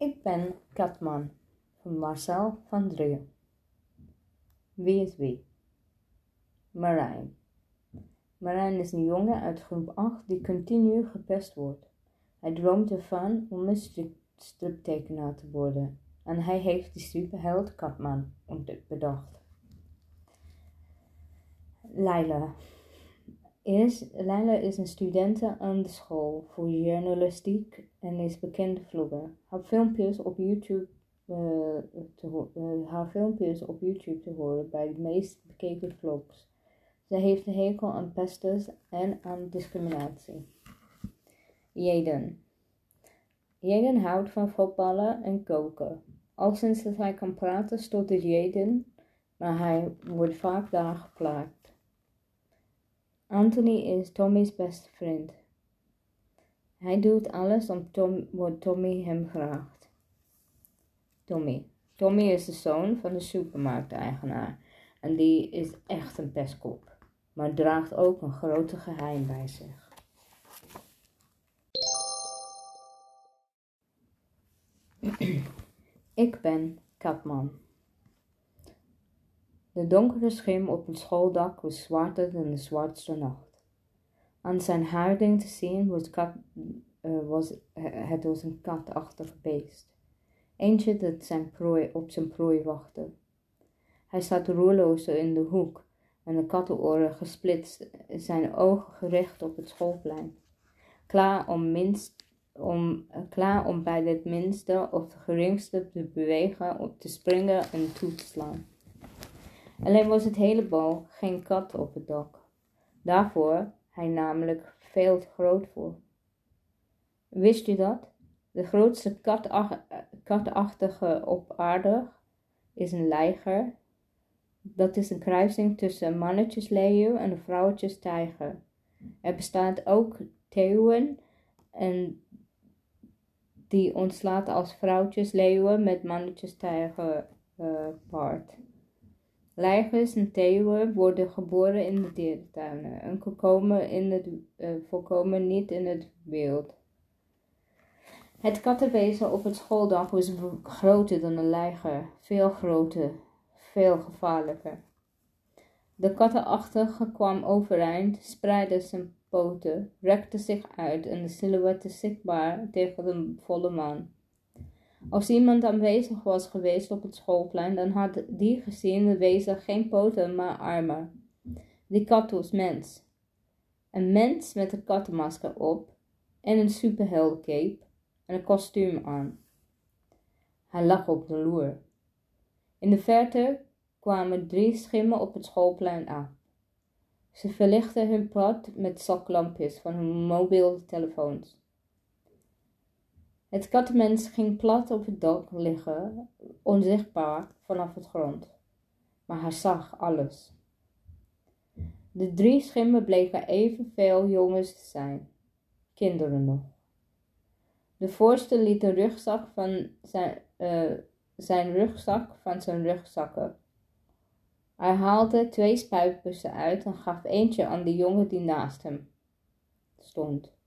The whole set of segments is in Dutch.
Ik ben Katman van Marcel van Drieën. Wie is wie? Marijn. Marijn is een jongen uit groep 8 die continu gepest wordt. Hij droomt ervan om een striptekenaar te worden en hij heeft de superheld Katman bedacht. Leila. Is, Leila is een studente aan de school voor journalistiek en is bekende vlogger. Haar filmpjes op YouTube, uh, te, uh, haar filmpjes op YouTube te horen bij de meest bekeken vlogs. Ze heeft een hekel aan pesters en aan discriminatie. Jaden. Jaden houdt van voetballen en koken. Al sinds dat hij kan praten stottert Jaden, maar hij wordt vaak daar geplaagd. Anthony is Tommy's beste vriend. Hij doet alles om Tom, wat Tommy hem vraagt. Tommy. Tommy is de zoon van de supermarkteigenaar en die is echt een pestkop, maar draagt ook een grote geheim bij zich. Ik ben Katman. De donkere schim op het schooldak was zwarter dan de zwartste nacht. Aan zijn houding te zien was, uh, was het was een katachtig beest. Eentje dat zijn prooi op zijn prooi wachtte. Hij zat roerloos in de hoek en de kattenoren gesplitst, zijn ogen gericht op het schoolplein. Klaar om, minst, om, klaar om bij het minste of geringste te bewegen, op te springen en toe te slaan. Alleen was het hele bal geen kat op het dak. Daarvoor hij namelijk veel te groot voor. Wist u dat? De grootste katachtige op aarde is een leiger. Dat is een kruising tussen mannetjesleeuw en vrouwtjestijger. Er bestaat ook theeuwen en die ontslaat als vrouwtjesleeuwen met mannetjestijger uh, paard. Leigers en theeuwen worden geboren in de dierentuinen en in het, uh, voorkomen niet in het wild. Het kattenwezen op het schooldag was groter dan een leiger, veel groter, veel gevaarlijker. De kattenachtige kwam overeind, spreidde zijn poten, rekte zich uit en de silhouetten zichtbaar tegen de volle maan. Als iemand aanwezig was geweest op het schoolplein, dan had die gezien de wezen geen poten, maar armen. Die kat was mens. Een mens met een kattenmasker op en een superheldencape en een kostuum aan. Hij lag op de loer. In de verte kwamen drie schimmen op het schoolplein aan. Ze verlichtten hun pad met zaklampjes van hun mobiele telefoons. Het kattenmens ging plat op het dak liggen, onzichtbaar vanaf het grond. Maar hij zag alles. De drie schimmen bleken evenveel jongens te zijn, kinderen nog. De voorste liet een rugzak van zijn, uh, zijn rugzak van zijn rugzakken. Hij haalde twee spuitbussen uit en gaf eentje aan de jongen die naast hem stond.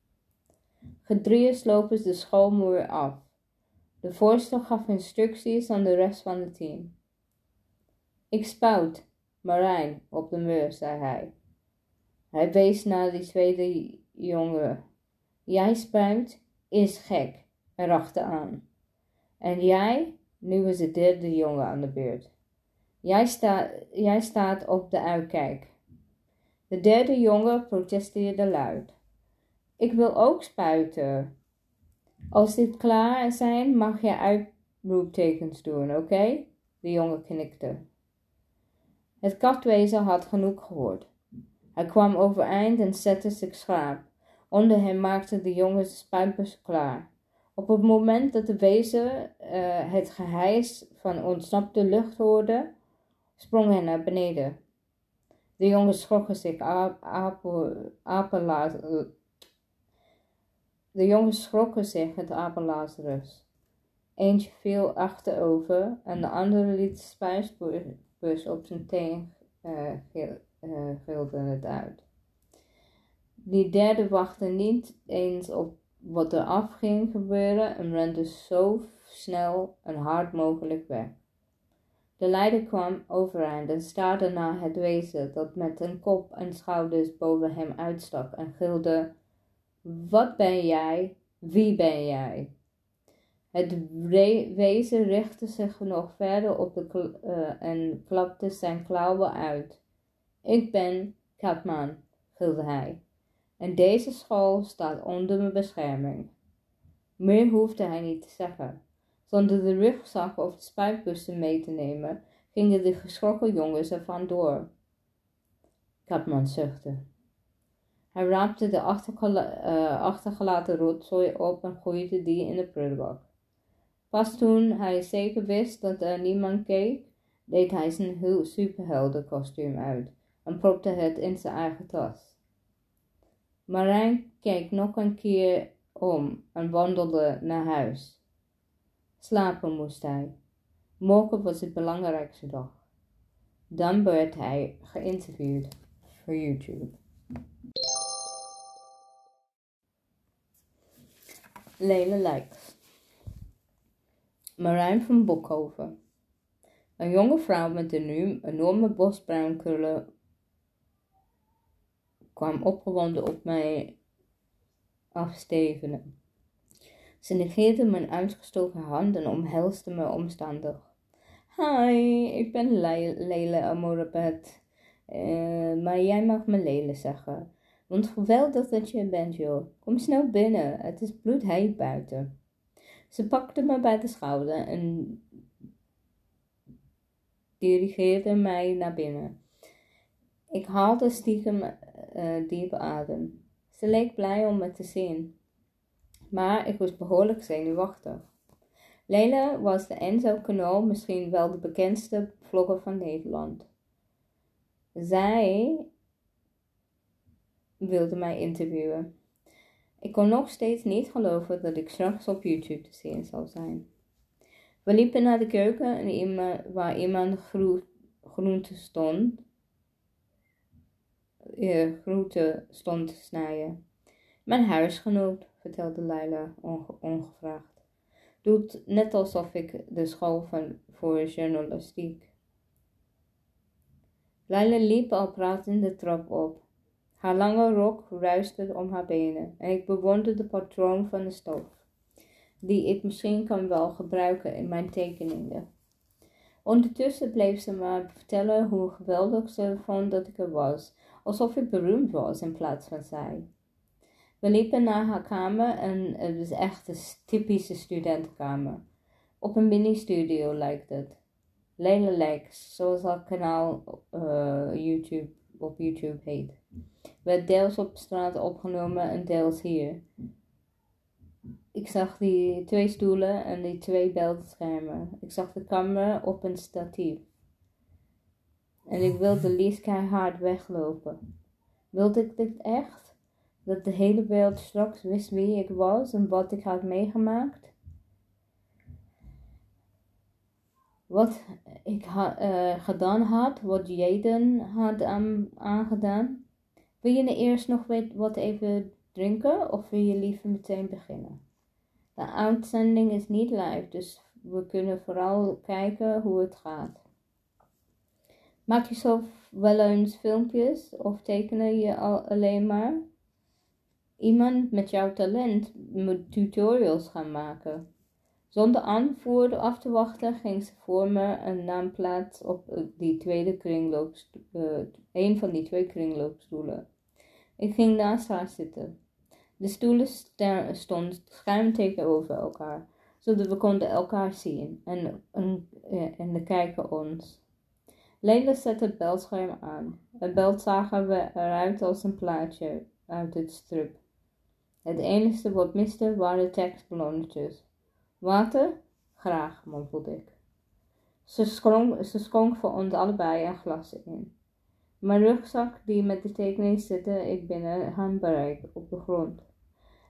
Gedrieën slopen ze de schoolmuur af. De voorstel gaf instructies aan de rest van het team. Ik spout, Marijn, op de muur, zei hij. Hij wees naar die tweede jongen. Jij spuit, is gek, erachteraan. En jij, nu is de derde jongen aan de beurt. Jij, sta, jij staat op de uitkijk. De derde jongen protesteerde luid. Ik wil ook spuiten. Als dit klaar zijn, mag je uitroeptekens doen, oké? De jongen knikte. Het katwezen had genoeg gehoord. Hij kwam overeind en zette zich schaap. Onder hem maakte de jongen spuitbus klaar. Op het moment dat de wezen uh, het gehijs van ontsnapte lucht hoorde, sprong hij naar beneden. De jongen schrokken zich apenlaat de jongens schrokken zich het apenlazarus. Eentje viel achterover en de andere liet de spijsbus op zijn teen uh, gilde het uit. Die derde wachtte niet eens op wat er af ging gebeuren en rende zo snel en hard mogelijk weg. De leider kwam overeind en staarde naar het wezen dat met een kop en schouders boven hem uitstak en gilde: Wat ben jij? Wie ben jij? Het wezen richtte zich nog verder op de uh, en klapte zijn klauwen uit. Ik ben Katman, gilde hij, en deze school staat onder mijn bescherming. Meer hoefde hij niet te zeggen. Zonder de rugzak of de spuitbussen mee te nemen, gingen de geschrokken jongens er vandoor. Katman zuchtte. Hij raapte de uh, achtergelaten rotzooi op en gooide die in de prullenbak. Pas toen hij zeker wist dat er niemand keek, deed hij zijn superheldenkostuum uit en propte het in zijn eigen tas. Marijn keek nog een keer om en wandelde naar huis. Slapen moest hij. Morgen was het belangrijkste dag. Dan werd hij geïnterviewd voor YouTube. Lele Lijks Marijn van Bokhoven Een jonge vrouw met een enorme bosbruin krullen kwam opgewonden op mij afstevenen. Ze negeerde mijn uitgestoken hand en omhelste me omstandig. Hi, ik ben Lele Amorabet. Uh, maar jij mag me Lele zeggen. Want geweldig dat je bent, joh. Kom snel binnen, het is bloedheet buiten. Ze pakte me bij de schouder en dirigeerde mij naar binnen. Ik haalde stiekem uh, adem. Ze leek blij om me te zien, maar ik was behoorlijk zenuwachtig. Leila was de Enzo Kanaal misschien wel de bekendste vlogger van Nederland. Zij wilde mij interviewen. Ik kon nog steeds niet geloven dat ik straks op YouTube te zien zou zijn. We liepen naar de keuken waar iemand groente stond, uh, groente stond te snijden. Mijn huisgenoot, vertelde Leila ongevraagd. Doet net alsof ik de school van voor journalistiek. Leila liep al pratend de trap op. Haar lange rok ruiste om haar benen en ik bewonderde de patroon van de stof, die ik misschien kan wel gebruiken in mijn tekeningen. Ondertussen bleef ze maar vertellen hoe geweldig ze vond dat ik er was, alsof ik beroemd was in plaats van zij. We liepen naar haar kamer en het was echt een typische studentenkamer. Op een mini-studio lijkt het. Lex, zoals dat kanaal uh, YouTube, op YouTube heet. Werd deels op straat opgenomen en deels hier. Ik zag die twee stoelen en die twee beeldschermen. Ik zag de camera op een statief. En ik wilde liefst keihard weglopen. Wilde ik dit echt? Dat de hele wereld straks wist wie ik was en wat ik had meegemaakt? Wat ik ha uh, gedaan had, wat Jaden had aan, aangedaan? Wil je eerst nog wat even drinken of wil je liever meteen beginnen? De uitzending is niet live, dus we kunnen vooral kijken hoe het gaat. Maak je zelf wel eens filmpjes of tekenen je al alleen maar? Iemand met jouw talent moet tutorials gaan maken. Zonder aanvoer af te wachten ging ze voor me een naamplaats op die tweede kringloopstoel, uh, een van die twee kringloopstoelen. Ik ging naast haar zitten. De stoelen stonden schuin tegenover elkaar, zodat we konden elkaar zien en, en, eh, en de kijken ons. Leila zette het beldscherm aan. Het belt zagen we eruit als een plaatje uit het strip. Het enige wat miste waren tekstballonnetjes. Water? Graag, mompelde ik. Ze, schonk, ze schonk voor ons allebei een glas in. Mijn rugzak, die met de tekening zitten, ik binnen handbereik op de grond.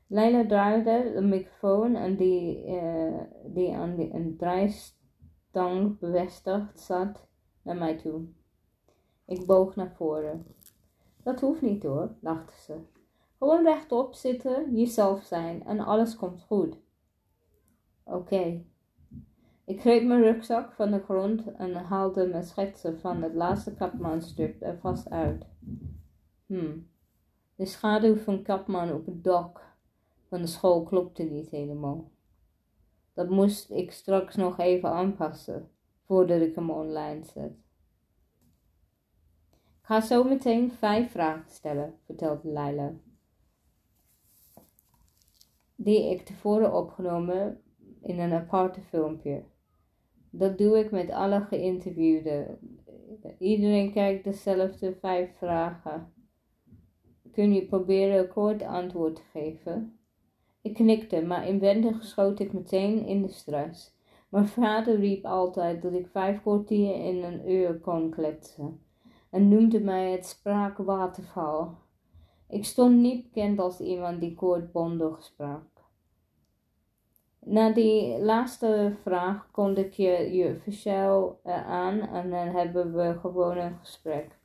Leila draaide de microfoon en die, uh, die aan die, een draaistang bevestigd zat naar mij toe. Ik boog naar voren. Dat hoeft niet hoor, lachte ze. Gewoon rechtop zitten, jezelf zijn en alles komt goed. Oké, Ik greep mijn rugzak van de grond en haalde mijn schetsen van het laatste Kapmanstrip er vast uit. Hm, de schaduw van Kapman op het dak van de school klopte niet helemaal. Dat moest ik straks nog even aanpassen voordat ik hem online zet. Ik ga zo meteen vijf vragen stellen, vertelde Leila. Die ik tevoren opgenomen in een aparte filmpje. Dat doe ik met alle geïnterviewden. Iedereen kijkt dezelfde vijf vragen. Kun je proberen een kort antwoord te geven? Ik knikte, maar inwendig schoot ik meteen in de stress. Mijn vader riep altijd dat ik vijf kwartier in een uur kon kletsen en noemde mij het spraakwaterval. Ik stond niet bekend als iemand die kortbondig sprak. Na die laatste vraag kondig je je officieel aan en dan hebben we gewoon een gesprek.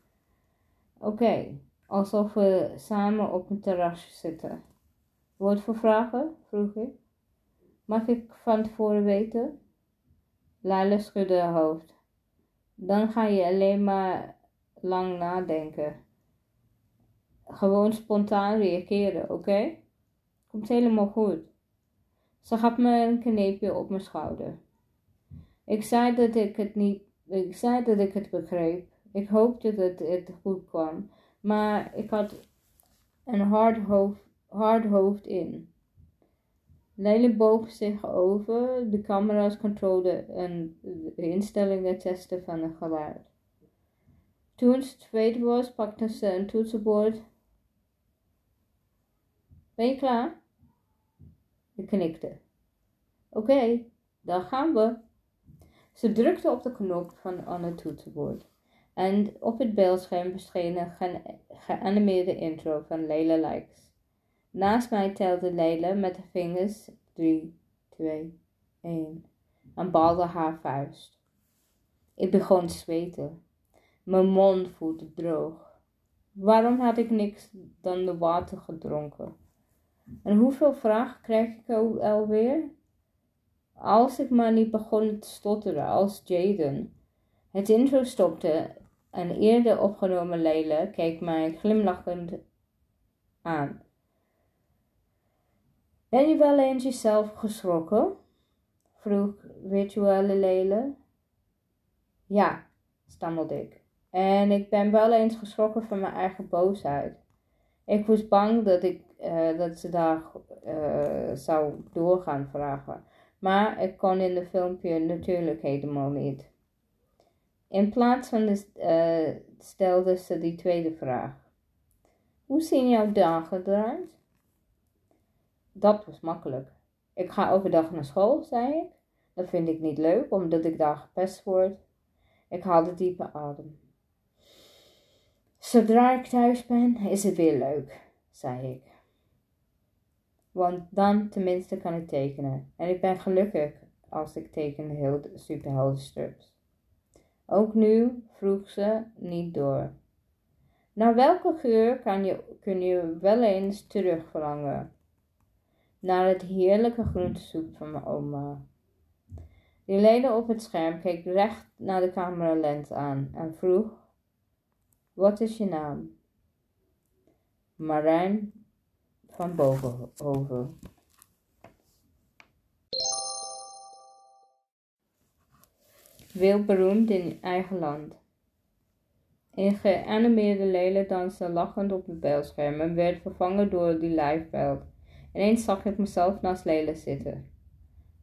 Oké, alsof we samen op een terrasje zitten. Wat voor vragen? vroeg ik. Mag ik van tevoren weten? Laila schudde haar hoofd. Dan ga je alleen maar lang nadenken. Gewoon spontaan reageren, oké? Komt helemaal goed. Ze gaf me een kneepje op mijn schouder. Ik zei dat ik het niet, ik zei dat ik het begreep. Ik hoopte dat het goed kwam, maar ik had een hard hoofd, hard hoofd in. Leila boog zich over, de camera's controle en de instellingen testen van het geluid. Toen het tweede was, pakte ze een toetsenbord. Ben je klaar? Ik knikte. Oké, dan gaan we. Ze drukte op de knop van het toetsenbord. En op het beeldscherm verscheen een geanimeerde intro van Leila Likes. Naast mij telde Leila met de vingers 3, 2, 1 en balde haar vuist. Ik begon te zweten. Mijn mond voelde droog. Waarom had ik niks dan de water gedronken? En hoeveel vragen krijg ik alweer? Als ik maar niet begon te stotteren als Jaden. Het intro stopte en eerder opgenomen Leila keek mij glimlachend aan. Ben je wel eens jezelf geschrokken? vroeg virtuele Leila. Ja, stammelde ik. En ik ben wel eens geschrokken van mijn eigen boosheid. Ik was bang dat, ik, uh, dat ze daar uh, zou doorgaan vragen. Maar ik kon in de filmpje natuurlijk helemaal niet. In plaats van de, uh, stelde ze die tweede vraag. Hoe zien jouw dagen eruit? Dat was makkelijk. Ik ga overdag naar school, zei ik. Dat vind ik niet leuk, omdat ik daar gepest word. Ik haalde diepe adem. Zodra ik thuis ben, is het weer leuk, zei ik. Want dan tenminste kan ik tekenen. En ik ben gelukkig als ik teken heel superheldenstrips. Ook nu vroeg ze niet door. Naar welke geur kan je, kun je wel eens terugverlangen? Naar het heerlijke groentesoep van mijn oma. Die leden op het scherm keek recht naar de cameralens aan en vroeg wat is je naam? Marijn van Bovenhoven. beroemd in eigen land. Een geanimeerde lelijk danste lachend op het beeldscherm en werd vervangen door die livebeeld. Ineens zag ik mezelf naast Lele zitten.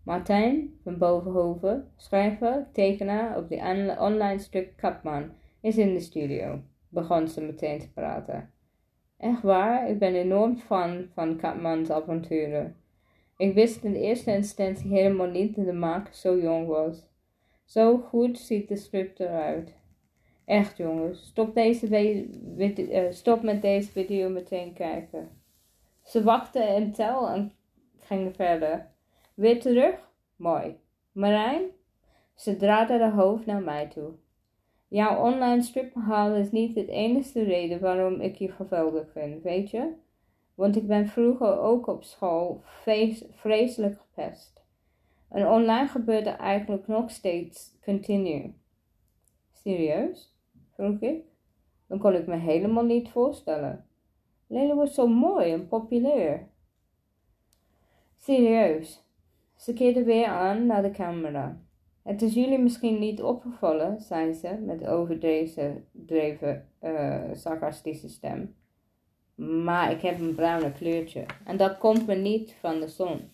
Martijn van Bovenhoven, schrijver, tekenaar op de online stuk Kapman, is in de studio begon ze meteen te praten. Echt waar, ik ben enorm fan van Kapmans avonturen. Ik wist in eerste instantie helemaal niet dat de maker zo jong was. Zo goed ziet de script eruit. Echt jongens, stop, deze uh, stop met deze video meteen kijken. Ze wachten en tel en gingen verder. Weer terug? Mooi. Marijn? Ze draaide haar hoofd naar mij toe. Jouw online stripverhaal is niet het enige reden waarom ik je geweldig vind, weet je? Want ik ben vroeger ook op school vreselijk gepest. En online gebeurde eigenlijk nog steeds continu. Serieus? vroeg ik. Dan kon ik me helemaal niet voorstellen. Lele was zo mooi en populair. Serieus. Ze keerde weer aan naar de camera. Het is jullie misschien niet opgevallen, zei ze met overdreven uh, sarcastische stem. Maar ik heb een bruine kleurtje en dat komt me niet van de zon.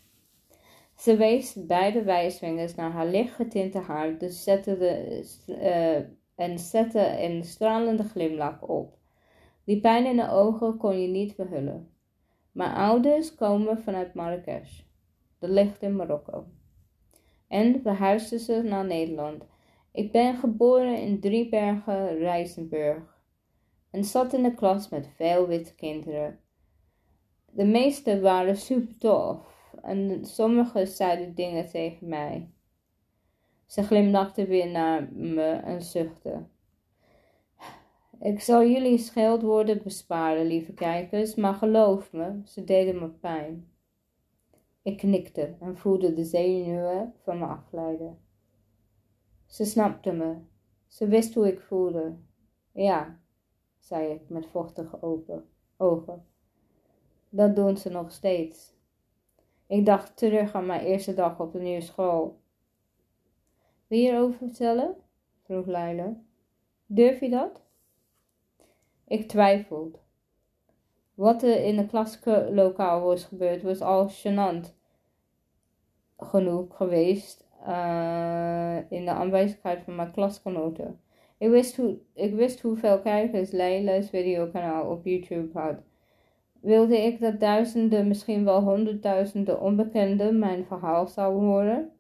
Ze wees beide wijsvingers naar haar lichtgetinte haar dus zette de, uh, en zette een stralende glimlach op. Die pijn in de ogen kon je niet verhullen. Mijn ouders komen vanuit Marrakesh. Dat ligt in Marokko. En verhuisden ze naar Nederland. Ik ben geboren in Driebergen, Rijzenburg. En zat in de klas met veel witte kinderen. De meeste waren super tof. En sommigen zeiden dingen tegen mij. Ze glimlachte weer naar me en zuchtte. Ik zal jullie scheldwoorden besparen, lieve kijkers, maar geloof me, ze deden me pijn. Ik knikte en voelde de zenuwen van me afleiden. Ze snapte me. Ze wist hoe ik voelde. Ja, zei ik met vochtige open ogen. Dat doen ze nog steeds. Ik dacht terug aan mijn eerste dag op de nieuwe school. Wil je erover vertellen? vroeg Leila. Durf je dat? Ik twijfelde. Wat er in het klaslokaal was gebeurd was al gênant genoeg geweest uh, in de aanwezigheid van mijn klasgenoten. Ik wist, hoe, ik wist hoeveel kijkers Leila's videokanaal op YouTube had. Wilde ik dat duizenden, misschien wel honderdduizenden onbekenden mijn verhaal zouden horen?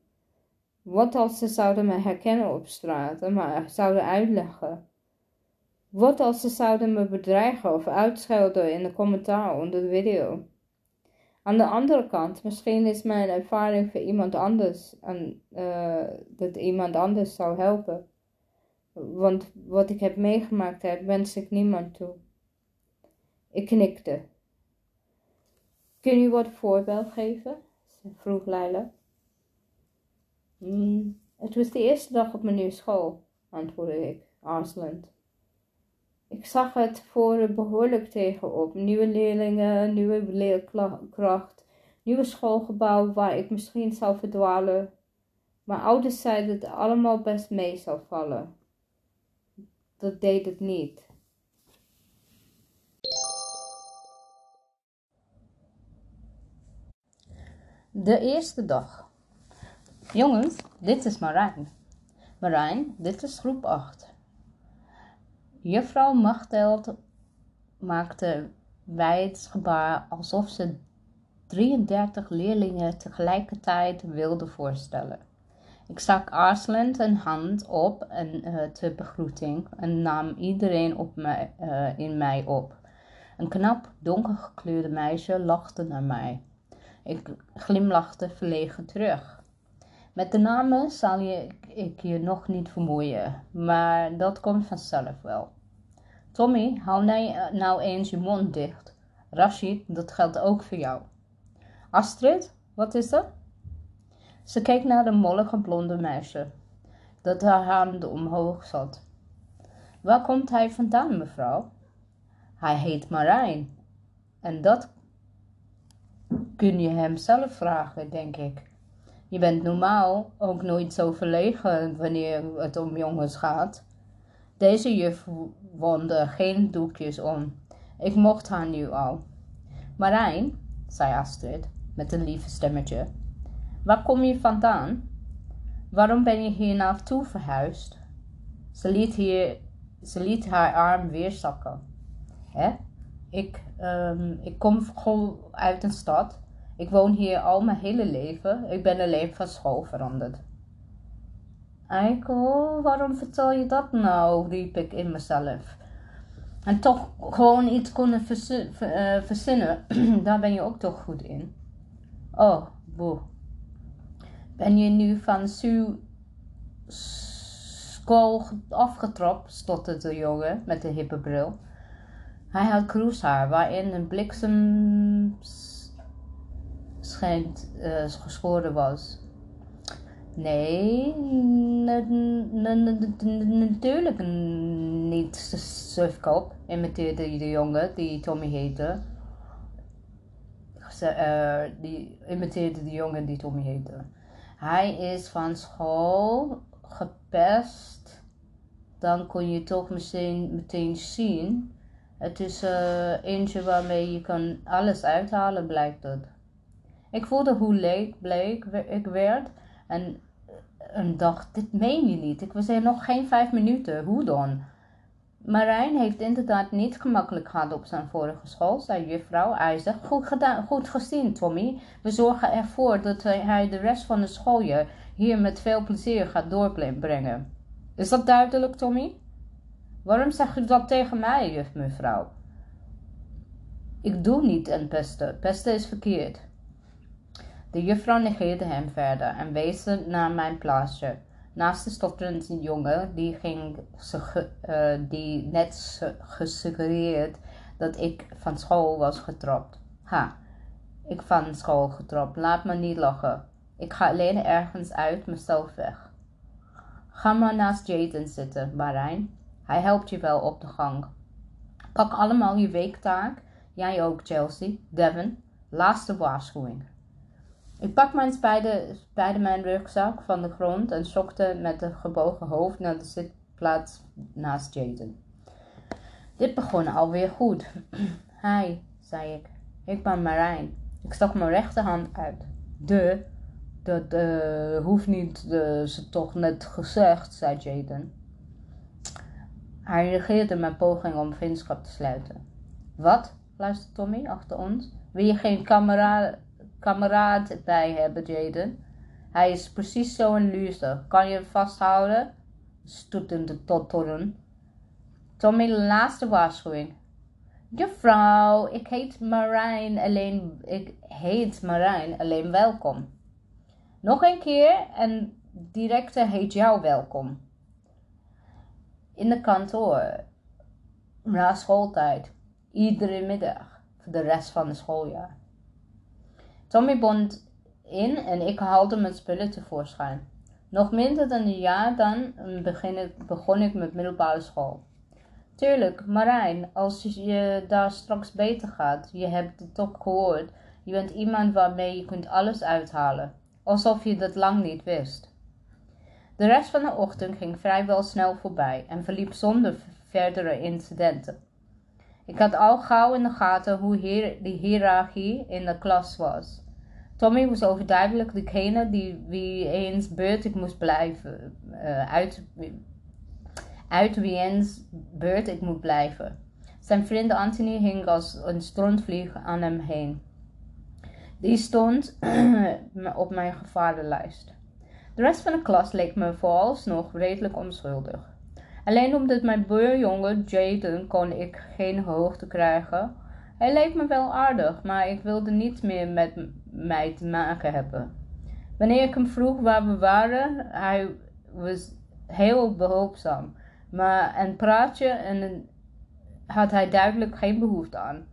Wat als ze zouden me herkennen op straat en me zouden uitleggen? Wat als ze zouden me bedreigen of uitschelden in de commentaar onder de video? Aan de andere kant, misschien is mijn ervaring voor iemand anders en uh, dat iemand anders zou helpen. Want wat ik heb meegemaakt wens ik niemand toe. Ik knikte. Kun je wat voorbeeld geven? vroeg Leila. Mm, het was de eerste dag op mijn nieuwe school, antwoordde ik, aarzelend. Ik zag het voor behoorlijk tegenop. Nieuwe leerlingen, nieuwe leerkracht, nieuwe schoolgebouw waar ik misschien zou verdwalen. Mijn ouders zeiden dat het allemaal best mee zou vallen. Dat deed het niet. De eerste dag. Jongens, dit is Marijn. Marijn, dit is groep 8. Juffrouw Machteld maakte wijd gebaar alsof ze 33 leerlingen tegelijkertijd wilde voorstellen. Ik stak aarzelend een hand op en, uh, ter begroeting en nam iedereen op mij, uh, in mij op. Een knap, donkergekleurde meisje lachte naar mij. Ik glimlachte verlegen terug. Met de namen zal je, ik je nog niet vermoeien, maar dat komt vanzelf wel. Tommy, hou nou, nou eens je mond dicht. Rashid, dat geldt ook voor jou. Astrid, wat is er? Ze keek naar de mollige blonde meisje, dat haar hand omhoog zat. Waar komt hij vandaan, mevrouw? Hij heet Marijn. En dat kun je hem zelf vragen, denk ik. Je bent normaal ook nooit zo verlegen wanneer het om jongens gaat. Deze juf wond geen doekjes om. Ik mocht haar nu al. Marijn, zei Astrid met een lieve stemmetje, waar kom je vandaan? Waarom ben je hier naartoe verhuisd? Ze liet, hier, ze liet haar arm weer zakken. Hè? Ik, um, ik kom uit een stad. Ik woon hier al mijn hele leven. Ik ben alleen van school veranderd. Eikel, waarom vertel je dat nou? riep ik in mezelf. En toch gewoon iets kunnen eh, verzinnen, daar ben je ook toch goed in. Oh, boe. Ben je nu van Sue school afgetropt, stotterde de jongen met de hippe bril. Hij had kroeshaar waarin een bliksem schijnt uh, geschoren was. Nee, natuurlijk niet, sufkop, imiteerde de jongen die Tommy heette. Uh, die imiteerde de jongen die Tommy heette. Hij is van school gepest. Dan kon je toch meteen, meteen zien. Het is uh, eentje waarmee je kan alles uithalen, blijkt het. Ik voelde hoe leeg bleek ik werd en, en dacht, dit meen je niet. Ik was er nog geen vijf minuten, hoe dan? Marijn heeft inderdaad niet gemakkelijk gehad op zijn vorige school, zei juffrouw IJzer. Goed, gedaan, goed gezien, Tommy. We zorgen ervoor dat hij de rest van het schooljaar hier met veel plezier gaat doorbrengen. Is dat duidelijk, Tommy? Waarom zeg je dat tegen mij, juf mevrouw? Ik doe niet aan pesten. Pesten is verkeerd. De juffrouw negeerde hem verder en wees naar mijn plaatsje. Naast de stotterende jongen, die, ging, uh, die net gesuggereerd dat ik van school was getropt. Ha, ik van school getropt. Laat me niet lachen. Ik ga alleen ergens uit mezelf weg. Ga maar naast Jaden zitten, Marijn. Hij helpt je wel op de gang. Pak allemaal je weektaak. Jij ook, Chelsea. Devon. Laatste waarschuwing. Ik pak mijn beide, beide mijn rugzak van de grond en schokte met een gebogen hoofd naar de zitplaats naast Jaden. Dit begon alweer goed. Hi, zei ik. Ik ben Marijn. Ik stak mijn rechterhand uit. De, dat uh, hoeft niet, uh, ze toch net gezegd, zei Jaden. Hij reageerde mijn poging om vriendschap te sluiten. Wat? luisterde Tommy achter ons. Wil je geen kameraad kameraad bij hebben, Jaden. Hij is precies zo'n loser. Kan je hem vasthouden? Stoetende totteren. Tommy, laatste waarschuwing. Juffrouw, ik heet Marijn alleen, ik heet Marijn alleen welkom. Nog een keer en directe heet jou welkom. In de kantoor. Na schooltijd. Iedere middag. Voor de rest van het schooljaar. Tommy bond in en ik haalde mijn spullen tevoorschijn. Nog minder dan een jaar dan begon ik met middelbare school. Tuurlijk, Marijn, als je daar straks beter gaat, je hebt het toch gehoord, je bent iemand waarmee je kunt alles uithalen, alsof je dat lang niet wist. De rest van de ochtend ging vrijwel snel voorbij en verliep zonder verdere incidenten. Ik had al gauw in de gaten hoe hier, die hiërarchie in de klas was. Tommy was overduidelijk degene die wie eens beurt ik moest blijven. Uh, uit, uit wie eens beurt ik moet blijven. Zijn vriend Anthony hing als een strontvlieg aan hem heen. Die stond op mijn gevarenlijst. De rest van de klas leek me vooralsnog redelijk onschuldig. Alleen omdat mijn buurjongen Jaden kon ik geen hoogte krijgen. Hij leek me wel aardig, maar ik wilde niet meer met mij te maken hebben. Wanneer ik hem vroeg waar we waren, hij was heel behulpzaam. Maar een praatje en had hij duidelijk geen behoefte aan.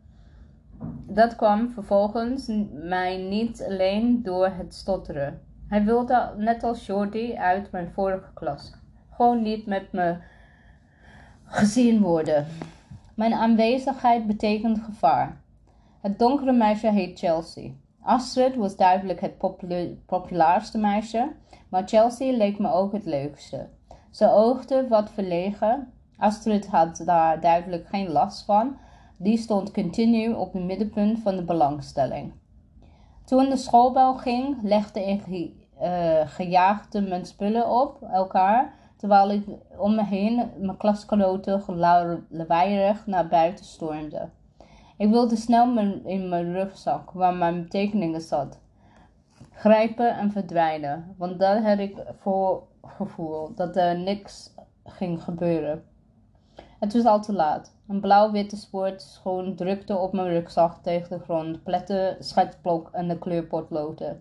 Dat kwam vervolgens mij niet alleen door het stotteren. Hij wilde, net als Shorty uit mijn vorige klas, gewoon niet met me gezien worden. Mijn aanwezigheid betekent gevaar. Het donkere meisje heet Chelsea. Astrid was duidelijk het populairste meisje, maar Chelsea leek me ook het leukste. Ze oogde wat verlegen. Astrid had daar duidelijk geen last van. Die stond continu op het middenpunt van de belangstelling. Toen de schoolbel ging, legde ik uh, gejaagde mijn spullen op elkaar terwijl ik om me heen mijn klasgenoten lawaaiig naar buiten stormde. Ik wilde snel in mijn rugzak, waar mijn tekeningen zat, grijpen en verdwijnen, want daar had ik voor gevoel dat er niks ging gebeuren. Het was al te laat. Een blauw-witte sportschoen drukte op mijn rugzak tegen de grond, plette, schetsblok en de kleurpotloten.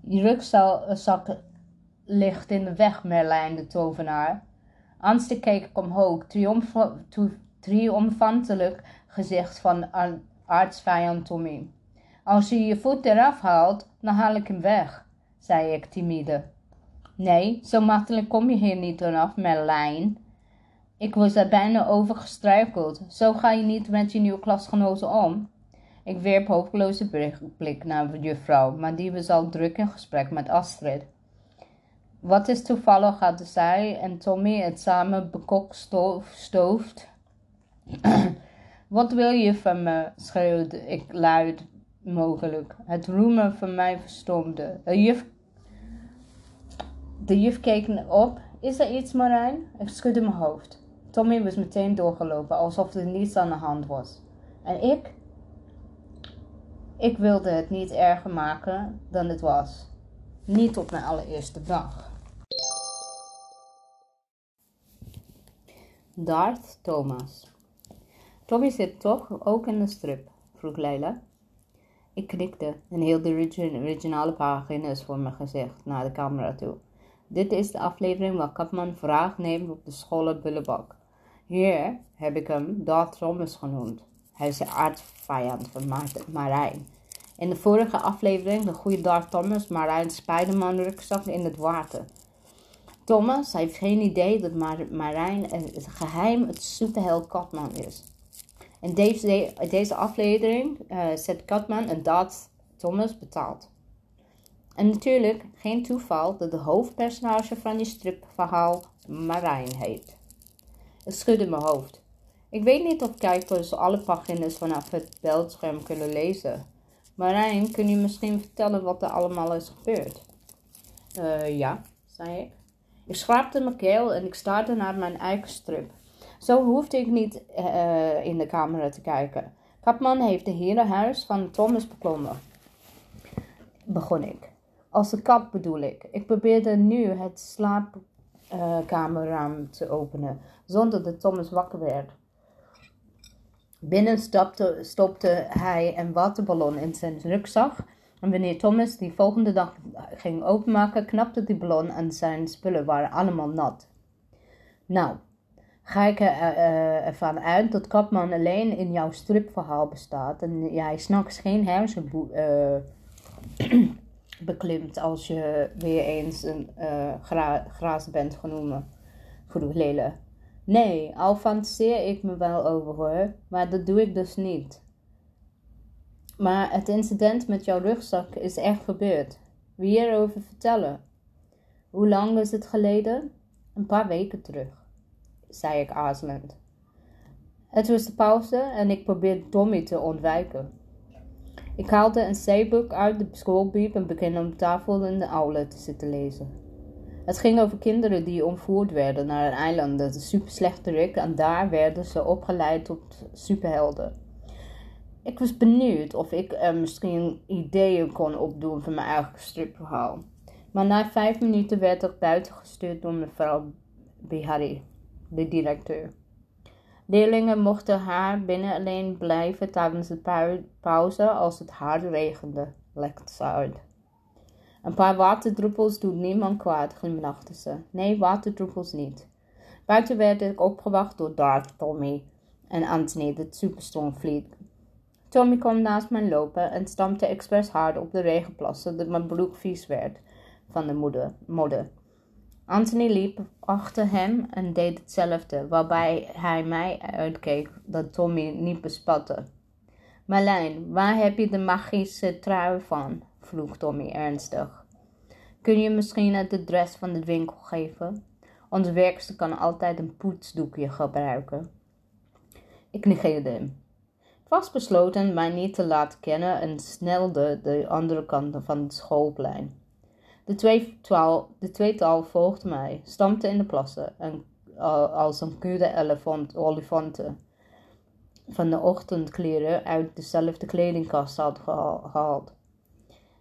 Die rugzak ligt in de weg, Merlijn de tovenaar. Angstig keek ik omhoog, triomfantelijk gezicht van aartsvijand Tommy. Als je je voet eraf haalt, dan haal ik hem weg, zei ik timide. Nee, zo makkelijk kom je hier niet vanaf, Merlijn. Ik was er bijna over gestruikeld. Zo ga je niet met je nieuwe klasgenoten om. Ik wierp hopeloze blik naar juffrouw, maar die was al druk in gesprek met Astrid. Wat is toevallig hadden zij en Tommy het samen bekokstoofd. Wat wil je van me? schreeuwde ik luid mogelijk. Het roemen van mij verstomde. De juf, de juf keek op. Is er iets, Marijn? Ik schudde mijn hoofd. Tommy was meteen doorgelopen, alsof er niets aan de hand was. En ik? Ik wilde het niet erger maken dan het was. Niet op mijn allereerste dag. Darth Thomas. Tommy zit toch ook in de strip? vroeg Leila. Ik knikte en hield de originale pagina's voor mijn gezicht naar de camera toe. Dit is de aflevering waar Kapman vraag neemt op de scholen Bullebak. Hier heb ik hem Darth Thomas genoemd. Hij is de aardvijand van Marijn. In de vorige aflevering de goede Darth Thomas Marijn Spiderman rugzak in het water. Thomas heeft geen idee dat Marijn het geheim het superheld Katman is. In deze, deze aflevering zet Katman en Darth Thomas betaald. En natuurlijk geen toeval dat de hoofdpersonage van die stripverhaal Marijn heet. Ik schudde mijn hoofd. Ik weet niet of kijkers alle pagina's vanaf het beeldscherm kunnen lezen. Marijn, kun je misschien vertellen wat er allemaal is gebeurd? Uh, ja, zei ik. Ik schraapte mijn keel en ik staarde naar mijn eigen strip. Zo hoefde ik niet uh, in de camera te kijken. Kapman heeft de herenhuis van Thomas beklommen. Begon ik. Als de kat bedoel ik. Ik probeerde nu het slaapkamerraam te openen, zonder dat Thomas wakker werd. Binnen stopte, stopte hij een waterballon in zijn rugzak. En wanneer Thomas die volgende dag ging openmaken, knapte die ballon en zijn spullen waren allemaal nat. Nou, ga ik er, uh, ervan uit dat Kapman alleen in jouw stripverhaal bestaat en jij s'nachts geen hersen uh, beklimt als je weer eens een gra graas bent genoemd, Lele. Nee, al fantaseer ik me wel over hoor, maar dat doe ik dus niet. Maar het incident met jouw rugzak is echt gebeurd. Wie hierover vertellen? Hoe lang is het geleden? Een paar weken terug, zei ik aarzelend. Het was de pauze en ik probeerde Tommy te ontwijken. Ik haalde een C-boek uit de schoolbiep en begon op tafel in de aula te zitten lezen. Het ging over kinderen die ontvoerd werden naar een eiland, dat is super slechterik, en daar werden ze opgeleid tot superhelden. Ik was benieuwd of ik er misschien ideeën kon opdoen van mijn eigen stripverhaal. Maar na vijf minuten werd ik buiten gestuurd door mevrouw Bihari, de directeur. Leerlingen mochten haar binnen alleen blijven tijdens de pauze als het hard regende, lekte ze uit. Een paar waterdruppels doen niemand kwaad, glimlachte ze. Nee, waterdruppels niet. Buiten werd ik opgewacht door Darth, Tommy en Anthony, de superstormvlieg. Tommy kwam naast mij lopen en stampte expres hard op de regenplassen dat mijn broek vies werd van de modder. Anthony liep achter hem en deed hetzelfde, waarbij hij mij uitkeek dat Tommy niet bespatte. Marlijn, waar heb je de magische trui van? vroeg Tommy ernstig. Kun je misschien het adres van de winkel geven? Onze werkster kan altijd een poetsdoekje gebruiken. Ik negeerde hem. Vastbesloten mij niet te laten kennen en snelde de andere kant van het schoolplein. De, tweetal, de tweetal volgde mij, stampte in de plassen en, als een kudde olifanten van de ochtendkleren uit dezelfde kledingkast had gehaald.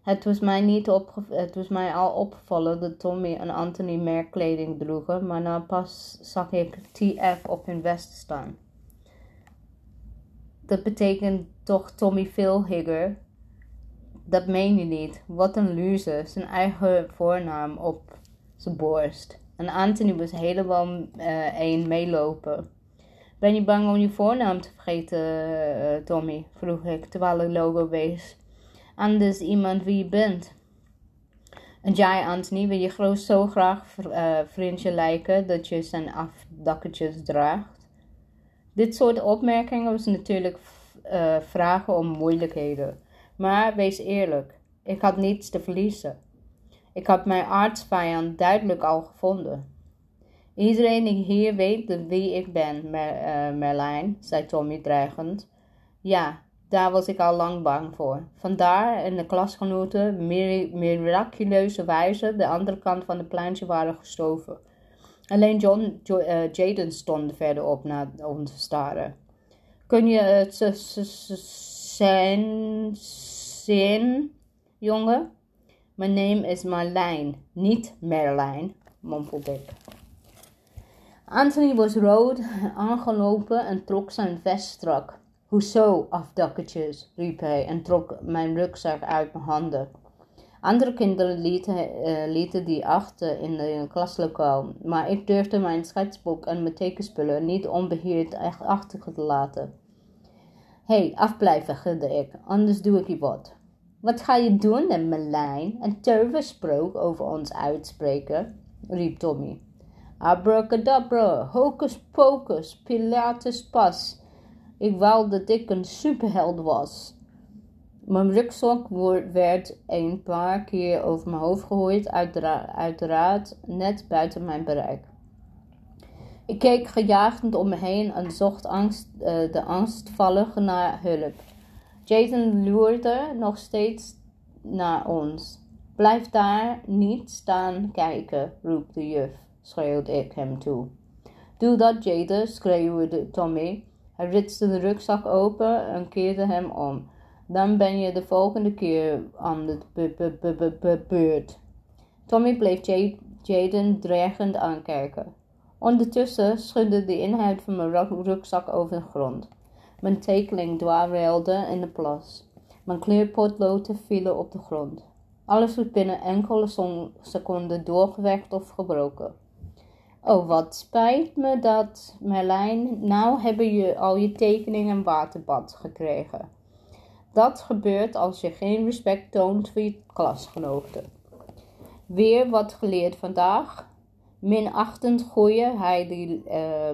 Het was, mij niet het was mij al opgevallen dat Tommy en Anthony merkkleding droegen, maar na pas zag ik TF op hun vest staan. Dat betekent toch Tommy Philhigger? Dat meen je niet. Wat een loser. Zijn eigen voornaam op zijn borst. En Anthony was helemaal uh, een meelopen. Ben je bang om je voornaam te vergeten, uh, Tommy? vroeg ik terwijl ik logo wees. Anders iemand wie je bent. En jij, Anthony, wil je zo graag uh, vriendje lijken dat je zijn afdakketjes draagt? Dit soort opmerkingen was natuurlijk vragen om moeilijkheden. Maar wees eerlijk, ik had niets te verliezen. Ik had mijn artsvijand duidelijk al gevonden. Iedereen hier weet wie ik ben, uh, Merlijn, zei Tommy dreigend. Ja, daar was ik al lang bang voor. Vandaar en de klasgenoten miraculeuze wijze de andere kant van het pleintje waren gestoven. Alleen John, jo uh, Jaden stond verderop naar ons te staren. Kun je het zijn, zien, jongen? Mijn naam is Marlijn, niet Merlijn, mompelde ik. Anthony was rood aangelopen en trok zijn vest strak. Hoezo, afdakketjes, riep hij en trok mijn rugzak uit mijn handen. Andere kinderen lieten, uh, lieten die achter in het klaslokaal, maar ik durfde mijn schetsboek en mijn tekenspullen niet onbeheerd achter te laten. Hey, afblijven, gilde ik, anders doe ik je wat. Wat ga je doen, en Melijn? Een toversprook over ons uitspreken? riep Tommy. Abracadabra, hocus pocus, pilatus pas. Ik wou dat ik een superheld was. Mijn rugzak werd een paar keer over mijn hoofd gegooid, uiteraard net buiten mijn bereik. Ik keek gejaagd om me heen en zocht angst, uh, de angstvallige naar hulp. Jason loerde nog steeds naar ons. Blijf daar niet staan kijken, roept de juf, schreeuwde ik hem toe. Doe dat, Jaden, schreeuwde Tommy. Hij ritste de rugzak open en keerde hem om. Dan ben je de volgende keer aan de beurt. Tommy bleef Jaden dreigend aankijken. Ondertussen schudde de inhoud van mijn rugzak over de grond. Mijn tekening dwarrelde in de plas. Mijn kleurpotloten vielen op de grond. Alles was binnen enkele seconden doorgewerkt of gebroken. Oh, wat spijt me dat, Merlijn. Nou hebben je al je tekening en waterbad gekregen. Dat gebeurt als je geen respect toont voor je klasgenoten. Weer wat geleerd vandaag. Minachtend gooide hij die, uh,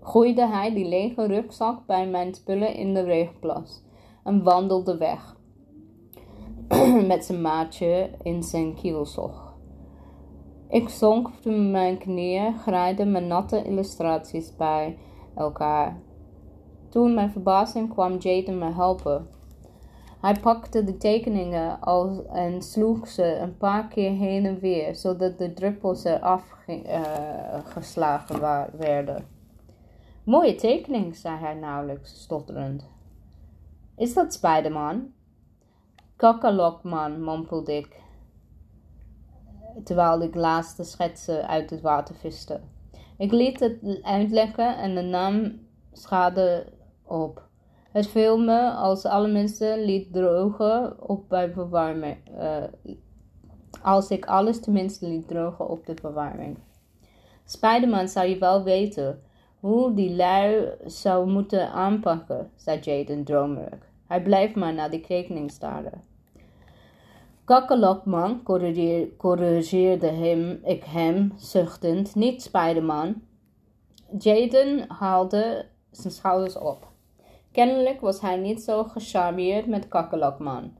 gooide hij die lege rugzak bij mijn spullen in de regenplas en wandelde weg. met zijn maatje in zijn kielzog. Ik zonk op mijn knieën, graaide mijn natte illustraties bij elkaar. Toen mijn verbazing kwam Jaden me helpen. Hij pakte de tekeningen al en sloeg ze een paar keer heen en weer, zodat de druppels eraf uh, geslagen werden. Mooie tekening, zei hij nauwelijks, stotterend. Is dat Spiderman? Kakkalokman, mompelde ik, terwijl ik laatste schetsen uit het water viste. Ik liet het uitlekken en de naam schade op. Het viel me als alle mensen liet drogen op bij verwarming. Uh, als ik alles tenminste liet drogen op de verwarming. Spiderman zou je wel weten hoe die lui zou moeten aanpakken, zei Jaden dromerig. Hij blijft maar naar die rekening staren. Kakkelokman corrigeerde hem, ik hem, zuchtend, niet Spiderman. Jaden haalde zijn schouders op. Kennelijk was hij niet zo gecharmeerd met Kakkelokman.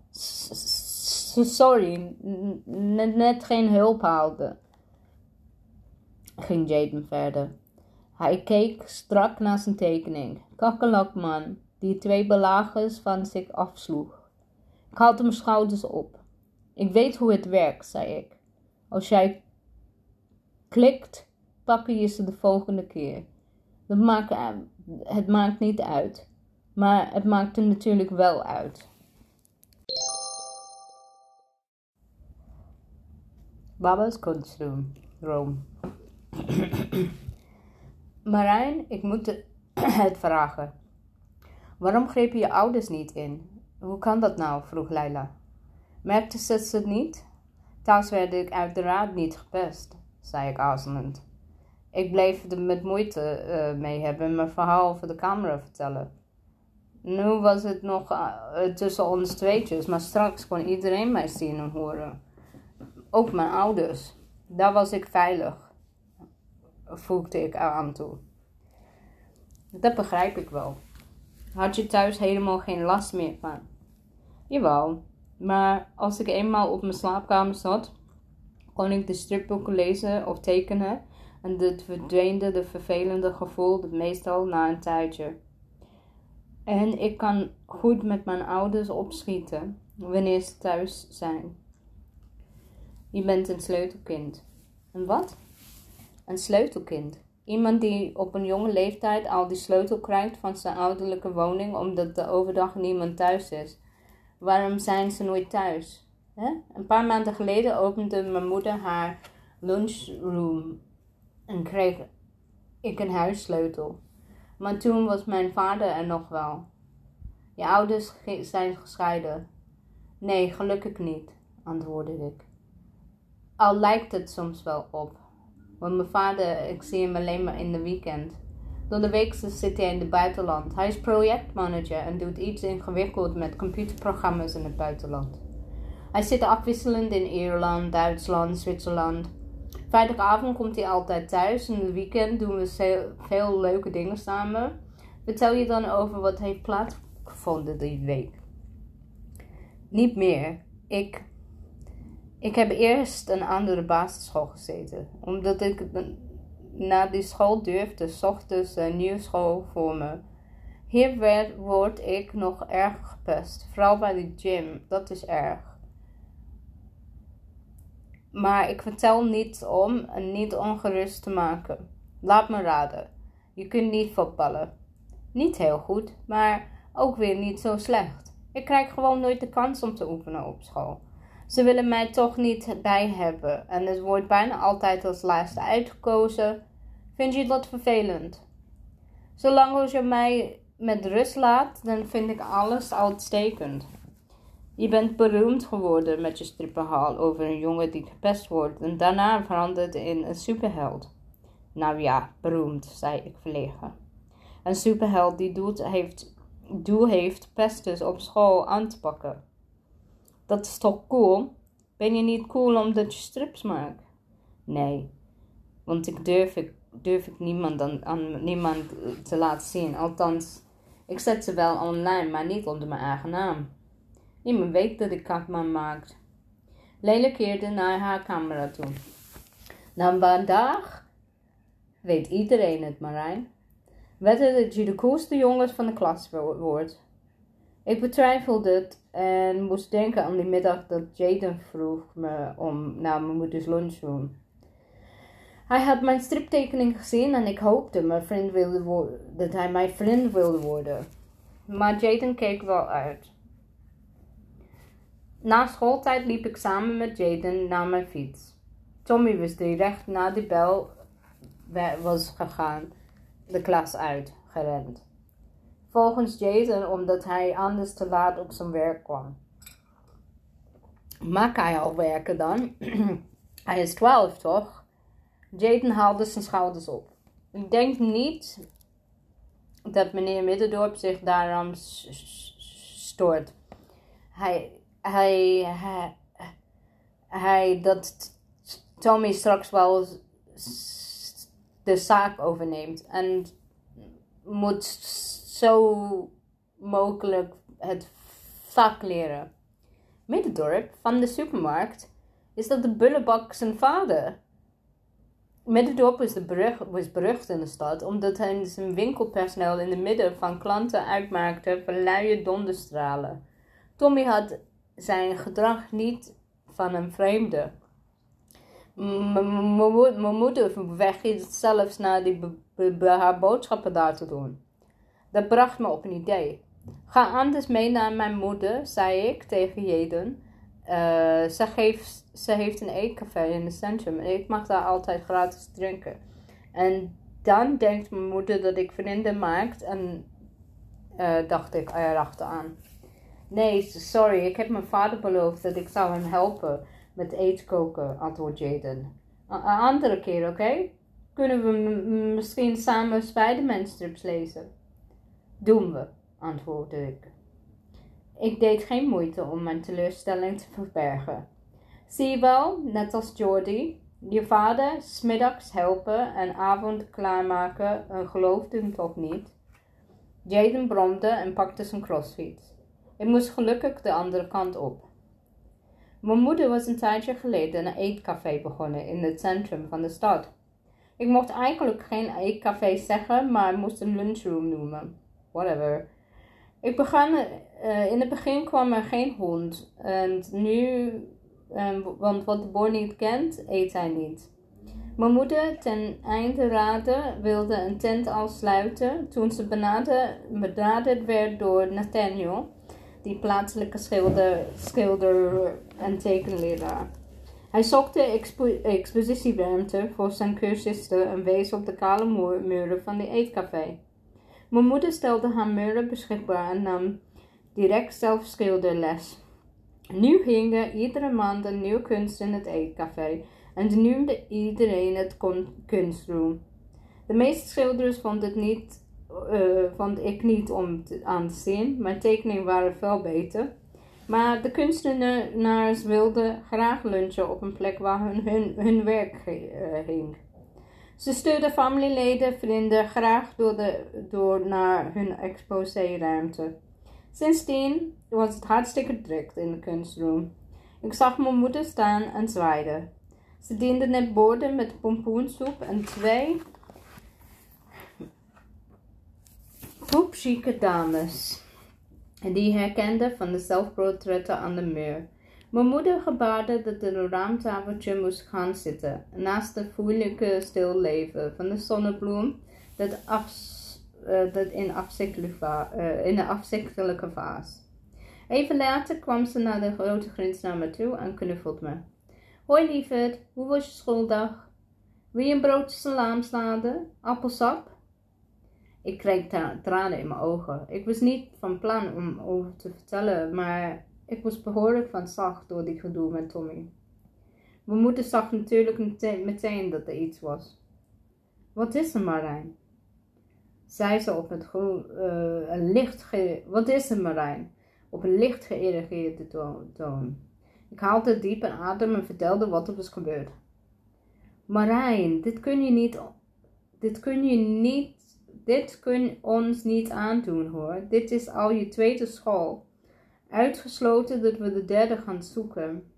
Sorry, net geen hulp haalde, ging Jaden verder. Hij keek strak naar zijn tekening. Kakkelokman, die twee belagers van zich afsloeg. Ik haalde mijn schouders op. Ik weet hoe het werkt, zei ik. Als jij klikt, pakken je ze de volgende keer. Dat maakt, het maakt niet uit. Maar het maakt er natuurlijk wel uit. Baba's kunstroom. Rome. Marijn, ik moet het vragen. Waarom grepen je ouders niet in? Hoe kan dat nou? vroeg Leila. Merkte ze het niet? Thuis werd ik uiteraard niet gepest, zei ik aarzelend. Ik bleef er met moeite uh, mee hebben mijn verhaal over de camera vertellen. Nu was het nog uh, tussen ons tweetjes, maar straks kon iedereen mij zien en horen. Ook mijn ouders. Daar was ik veilig, voegde ik eraan toe. Dat begrijp ik wel. Had je thuis helemaal geen last meer van? Jawel, maar als ik eenmaal op mijn slaapkamer zat, kon ik de stripboeken lezen of tekenen en het verdweende de vervelende gevoel meestal na een tijdje. En ik kan goed met mijn ouders opschieten wanneer ze thuis zijn. Je bent een sleutelkind. Een wat? Een sleutelkind. Iemand die op een jonge leeftijd al die sleutel krijgt van zijn ouderlijke woning omdat er overdag niemand thuis is. Waarom zijn ze nooit thuis? Een paar maanden geleden opende mijn moeder haar lunchroom en kreeg ik een huissleutel. Maar toen was mijn vader er nog wel. Je ouders zijn gescheiden. Nee, gelukkig niet, antwoordde ik. Al lijkt het soms wel op. Want mijn vader, ik zie hem alleen maar in de weekend. Door de week zit hij in het buitenland. Hij is projectmanager en doet iets ingewikkeld met computerprogramma's in het buitenland. Hij zit afwisselend in Ierland, Duitsland, Zwitserland. Vrijdagavond komt hij altijd thuis en in het weekend doen we veel leuke dingen samen. Vertel je dan over wat heeft plaatsgevonden die week? Niet meer. Ik ik heb eerst een andere basisschool gezeten. Omdat ik naar die school durfde, zocht een nieuwe school voor me. Hier werd, word ik nog erg gepest. Vooral bij de gym. Dat is erg. Maar ik vertel niet om en niet ongerust te maken. Laat me raden. Je kunt niet voetballen. Niet heel goed, maar ook weer niet zo slecht. Ik krijg gewoon nooit de kans om te oefenen op school. Ze willen mij toch niet bij hebben en het wordt bijna altijd als laatste uitgekozen. Vind je dat vervelend? Zolang je mij met rust laat, dan vind ik alles uitstekend. Je bent beroemd geworden met je strippenhaal over een jongen die gepest wordt en daarna verandert in een superheld. Nou ja, beroemd, zei ik verlegen. Een superheld die doel heeft, doel heeft pesters op school aan te pakken. Dat is toch cool? Ben je niet cool omdat je strips maakt? Nee, want ik durf ik, durf ik niemand aan, aan niemand te laten zien. Althans, ik zet ze wel online, maar niet onder mijn eigen naam. Niemand weet dat ik Katman maak. Leila keerde naar haar camera toe. Na vandaag weet iedereen het, Marijn. Wedden dat je de coolste jongens van de klas wordt. Ik betwijfelde het en moest denken aan die middag dat Jaden vroeg me om naar mijn moeders lunchroom. Hij had mijn striptekening gezien en ik hoopte mijn vriend wilde dat hij mijn vriend wilde worden. Maar Jaden keek wel uit. Na schooltijd liep ik samen met Jaden naar mijn fiets. Tommy was direct na die bel was gegaan, de klas uit, gerend volgens Jason omdat hij anders te laat op zijn werk kwam. Maak hij al werken dan? hij is 12 toch? Jaden haalde zijn schouders op. Ik denk niet dat meneer Middendorp zich daarom stoort. Hij, hij, hij, hij, dat Tommy straks wel de zaak overneemt en moet zo mogelijk het vak leren. Middendorp van de supermarkt is dat de bullebak zijn vader. Middendorp was, de brug, was berucht in de stad omdat hij zijn winkelpersoneel in de midden van klanten uitmaakte van luie donderstralen. Tommy had zijn gedrag niet van een vreemde. Mijn moeder wegging zelfs naar die haar boodschappen daar te doen. Dat bracht me op een idee. Ga anders mee naar mijn moeder, zei ik tegen Jeden. Uh, ze, geeft, ze heeft een eetcafé in het centrum en ik mag daar altijd gratis drinken. En dan denkt mijn moeder dat ik vrienden maakt en uh, dacht ik erachteraan. Nee, sorry, ik heb mijn vader beloofd dat ik zou hem helpen met eten koken, antwoordt Jaden. Een andere keer, oké? Kunnen we misschien samen Spider-Man strips lezen? Doen we, antwoordde ik. Ik deed geen moeite om mijn teleurstelling te verbergen. Zie je wel, net als Jordy, je vader smiddags helpen en avond klaarmaken en geloofde hem toch niet. Jaden bromde en pakte zijn crossfiets. Ik moest gelukkig de andere kant op. Mijn moeder was een tijdje geleden een eetcafé begonnen in het centrum van de stad. Ik mocht eigenlijk geen eetcafé zeggen, maar moest een lunchroom noemen. Whatever. Ik uh, in het begin kwam er geen hond. En nu, um, want wat de boer niet kent, eet hij niet. Mijn moeder ten einde raden wilde een tent afsluiten toen ze benaderd werd door Nathaniel, die plaatselijke schilder, schilder en tekenleraar. Hij zocht de expo expositieruimte voor zijn cursisten en wees op de kale muren van de eetcafé. Mijn moeder stelde haar muren beschikbaar en nam direct zelf schilderles. Nu hing er iedere maand een nieuw kunst in het eetcafé en noemde iedereen het kunstroom. De meeste schilders vond, het niet, vond ik niet om aan te zien, mijn tekeningen waren veel beter. Maar de kunstenaars wilden graag lunchen op een plek waar hun, hun, hun werk uh, hing. Ze stuurden familieleden, vrienden graag door, de, door naar hun exposéruimte. Sindsdien was het hartstikke druk in de kunstroom. Ik zag mijn moeder staan en zwaaide. Ze diende net borden met pompoensoep en twee poepchique dames. En die herkende van de zelfportretten aan de muur. Mijn moeder gebaarde dat er een raamtafeltje moest gaan zitten, naast het vriendelijke stilleven van de zonnebloem dat, uh, dat in, uh, in een afzichtelijke vaas. Even later kwam ze naar de grote grens naar me toe en knuffelde me. Hoi lieverd, hoe was je schooldag? Wil je een broodje salaamsalade? Appelsap? Ik kreeg tranen in mijn ogen. Ik was niet van plan om over te vertellen, maar ik was behoorlijk van zacht door die gedoe met Tommy. Mijn moeder zag natuurlijk meteen dat er iets was. Wat is er, Marijn? Zei ze op het uh, een licht Wat is er, Marijn? Op een licht toon. Ik haalde diep een adem en vertelde wat er was gebeurd. Marijn, dit kun je niet. Dit kun je niet. Dit kun ons niet aandoen hoor. Dit is al je tweede school. Uitgesloten dat we de derde gaan zoeken.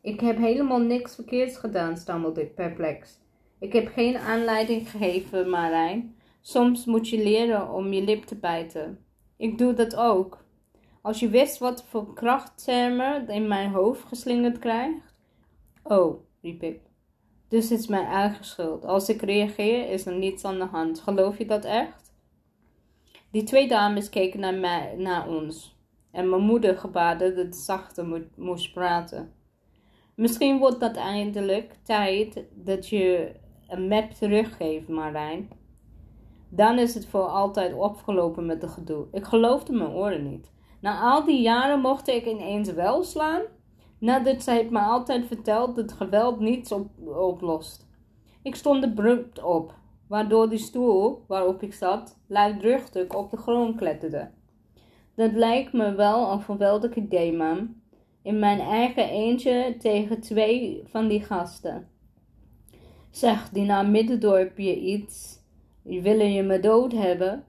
Ik heb helemaal niks verkeerds gedaan, stammelde ik perplex. Ik heb geen aanleiding gegeven, Marijn. Soms moet je leren om je lip te bijten. Ik doe dat ook. Als je wist wat voor krachttermen in mijn hoofd geslingerd krijgt. Oh, riep ik. Dus het is mijn eigen schuld. Als ik reageer, is er niets aan de hand. Geloof je dat echt? Die twee dames keken naar, mij, naar ons en mijn moeder gebaarde dat zachter moest praten. Misschien wordt dat eindelijk tijd dat je een map teruggeeft, Marijn. Dan is het voor altijd opgelopen met de gedoe. Ik geloofde mijn oren niet. Na al die jaren mocht ik ineens wel slaan, nadat zij me altijd verteld dat geweld niets op, oplost. Ik stond abrupt op, waardoor die stoel waarop ik zat luidruchtig op de grond kletterde. Dat lijkt me wel een geweldig idee, mam. In mijn eigen eentje tegen twee van die gasten. Zeg, die naar Middendorpje iets. Willen je me dood hebben?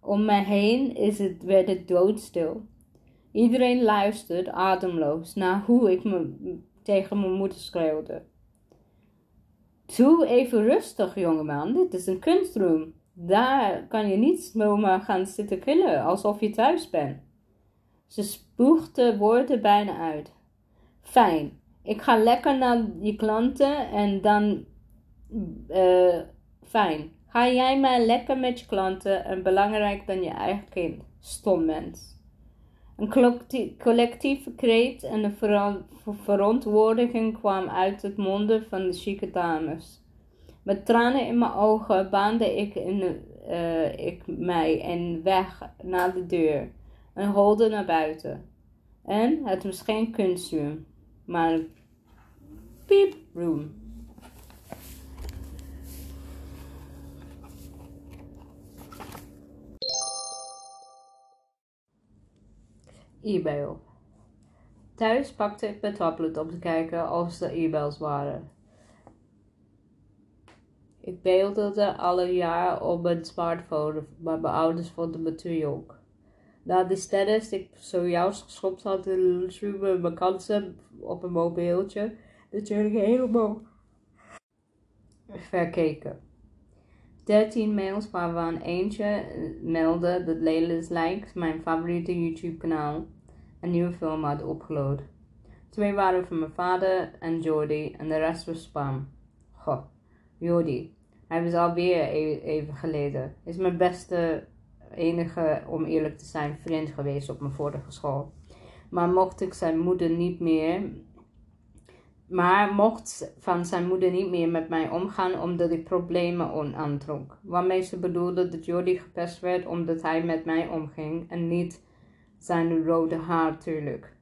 Om mij heen is het, werd het doodstil. Iedereen luistert ademloos naar hoe ik me tegen mijn moeder schreeuwde. Doe even rustig, jongeman. Dit is een kunstroom. Daar kan je niet zomaar gaan zitten killen alsof je thuis bent. Ze spoegde woorden bijna uit. Fijn, ik ga lekker naar je klanten en dan. Uh, fijn. Ga jij maar lekker met je klanten en belangrijk dan je eigen kind. Stom mens. Een collectieve kreet en een verontwoordiging kwam uit het monden van de chique dames. Met tranen in mijn ogen baande ik, in, uh, ik mij en weg naar de deur en holde naar buiten. En het was geen kunstroom, maar een pieproom. E-mail. Thuis pakte ik mijn tablet om te kijken als er e-mails waren. Ik beeldelde alle jaar op mijn smartphone, maar mijn ouders vonden me te jong. Na de stennis die ik zojuist geschopt had, sluwen mijn kansen op een mobieltje natuurlijk helemaal verkeken. 13 mails waarvan eentje meldde dat Lelis Likes, mijn favoriete YouTube kanaal, een nieuwe film had opgeload. Twee waren van mijn vader en Jordi en de rest was spam. Goh, Jordi. Hij was alweer e-, even geleden. Is mijn beste, enige, om eerlijk te zijn, vriend geweest op mijn vorige school. Maar mocht ik zijn moeder niet meer maar mocht van zijn moeder niet meer met mij omgaan omdat ik problemen aantrok. Waarmee ze bedoelde dat Jordi gepest werd omdat hij met mij omging en niet zijn rode haar natuurlijk.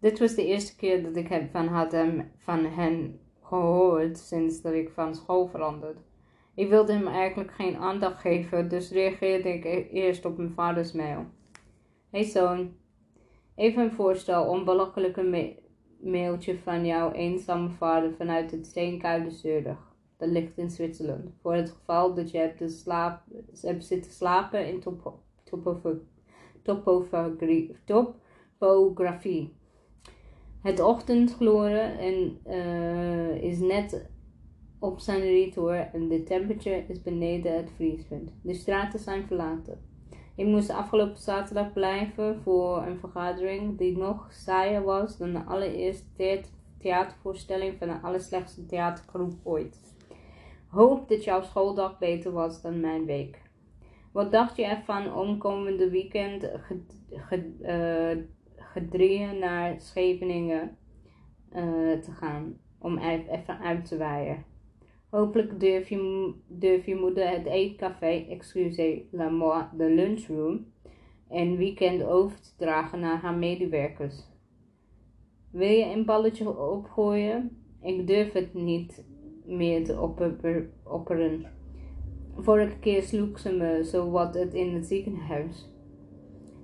Dit was de eerste keer dat ik van, had hem, van hen gehoord sinds dat ik van school veranderde. Ik wilde hem eigenlijk geen aandacht geven, dus reageerde ik e-, eerst op mijn vaders mail. Hey zoon, even een voorstel om belachelijke mailtje van jouw eenzame vader vanuit het steenkoude Zurich. Dat ligt in Zwitserland. Voor het geval dat je hebt, slaap, hebt zitten slapen in top, topografie. Het ochtendgloren en, uh, is net op zijn retour en de temperatuur is beneden het vriespunt. De straten zijn verlaten. Ik moest afgelopen zaterdag blijven voor een vergadering die nog saaier was dan de allereerste theatervoorstelling van de allerslechtste theatergroep ooit. Hoop dat jouw schooldag beter was dan mijn week. Wat dacht je ervan om komende weekend gedreven uh, naar Scheveningen uh, te gaan? Om even uit te waaien. Hopelijk durf je, moeder het eetcafé, excusez la moi, de lunchroom, en weekend over te dragen naar haar medewerkers. Wil je een balletje opgooien? Ik durf het niet meer te opperen. Vorige keer sloeg ze me zo wat het in het ziekenhuis.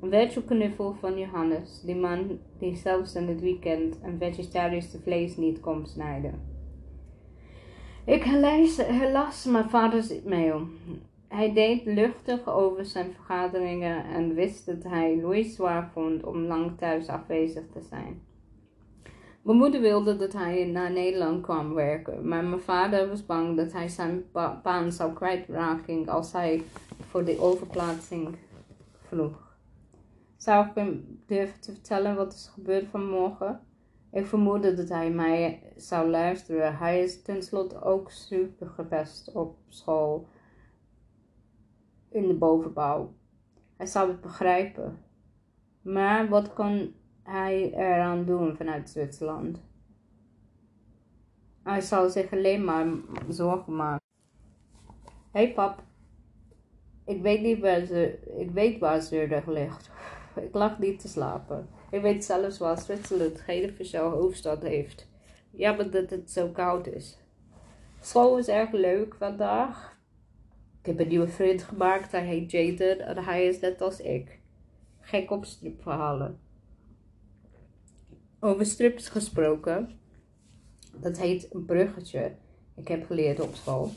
Een knuffel van Johannes, die man die zelfs in het weekend een vegetarisch vlees niet kon snijden. Ik helaas mijn vaders mail. Hij deed luchtig over zijn vergaderingen en wist dat hij Louis zwaar vond om lang thuis afwezig te zijn. Mijn moeder wilde dat hij naar Nederland kwam werken, maar mijn vader was bang dat hij zijn baan zou kwijtraken als hij voor de overplaatsing vroeg. Zou ik hem durven te vertellen wat is gebeurd vanmorgen? Ik vermoedde dat hij mij zou luisteren. Hij is tenslotte ook super gepest op school in de bovenbouw. Hij zou het begrijpen. Maar wat kon hij eraan doen vanuit Zwitserland? Hij zou zich alleen maar zorgen maken. Hé hey pap, ik weet niet waar ze, ik weet waar ligt. Ik lag niet te slapen. Ik weet zelfs waar Zwitserland geen officieel hoofdstad heeft. Jammer dat het zo koud is. School is erg leuk vandaag. Ik heb een nieuwe vriend gemaakt. Hij heet Jaden en hij is net als ik. Gek op stripverhalen. Over strips gesproken. Dat heet een bruggetje. Ik heb geleerd op school.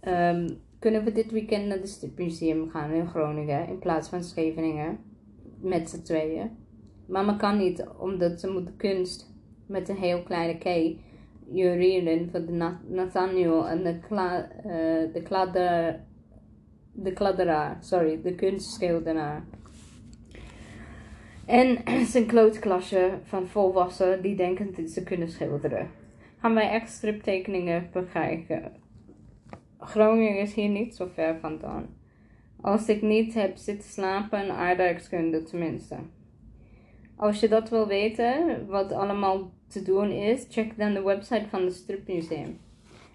Ehm, kunnen we dit weekend naar het stripmuseum gaan in Groningen in plaats van Scheveningen? Met z'n tweeën. Mama kan niet, omdat ze moet kunst met een heel kleine K jureren voor de Nathaniel en de, kla, uh, de, kladder, de kladderaar, sorry, de kunstschilderaar. En zijn klootklasje van volwassenen die denken dat ze kunnen schilderen. Gaan wij echt striptekeningen bekijken. Groningen is hier niet zo ver vandaan. Als ik niet heb zitten slapen, aardrijkskunde tenminste. Als je dat wil weten, wat allemaal te doen is, check dan de website van het stripmuseum.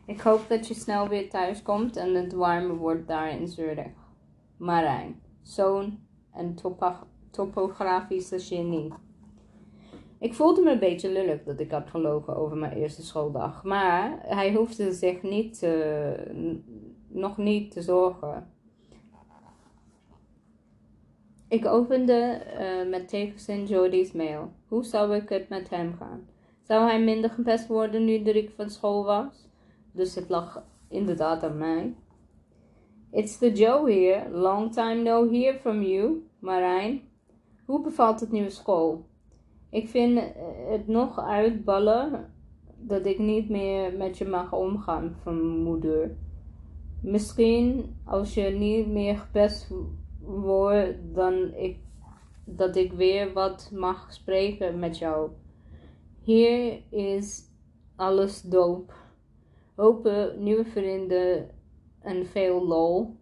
Ik hoop dat je snel weer thuis komt en het warmer wordt daar in Zurich. Marijn, zoon en topografische genie. Ik voelde me een beetje lullig dat ik had gelogen over mijn eerste schooldag, maar hij hoefde zich niet, nog niet te zorgen. Ik opende uh, met tegenzin Jody's mail. Hoe zou ik het met hem gaan? Zou hij minder gepest worden nu ik van school was? Dus het lag inderdaad aan mij. It's the Joe here. Long time no hear from you. Marijn, hoe bevalt het nieuwe school? Ik vind het nog uitballen dat ik niet meer met je mag omgaan van moeder. Misschien als je niet meer gepest wordt, dan ik, dat ik weer wat mag spreken met jou. Hier is alles doop. Hopen nieuwe vrienden en veel lol.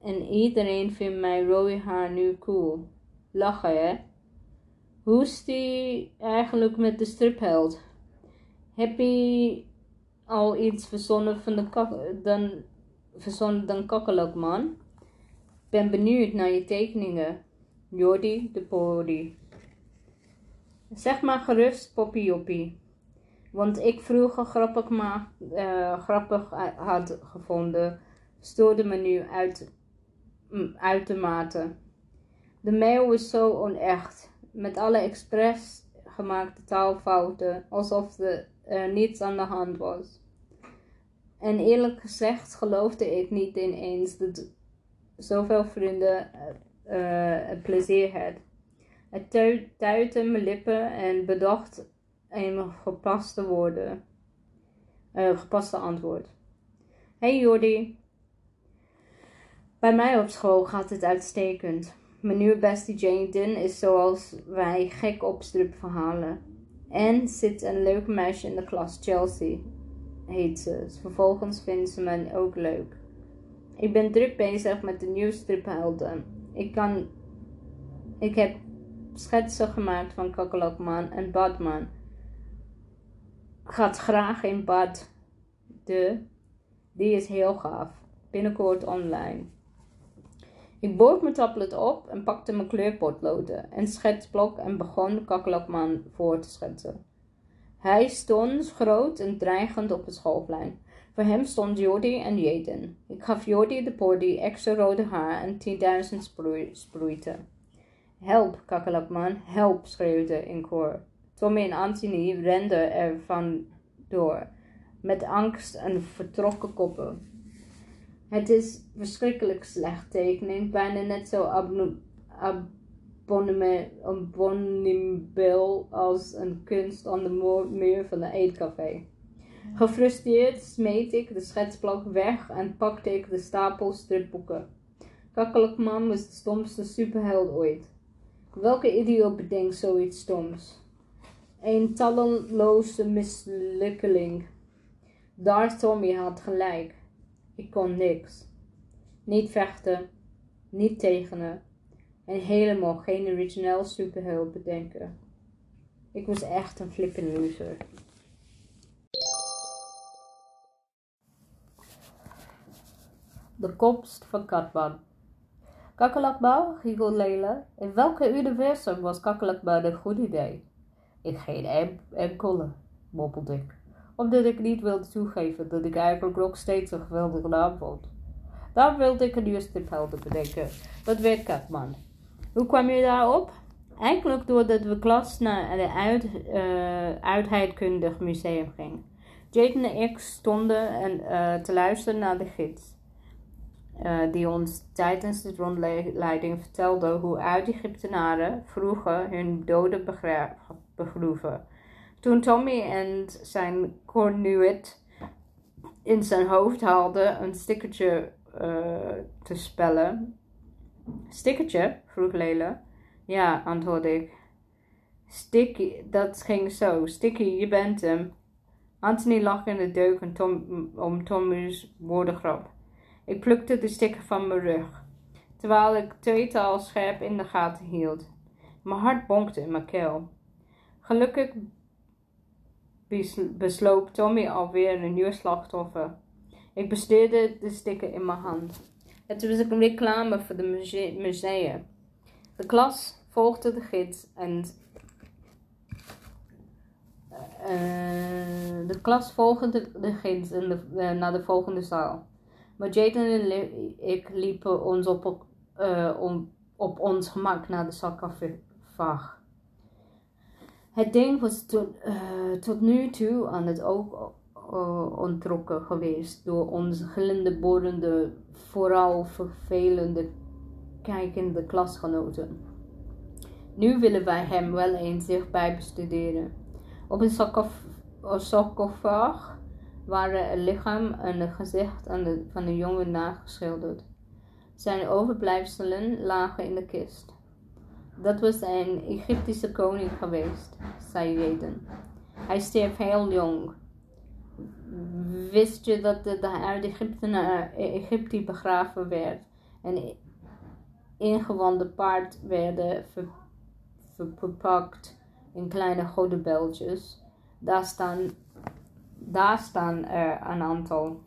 En iedereen vindt mijn rode haar nu cool. Lachen, hè? Hoe is die eigenlijk met de stripheld? Heb je al iets verzonnen van de dan, verzonnen dan man? Ben benieuwd naar je tekeningen. Jordi de Pori. Zeg maar gerust, Poppy. Want ik vroeger grappig, maar, uh, grappig had gevonden, stoorde me nu uit, mm, uitermate. De mail is zo onecht, met alle expres gemaakte taalfouten, alsof er niets aan de hand was. En eerlijk gezegd geloofde ik niet ineens dat zoveel vrienden uh, plezier had. Het tuitte mijn lippen en bedacht een gepaste woorden. Uh, gepaste antwoord. Hey Jordi. Bij mij op school gaat het uitstekend. Mijn nieuwe bestie Jane is zoals wij gek op stripverhalen. En zit een leuke meisje in de klas, Chelsea heet ze. Vervolgens vindt ze me ook leuk. Ik ben druk bezig met de nieuwe striphelden. Ik kan... Ik heb schetsen gemaakt van Kakkelokman en Badman. Gaat graag in bad. De. Die is heel gaaf. Binnenkort online. Ik bood mijn tablet op en pakte mijn kleurpotloden en schetsblok en begon Kakkelokman voor te schetsen. Hij stond groot en dreigend op het schoolplein. Voor hem stond Jordi en Jaden. Ik gaf Jordi de podi extra rode haar en 10.000 sproeiten. Help, kakkelakman, help, schreeuwde in koor. Tommy en Anthony renden er van door, met angst en vertrokken koppen. Het is verschrikkelijk slecht tekening, bijna net zo abominabel als een kunst aan de muur van een eetcafé. Gefrustreerd smeet ik de schetsblok weg en pakte ik de stapel stripboeken. Kakkelakman was de stomste superheld ooit. Welke idioot bedenkt zoiets stoms? Een talloze mislukkeling. Daar Tommy had gelijk. Ik kon niks. Niet vechten, niet tegenen en helemaal geen origineel superheld bedenken. Ik was echt een flippin' loser. De komst van Katman. Kakkelakbouw, Lele. In welke universum was kakkelakbouw een goed idee? Ik geen enkele, moppelde ik. Omdat ik niet wilde toegeven dat ik eigenlijk nog steeds een geweldige naam vond. Daarom wilde ik een nieuwe striphelden bedenken. Dat werd Katman. Hoe kwam je daarop? Eigenlijk doordat we klas naar het uit, uh, uitheidkundig museum gingen. Jaden en ik stonden en, uh, te luisteren naar de gids. Uh, die ons tijdens de rondleiding vertelde hoe uit-Egyptenaren vroeger hun doden begroeven. Toen Tommy en zijn cornuit in zijn hoofd haalden een stickertje te spellen, Stickertje? vroeg Lele. Ja, antwoordde ik. Sticky, dat ging zo. Sticky, je bent hem. Anthony lag in de deuk Tom, om Tommy's woordengrap. Ik plukte de sticker van mijn rug, terwijl ik tweetal scherp in de gaten hield. Mijn hart bonkte in mijn keel. Gelukkig besloop Tommy alweer een nieuw slachtoffer. Ik besteerde de sticker in mijn hand. Het was een reclame voor de museum. De klas volgde de gids en uh, de klas volgde de gids de, uh, naar de volgende zaal. Maar Jaden en ik liepen ons op, uh, om, op ons gemak naar de sarcofaag. Het ding was tot, tot nu toe aan het oog uh, ontrokken geweest door onze gillende, borende, vooral vervelende, kijkende klasgenoten. Nu willen wij hem wel eens dichtbij bestuderen. Op een sarcofaag waren een lichaam en een gezicht van de jongen nageschilderd. Zijn overblijfselen lagen in de kist. Dat was een Egyptische koning geweest, zei Jeden. Hij stierf heel jong. Wist je dat de, uit Egypte naar Egypte begraven werd en ingewande paard werden verpakt in kleine godenbeltjes? Daar staan, daar staan er een aantal.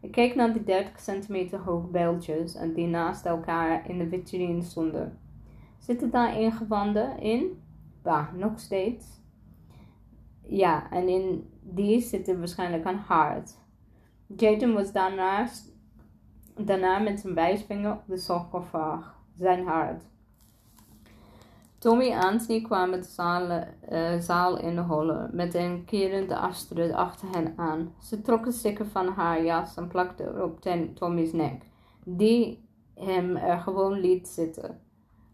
Ik keek naar die 30 centimeter hoge bijltjes die naast elkaar in de vitrine stonden. Zitten daar ingewanden in? Bah, nog steeds. Ja, en in die zitten waarschijnlijk een hart. Jaden was daarna met zijn wijsvinger op de sarcofaag, zijn hart. Tommy en Anthony kwamen de zaal, uh, zaal inhollen met een kerende Astrid achter hen aan. Ze trok een sticker van haar jas en plakte op Tommy's nek, die hem er gewoon liet zitten.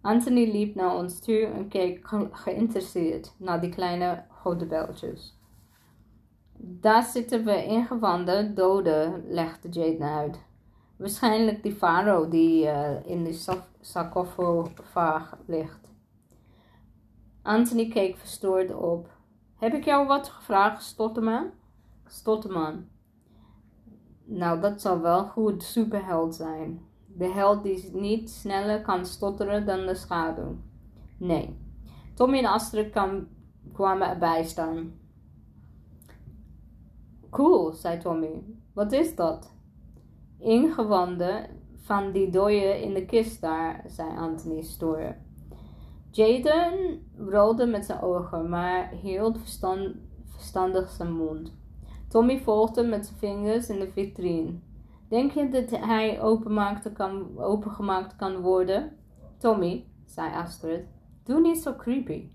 Anthony liep naar ons toe en keek geïnteresseerd naar die kleine godebeltjes. Daar zitten we ingewanden doden, legde Jade uit. Waarschijnlijk die farao die uh, in de sarcofaag ligt. Anthony keek verstoord op. Heb ik jou wat gevraagd, Stotterman? Stotterman. Nou, dat zal wel goed superheld zijn. De held die niet sneller kan stotteren dan de schaduw. Nee. Tommy en Astrid kwamen erbij staan. Cool, zei Tommy. Wat is dat? Ingewanden van die dooie in de kist daar, zei Anthony stoer. Jaden rolde met zijn ogen, maar hield verstand, verstandig zijn mond. Tommy volgde met zijn vingers in de vitrine. Denk je dat hij kan, opengemaakt kan worden? Tommy, zei Astrid, doe niet zo creepy.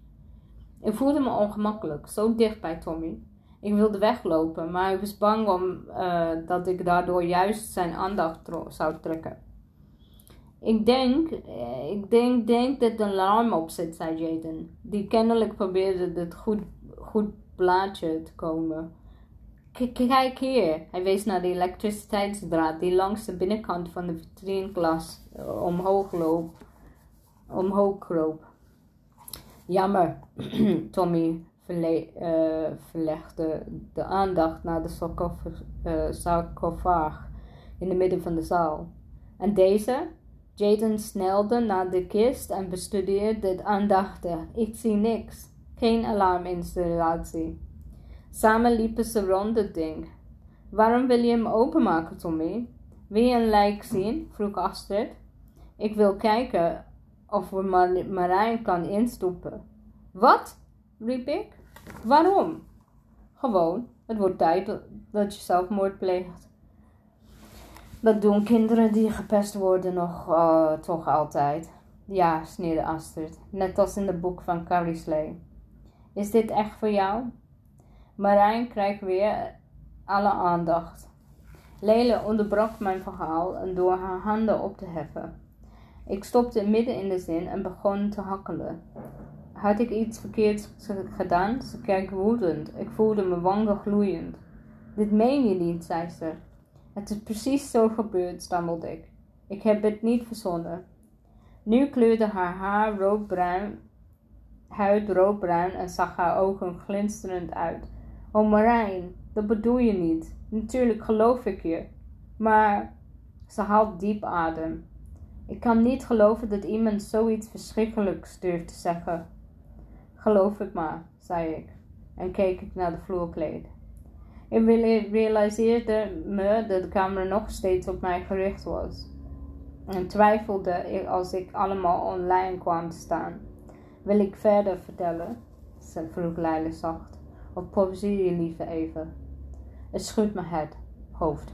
Ik voelde me ongemakkelijk, zo dicht bij Tommy. Ik wilde weglopen, maar ik was bang om, uh, dat ik daardoor juist zijn aandacht zou trekken. Ik denk, eh, ik denk, denk dat een alarm op zit, zei Jaden. Die kennelijk probeerde het goed, goed plaatje te komen. Kijk hier. Hij wees naar de elektriciteitsdraad die langs de binnenkant van de vitrineglas eh, omhoog, loop, omhoog kroop. Jammer, Tommy uh, verlegde de aandacht naar de sarcofaag in het midden van de zaal. En deze? Jaden snelde naar de kist en bestudeerde het aandachtig. Ik zie niks. Geen alarminstallatie. Samen liepen ze rond het ding. Waarom wil je hem openmaken, Tommy? Wil je een lijk zien? vroeg Astrid. Ik wil kijken of we Marijn kan instoppen. Wat? riep ik. Waarom? Gewoon, het wordt tijd dat je zelfmoord pleegt. Dat doen kinderen die gepest worden nog uh, toch altijd. Ja, sneerde Astrid, net als in het boek van Carrie Slay. Is dit echt voor jou? Marijn krijgt weer alle aandacht. Lele onderbrak mijn verhaal door haar handen op te heffen. Ik stopte midden in de zin en begon te hakkelen. Had ik iets verkeerds gedaan? Ze keek woedend. Ik voelde me wangen gloeiend. Dit meen je niet, zei ze. Het is precies zo gebeurd, stammelde ik. Ik heb het niet verzonnen. Nu kleurde haar haar roodbruin, huid roodbruin en zag haar ogen glinsterend uit. Oh Marijn, dat bedoel je niet. Natuurlijk geloof ik je. Maar ze haalt diep adem. Ik kan niet geloven dat iemand zoiets verschrikkelijks durft te zeggen. Geloof het maar, zei ik en keek ik naar de vloerkleed. Ik realiseerde me dat de camera nog steeds op mij gericht was. En twijfelde ik als ik allemaal online kwam te staan. Wil ik verder vertellen? vroeg Leila zacht. Of je liever even? Het schudt me het hoofd.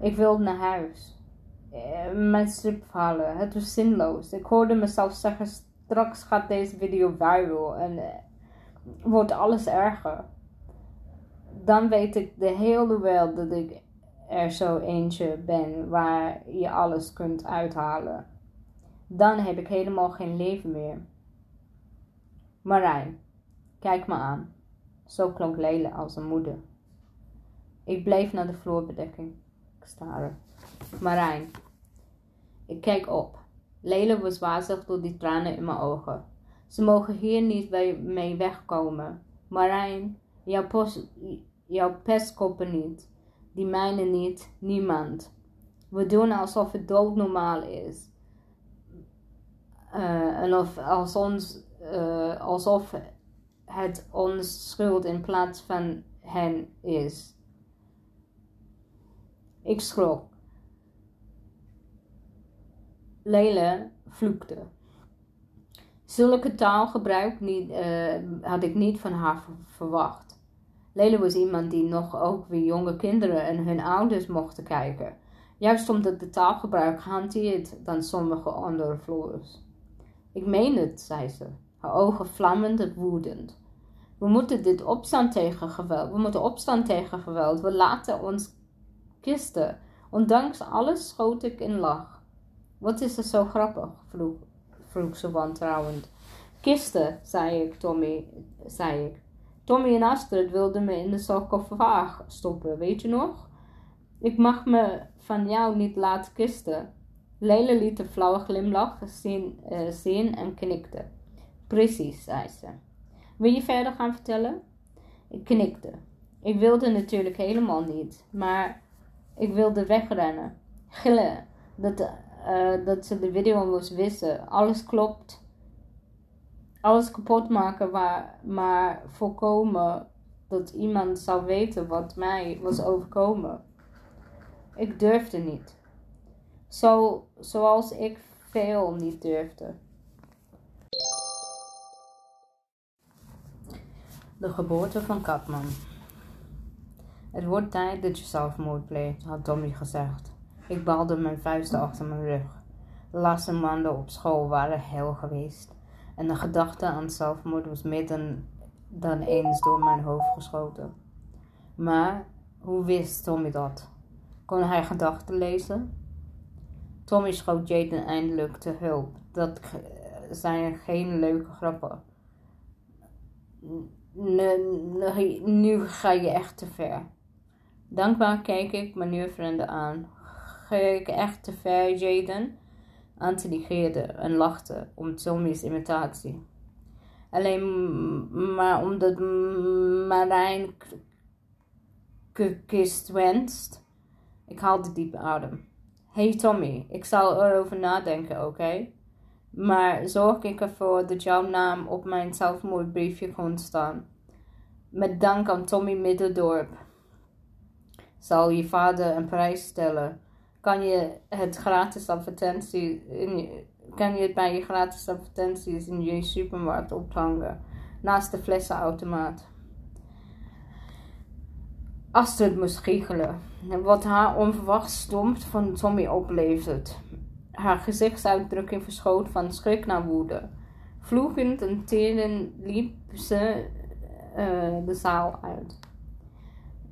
Ik wilde naar huis. eh, mijn stripverhalen. Het was zinloos. Ik hoorde mezelf zeggen, straks gaat deze video viral en eh, wordt alles erger. Dan weet ik de hele wel dat ik er zo eentje ben waar je alles kunt uithalen. Dan heb ik helemaal geen leven meer. Marijn, kijk me aan. Zo klonk Lele als een moeder. Ik bleef naar de vloerbedekking staren. Marijn. Ik keek op. Lele was wazig door die tranen in mijn ogen. Ze mogen hier niet mee wegkomen. Marijn, jouw, post, jouw pestkoppen niet. Die mijne niet, niemand. We doen alsof het doodnormaal is. Uh, en of, als ons, uh, alsof het ons schuld in plaats van hen is. Ik schrok. Lele vloekte. Zulke taalgebruik niet, uh, had ik niet van haar verwacht. Lele was iemand die nog ook weer jonge kinderen en hun ouders mochten kijken. Juist omdat de taalgebruik hanteert dan sommige andere vloers. Ik meen het, zei ze, haar ogen vlammend en woedend. We moeten dit opstaan tegen geweld. We moeten opstaan tegen geweld. We laten ons kisten. Ondanks alles schoot ik in lach. Wat is er zo grappig? vroeg, vroeg ze wantrouwend. Kisten, zei ik, Tommy, zei ik. Tommy en Astrid wilden me in de sarcofaag stoppen, weet je nog? Ik mag me van jou niet laten kisten. Lele liet een flauwe glimlach zien, zien en knikte. Precies, zei ze. Wil je verder gaan vertellen? Ik knikte. Ik wilde natuurlijk helemaal niet, maar ik wilde wegrennen. Gillen. Dat, uh, dat ze de video moest wissen. Alles klopt. Alles kapot maken, maar, voorkomen dat iemand zou weten wat mij was overkomen. Ik durfde niet. Zo, zoals ik veel niet durfde. De geboorte van Katman. Het wordt tijd dat je zelfmoord pleegt, had Tommy gezegd. Ik balde mijn vuisten achter mijn rug. De laatste maanden op school waren hel geweest. En de gedachte aan zelfmoord was meer dan, eens door mijn hoofd geschoten. Maar hoe wist Tommy dat? Kon hij gedachten lezen? Tommy schoot Jaden eindelijk te hulp. Dat zijn geen leuke grappen. nu ga je echt te ver. Dankbaar keek ik mijn nieuwe vrienden aan. Ga ik echt te ver, Jaden? Anthony geerde en lachte om Tommy's imitatie. Alleen maar omdat Marijn kist wenst. Ik haalde diepe adem. Hey Tommy, ik zal erover nadenken, oké? Maar zorg ik ervoor dat jouw naam op mijn zelfmoordbriefje komt staan. Met dank aan Tommy Middendorp zal je vader een prijs stellen. Kan je het gratis advertentie in kan je het bij je gratis advertenties in je supermarkt ophangen, naast de flessenautomaat. Astrid moest giechelen, wat haar onverwacht stompt van Tommy oplevert. Haar gezichtsuitdrukking verschoot van schrik naar woede. Vloekend en teren liep ze uh, de zaal uit.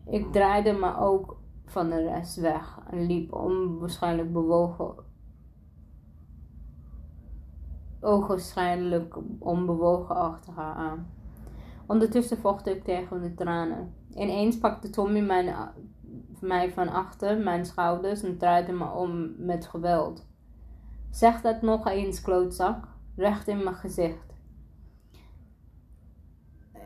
Ik draaide me ook van de rest weg en liep onwaarschijnlijk bewogen. Ogenschijnlijk onbewogen achter haar aan. Ondertussen vochtte ik tegen de tranen. Ineens pakte Tommy mij van achter mijn schouders en draaide me om met geweld. Zeg dat nog eens, klootzak, recht in mijn gezicht.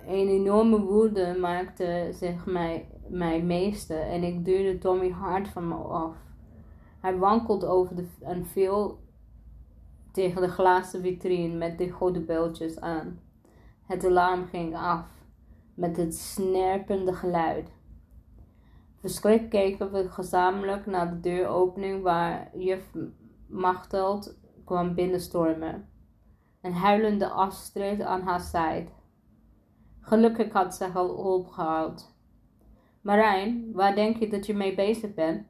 Een enorme woede maakte zich mij, mij meeste en ik duwde Tommy hard van me af. Hij wankelde over de, en viel tegen de glazen vitrine met de goede aan. Het alarm ging af met het snerpende geluid. Verschrikt keken we gezamenlijk naar de deuropening waar juf Machteld kwam binnenstormen. En huilende Astrid aan haar zijde. Gelukkig had ze hulp gehaald. Marijn, waar denk je dat je mee bezig bent?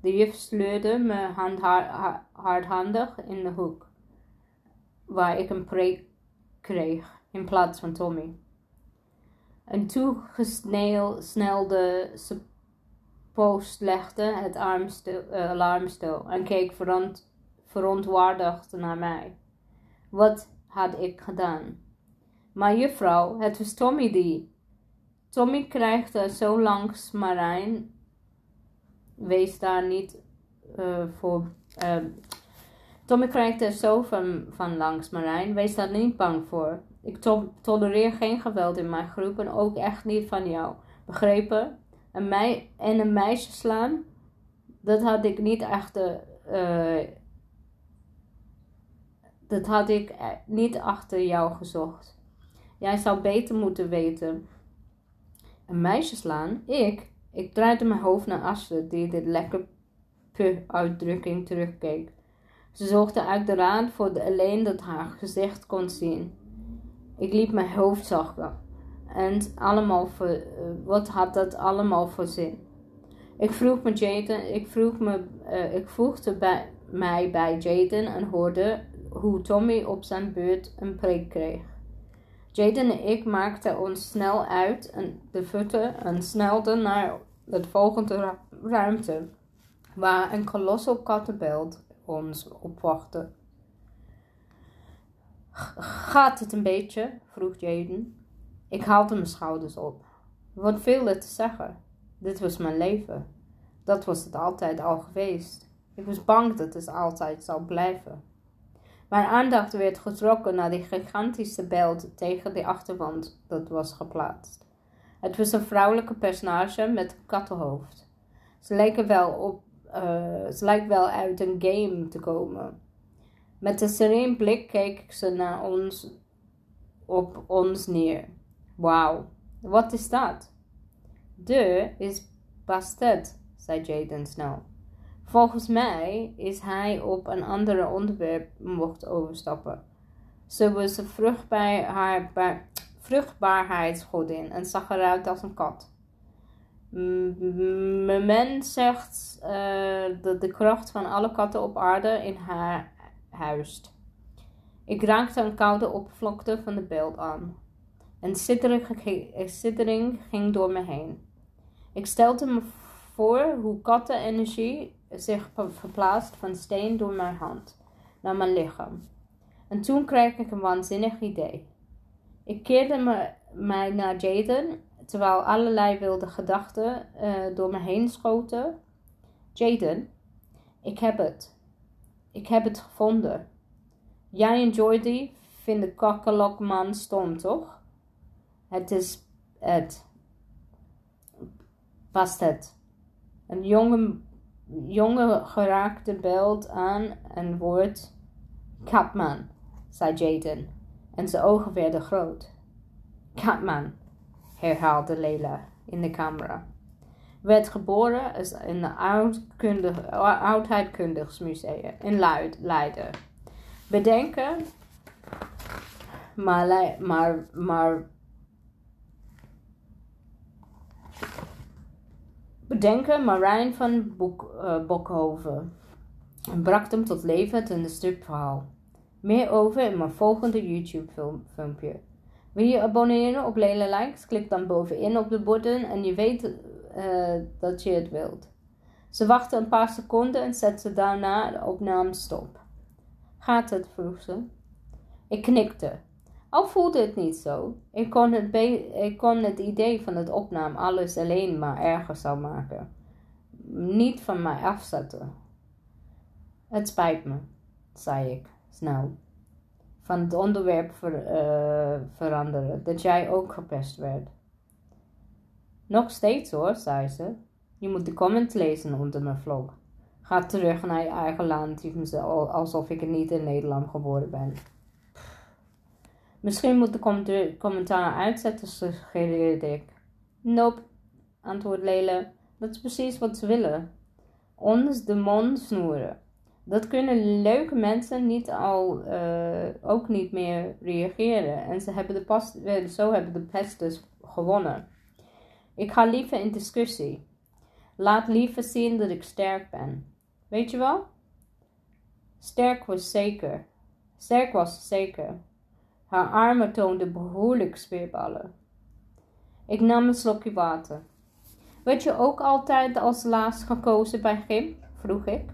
De juf sleurde me hand, hardhandig in de hoek, waar ik een preek kreeg in plaats van Tommy. En toen snelde ze post legde het stil en keek veront, verontwaardigd naar mij. Wat had ik gedaan? Maar juffrouw, het was Tommy die. Tommy krijgt er zo langs Marijn. Wees daar niet uh, voor. Uh, Tommy krijgt er zo van, van langs Marijn. Wees daar niet bang voor. Ik to tolereer geen geweld in mijn groep en ook echt niet van jou. Begrepen? Een en een meisje slaan, dat had ik niet echt. Uh, dat had ik niet achter jou gezocht. Jij zou beter moeten weten. Een meisje slaan? Ik? Ik draaide mijn hoofd naar Astrid, die dit lekker puh-uitdrukking terugkeek. Ze zochten uit de raad voor de alleen dat haar gezicht kon zien. Ik liep mijn hoofd zagen. En allemaal voor, uh, wat had dat allemaal voor zin? Ik vroeg me Jaden, ik vroeg me, uh, ik voegde bij, mij bij Jaden en hoorde hoe Tommy op zijn beurt een preek kreeg. Jaden en ik maakten ons snel uit en de voeten en snelden naar het volgende ruimte, waar een kolossal kattenbeeld ons opwachtte. Gaat het een beetje? vroeg Jaden. Ik haalde mijn schouders op. Wat viel er te zeggen? Dit was mijn leven. Dat was het altijd al geweest. Ik was bang dat het altijd zou blijven. Mijn aandacht werd getrokken naar die gigantische beeld tegen de achterwand dat was geplaatst. Het was een vrouwelijke personage met een kattenhoofd. Ze lijken wel op, ze lijkt wel uit een game te komen. Met een sereen blik keek ze naar ons, op ons neer. Wauw, wat is dat? De is Bastet, zei Jaden snel. Volgens mij is hij op een ander onderwerp mocht overstappen. Ze was een vruchtbaar, haar, vruchtbaarheidsgodin en zag eruit als een kat. Men zegt uh, dat de kracht van alle katten op aarde in haar huist. Ik raakte een koude oppervlakte van de beeld aan. Een siddering ging door me heen. Ik stelde me voor hoe kattenenergie zich verplaatst van steen door mijn hand naar mijn lichaam. En toen kreeg ik een waanzinnig idee. Ik keerde me, mij naar Jaden, terwijl allerlei wilde gedachten uh, door me heen schoten. Jaden, ik heb het. Ik heb het gevonden. Jij en Jordy vinden kakkelokman stom, toch? Het is het. Past het. Een jonge, jonge geraakte belt aan en wordt Catman, zei Jaden. En zijn ogen werden groot. Catman, herhaalde Leila in de camera. Werd geboren in het oudheidkundig museum in Leiden. Bedenken, maar, maar, maar bedenken Marijn van Boek, uh, Bokhoven en bracht hem tot leven in een stripverhaal. Meer over in mijn volgende YouTube film, filmpje. Wil je abonneren op Lele Likes? Klik dan bovenin op de button en je weet uh, dat je het wilt. Ze wachtte een paar seconden en zette daarna de opname stop. Gaat het? vroeg ze. Ik knikte. Al voelde het niet zo. Ik kon het, ik kon het idee van het opname alles alleen maar erger zou maken. Niet van mij afzetten. Het spijt me, zei ik snel. Van het onderwerp uh, veranderen, dat jij ook gepest werd. Nog steeds hoor, zei ze. Je moet de comments lezen onder mijn vlog. Ga terug naar je eigen land, alsof ik niet in Nederland geboren ben. Misschien moet de commentaar uitzetten, suggereerde ik. Nope, antwoordde Lele. Dat is precies wat ze willen. Ons de mond snoeren. Dat kunnen leuke mensen niet al, uh, ook niet meer reageren. En ze hebben de pas, zo hebben de pest dus gewonnen. Ik ga liever in discussie. Laat liever zien dat ik sterk ben. Weet je wel? Sterk was zeker. Sterk was zeker. Haar armen toonden behoorlijk spierballen. Ik nam een slokje water. Werd je ook altijd als laatst gekozen bij gym? vroeg ik.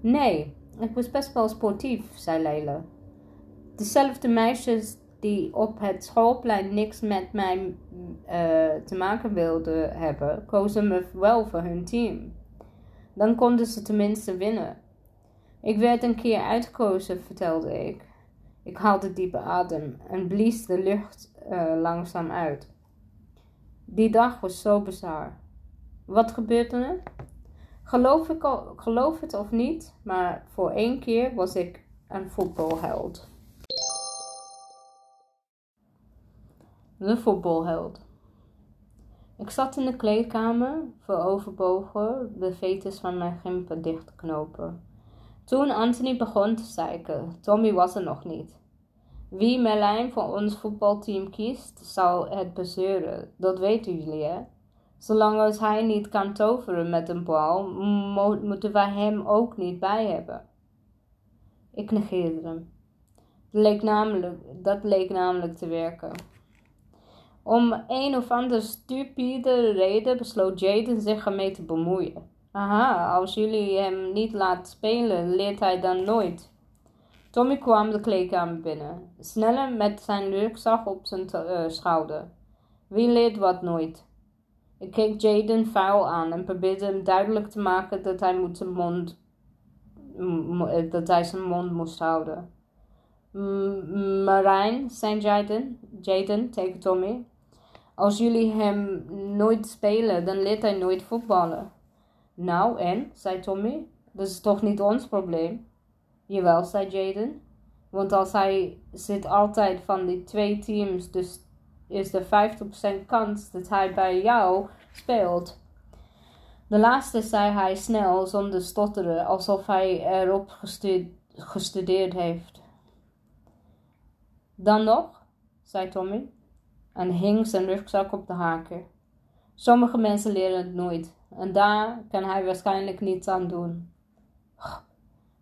Nee, ik was best wel sportief, zei Leila. Dezelfde meisjes die op het schoolplein niks met mij uh, te maken wilden hebben, kozen me wel voor hun team. Dan konden ze tenminste winnen. Ik werd een keer uitgekozen, vertelde ik. Ik haalde diepe adem en blies de lucht uh, langzaam uit. Die dag was zo bizar. Wat gebeurde er? Geloof, ik geloof het of niet, maar voor één keer was ik een voetbalheld. De voetbalheld. Ik zat in de kleedkamer, vooroverbogen, de veters van mijn gimpen dicht te knopen. Toen Anthony begon te zeiken, Tommy was er nog niet. Wie Merlijn voor ons voetbalteam kiest, zal het bezeuren. Dat weten jullie, hè? Zolang als hij niet kan toveren met een bal, moeten wij hem ook niet bij hebben. Ik negeerde hem. Leek namelijk, dat leek namelijk te werken. Om een of andere stupide reden besloot Jaden zich ermee te bemoeien. Aha, als jullie hem niet laten spelen, leert hij dan nooit. Tommy kwam de kleedkamer binnen, sneller met zijn rugzak op zijn uh, schouder. Wie leert wat nooit? Ik keek Jaden vuil aan en probeerde hem duidelijk te maken dat hij, moet zijn, mond, eh, dat hij zijn mond moest houden. Marijn, zei Jaden, Jaden tegen Tommy. Als jullie hem nooit spelen, dan leert hij nooit voetballen. Nou en, zei Tommy, dat is toch niet ons probleem? Jawel, zei Jaden. Want als hij zit altijd van die twee teams, dus is er 50% kans dat hij bij jou speelt. De laatste zei hij snel, zonder stotteren, alsof hij erop gestudeerd heeft. Dan nog, zei Tommy, en hing zijn rugzak op de haken. Sommige mensen leren het nooit, en daar kan hij waarschijnlijk niets aan doen.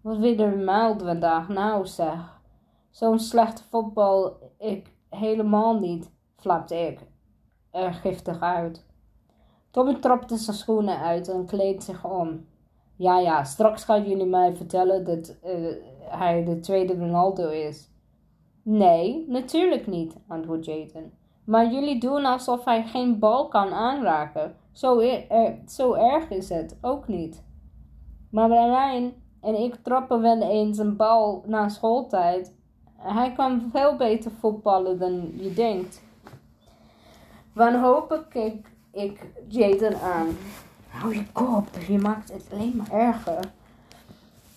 Wat weer mild vandaag, nou zeg. Zo'n slechte voetbal ik helemaal niet, flapte ik er giftig uit. Tommy trapte zijn schoenen uit en kleed zich om. Ja, ja, straks gaan jullie mij vertellen dat uh, hij de tweede Ronaldo is. Nee, natuurlijk niet, antwoordde Jaden. Maar jullie doen alsof hij geen bal kan aanraken. Zo, zo erg is het ook niet. Maar Marijn en ik trappen wel eens een bal na schooltijd. Hij kan veel beter voetballen dan je denkt. Wanhopig keek ik Jaden aan. Hou je kop, je maakt het alleen maar erger.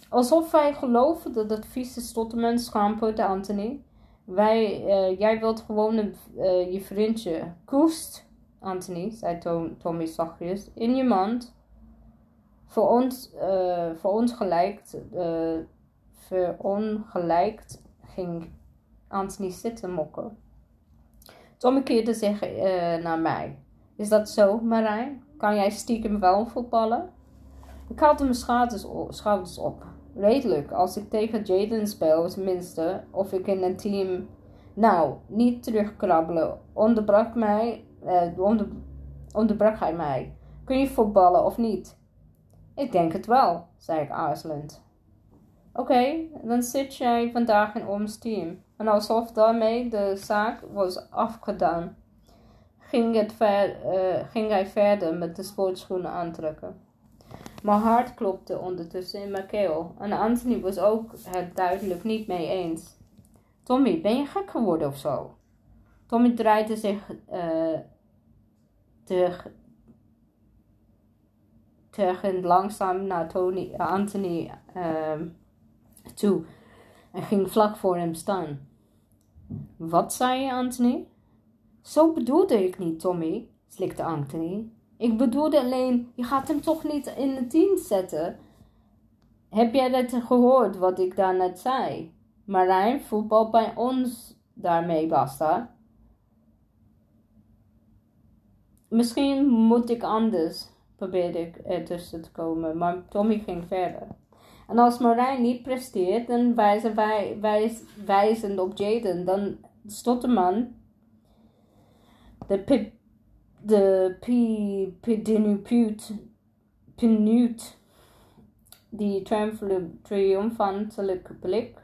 Alsof hij geloofde dat het vieze stotterman schaampote Anthony. Wij, uh, jij wilt gewoon een, uh, je vriendje. Koest, Anthony, zei Tom, Tommy zachtjes, in je mand. Voor ons, uh, voor ons gelijkt, verongelijkt ging Anthony zitten mokken. Tommy keerde zich naar mij. Is dat zo, Marijn? Kan jij stiekem wel voetballen? Ik haalde mijn schouders, op. Redelijk, als ik tegen Jaden speel, tenminste, of ik in een team. Nou, niet terugkrabbelen. Onderbrak mij, eh, onder, onderbrak hij mij. Kun je voetballen of niet? Ik denk het wel, zei ik aarzelend. Oké, dan zit jij vandaag in ons team. En alsof daarmee de zaak was afgedaan ging, het uh, ging hij verder met de sportschoenen aantrekken. Mijn hart klopte ondertussen in mijn keel en Anthony was ook het duidelijk niet mee eens. Tommy, ben je gek geworden of zo? Tommy draaide zich uh, terug, terug langzaam naar Tony, Anthony uh, toe en ging vlak voor hem staan. Wat zei je, Anthony? Zo bedoelde ik niet, Tommy, slikte Anthony. Ik bedoelde alleen, je gaat hem toch niet in het team zetten? Heb jij dat gehoord wat ik daarnet zei? Marijn voetbal bij ons daarmee, basta. Misschien moet ik anders, probeerde ik ertussen te komen, maar Tommy ging verder. En als Marijn niet presteert, dan wijzen wij wijs, wijzend op Jaden. Dan stopt de pip, de Pidinuput, Pinut, die triomfantelijke blik,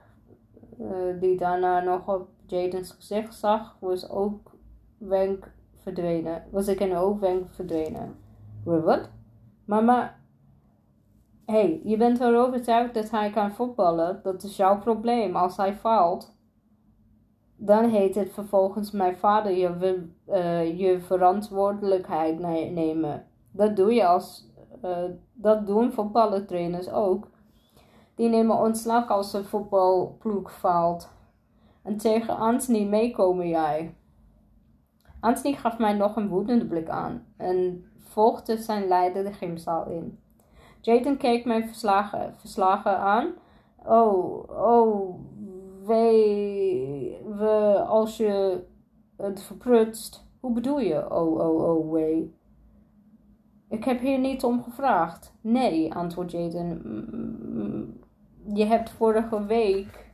uh, die daarna nog op Jaden's gezicht zag, was ook wenk verdwenen. Was ik in oogwenk verdwenen. Wat? Mama, hey, je bent wel overtuigd dat hij kan voetballen. Dat is jouw probleem. Als hij faalt, dan heet het vervolgens mijn vader je, wil, uh, je verantwoordelijkheid nemen. Dat doe je als, uh, dat doen voetballertrainers ook. Die nemen ontslag als een voetbalploeg faalt. En tegen Anthony meekomen jij. Anthony gaf mij nog een woedende blik aan en volgde zijn leider de gymzaal in. Jaden keek mijn verslagen, verslagen aan. Oh, oh, wee, we, als je het verprutst. Hoe bedoel je? Oh, oh, oh, wee. Ik heb hier niet om gevraagd. Nee, antwoordt Jaden. Je hebt vorige week.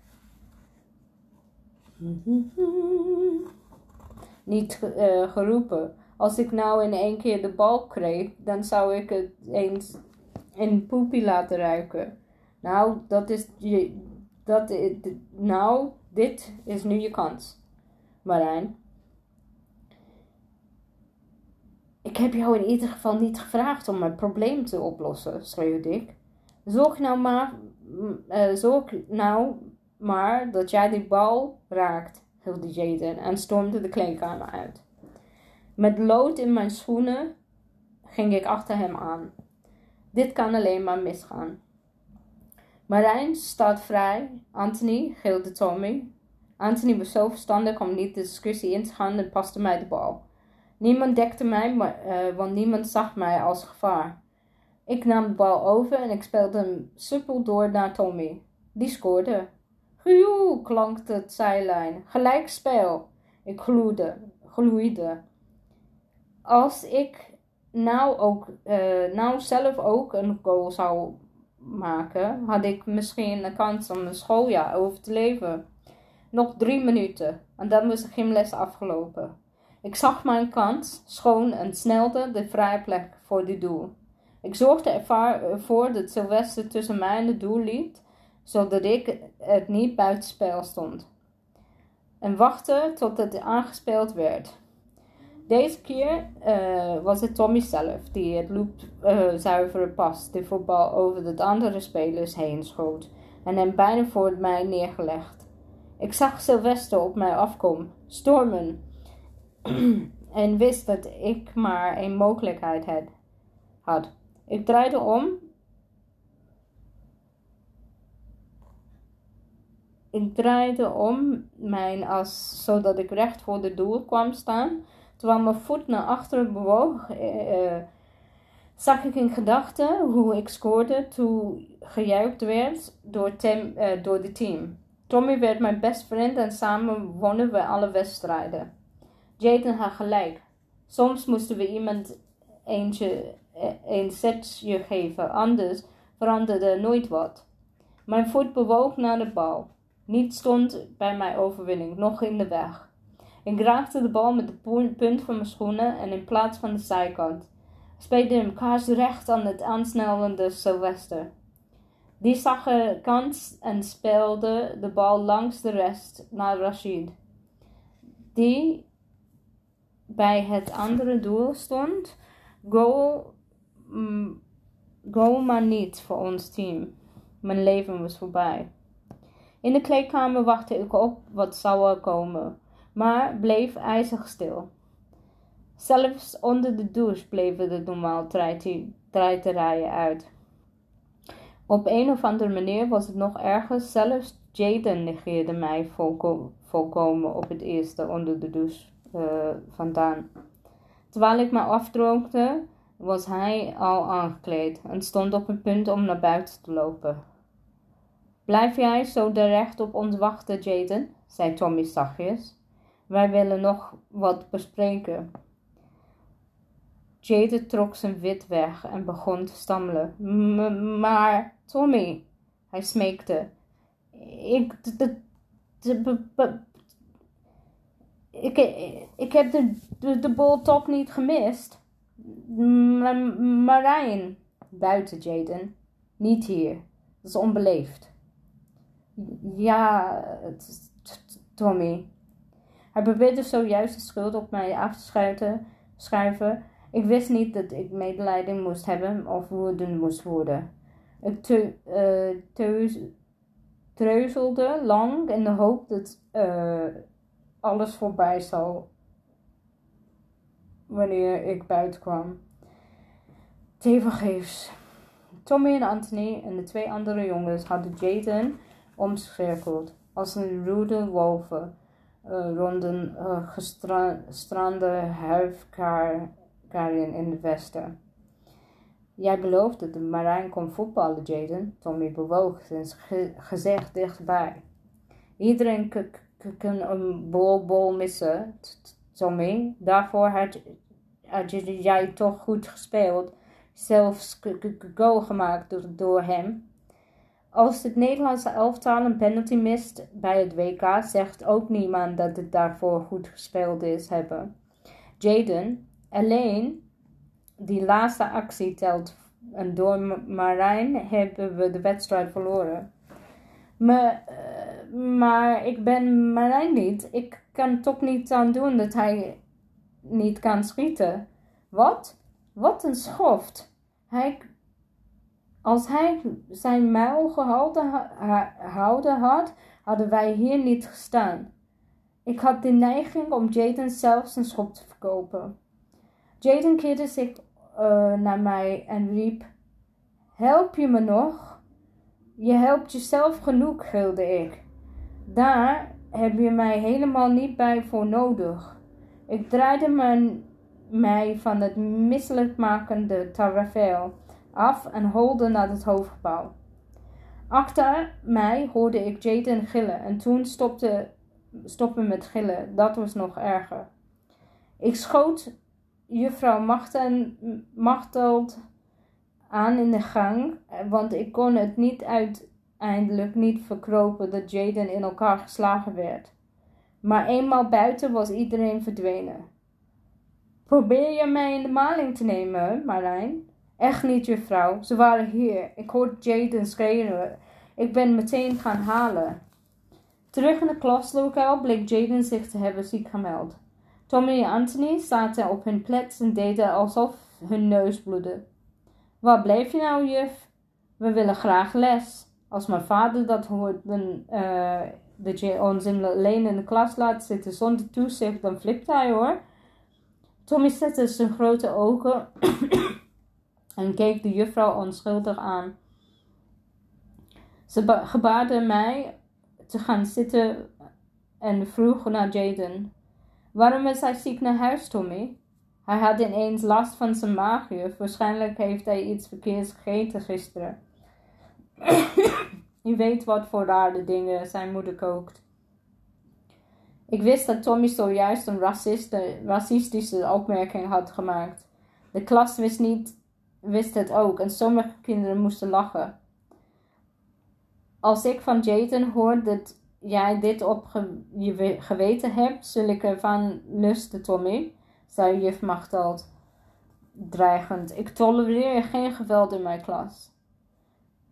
Niet uh, geroepen. Als ik nou in één keer de bal kreeg, dan zou ik het eens in poepie laten ruiken. Nou, dat is je. Dat, nou, dit is nu je kans, Marijn. Ik heb jou in ieder geval niet gevraagd om mijn probleem te oplossen, schreeuwde ik. Zorg nou maar, uh, zorg nou maar dat jij die bal raakt, gilde Jaden en stormde de kleedkamer uit. Met lood in mijn schoenen ging ik achter hem aan. Dit kan alleen maar misgaan. Marijn staat vrij. Anthony gilde Tommy. Anthony was zo verstandig om niet de discussie in te gaan en paste mij de bal. Niemand dekte mij, maar, uh, want niemand zag mij als gevaar. Ik nam de bal over en ik speelde hem suppel door naar Tommy. Die scoorde. Gejoe, klankte het zijlijn. Gelijkspel. Ik gloeide, gloeide. Als ik nou, ook, uh, nou zelf ook een goal zou maken, had ik misschien een kans om een schooljaar over te leven. Nog drie minuten en dan was de gymles afgelopen. Ik zag mijn kans, schoon en snelde de vrije plek voor dit doel. Ik zorgde ervoor dat Sylvester tussen mij en het doel liet, zodat ik het niet buitenspel stond. En wachtte tot het aangespeeld werd. Deze keer uh, was het Tommy zelf die het loop uh, zuivere pas de voetbal over de andere spelers heen schoot en hem bijna voor mij neergelegd. Ik zag Sylvester op mij afkomen, stormen, en wist dat ik maar één mogelijkheid had. Ik draaide om. Ik draaide om mijn as zodat ik recht voor de doel kwam staan Terwijl mijn voet naar achteren bewoog, eh, eh, zag ik in gedachten hoe ik scoorde toen gejuicht werd door, tem, eh, door de team. Tommy werd mijn best vriend en samen wonnen we alle wedstrijden. Jaden had gelijk. Soms moesten we iemand eentje, eh, een setje geven, anders veranderde nooit wat. Mijn voet bewoog naar de bal. Niets stond bij mijn overwinning nog in de weg. Ik raakte de bal met de punt van mijn schoenen en in plaats van de zijkant. Speelde hem kaarsrecht aan het aansnellende Sylvester. Die zag een kans en speelde de bal langs de rest naar Rashid. Die bij het andere doel stond. Goal, mm, goal maar niet voor ons team. Mijn leven was voorbij. In de kleedkamer wachtte ik op wat zou er komen maar bleef ijzig stil. Zelfs onder de douche bleven de normaal draaiterij uit. Op een of andere manier was het nog erger, zelfs Jaden negeerde mij volko volkomen op het eerste onder de douche uh, vandaan. Terwijl ik me afdroogde, was hij al aangekleed en stond op een punt om naar buiten te lopen. Blijf jij zo recht op ons wachten, Jaden? zei Tommy zachtjes. Wij willen nog wat bespreken. Jaden trok zijn wit weg en begon te stammelen. "M- Maar, Tommy, hij smeekte. Ik, ik, ik heb de, de, de bol toch niet gemist. Marijn, buiten Jaden. Niet hier. Dat is onbeleefd. Ja, Tommy. Hij probeerde zojuist de schuld op mij af te schuiven. Ik wist niet dat ik medelijden moest hebben of woedend moest worden. Ik eh, treuzelde lang in de hoop dat eh, alles voorbij zou wanneer ik buiten kwam. Tevergeefs. Tommy en Anthony en de twee andere jongens hadden Jaden omcirkeld als een rude wolven uh, rond een uh, gestrande huifkarien in het westen. Jij beloofde dat Marijn kon voetballen, Jaden. Tommy bewoog zijn ge gezicht dichtbij. Iedereen kan een bol missen, Tommy. Daarvoor had, jij toch goed gespeeld. Zelfs goal gemaakt door hem. Als het Nederlandse elftal een penalty mist bij het WK, zegt ook niemand dat het daarvoor goed gespeeld is hebben. Jaden, alleen die laatste actie telt en door Marijn hebben we de wedstrijd verloren. Maar, uh, maar ik ben Marijn niet. Ik kan toch niet aan doen dat hij niet kan schieten. Wat? Wat een schoft. Hij als hij zijn muil gehouden houden had, hadden wij hier niet gestaan. Ik had de neiging om Jaden zelfs een schop te verkopen. Jaden keerde zich uh, naar mij en riep: Help je me nog? Je helpt jezelf genoeg, gilde ik. Daar heb je mij helemaal niet bij voor nodig. Ik draaide mij van het misselijkmakende tafereel af en holde naar het hoofdgebouw. Achter mij hoorde ik Jaden gillen en toen stopte, stopte met gillen. Dat was nog erger. Ik schoot juffrouw Machteld aan in de gang, want ik kon het niet uiteindelijk niet verkropen dat Jaden in elkaar geslagen werd. Maar eenmaal buiten was iedereen verdwenen. Probeer je mij in de maling te nemen, Marijn? Echt niet, juffrouw. Ze waren hier. Ik hoorde Jaden schreeuwen. Ik ben meteen gaan halen. Terug in de klaslokaal bleek Jaden zich te hebben ziek gemeld. Tommy en Anthony zaten op hun plaats en deden alsof hun neus bloedde. Waar bleef je nou, juf? We willen graag les. Als mijn vader dat hoort, dan, uh, dat je ons alleen in de klas laat zitten zonder toezicht, dan flipt hij hoor. Tommy zette zijn grote ogen en keek de juffrouw onschuldig aan. Ze gebaarde mij te gaan zitten en vroeg naar Jaden. Waarom is hij ziek naar huis, Tommy? Hij had ineens last van zijn maagjuf. Waarschijnlijk heeft hij iets verkeerds gegeten gisteren. Je weet wat voor rare dingen zijn moeder kookt. Ik wist dat Tommy zojuist een racistische opmerking had gemaakt. De klas wist, niet, wist het ook en sommige kinderen moesten lachen. Als ik van Jaden hoor dat jij dit op je geweten hebt, zul ik ervan lusten, Tommy, zei juf Machteld dreigend. Ik tolereer geen geweld in mijn klas.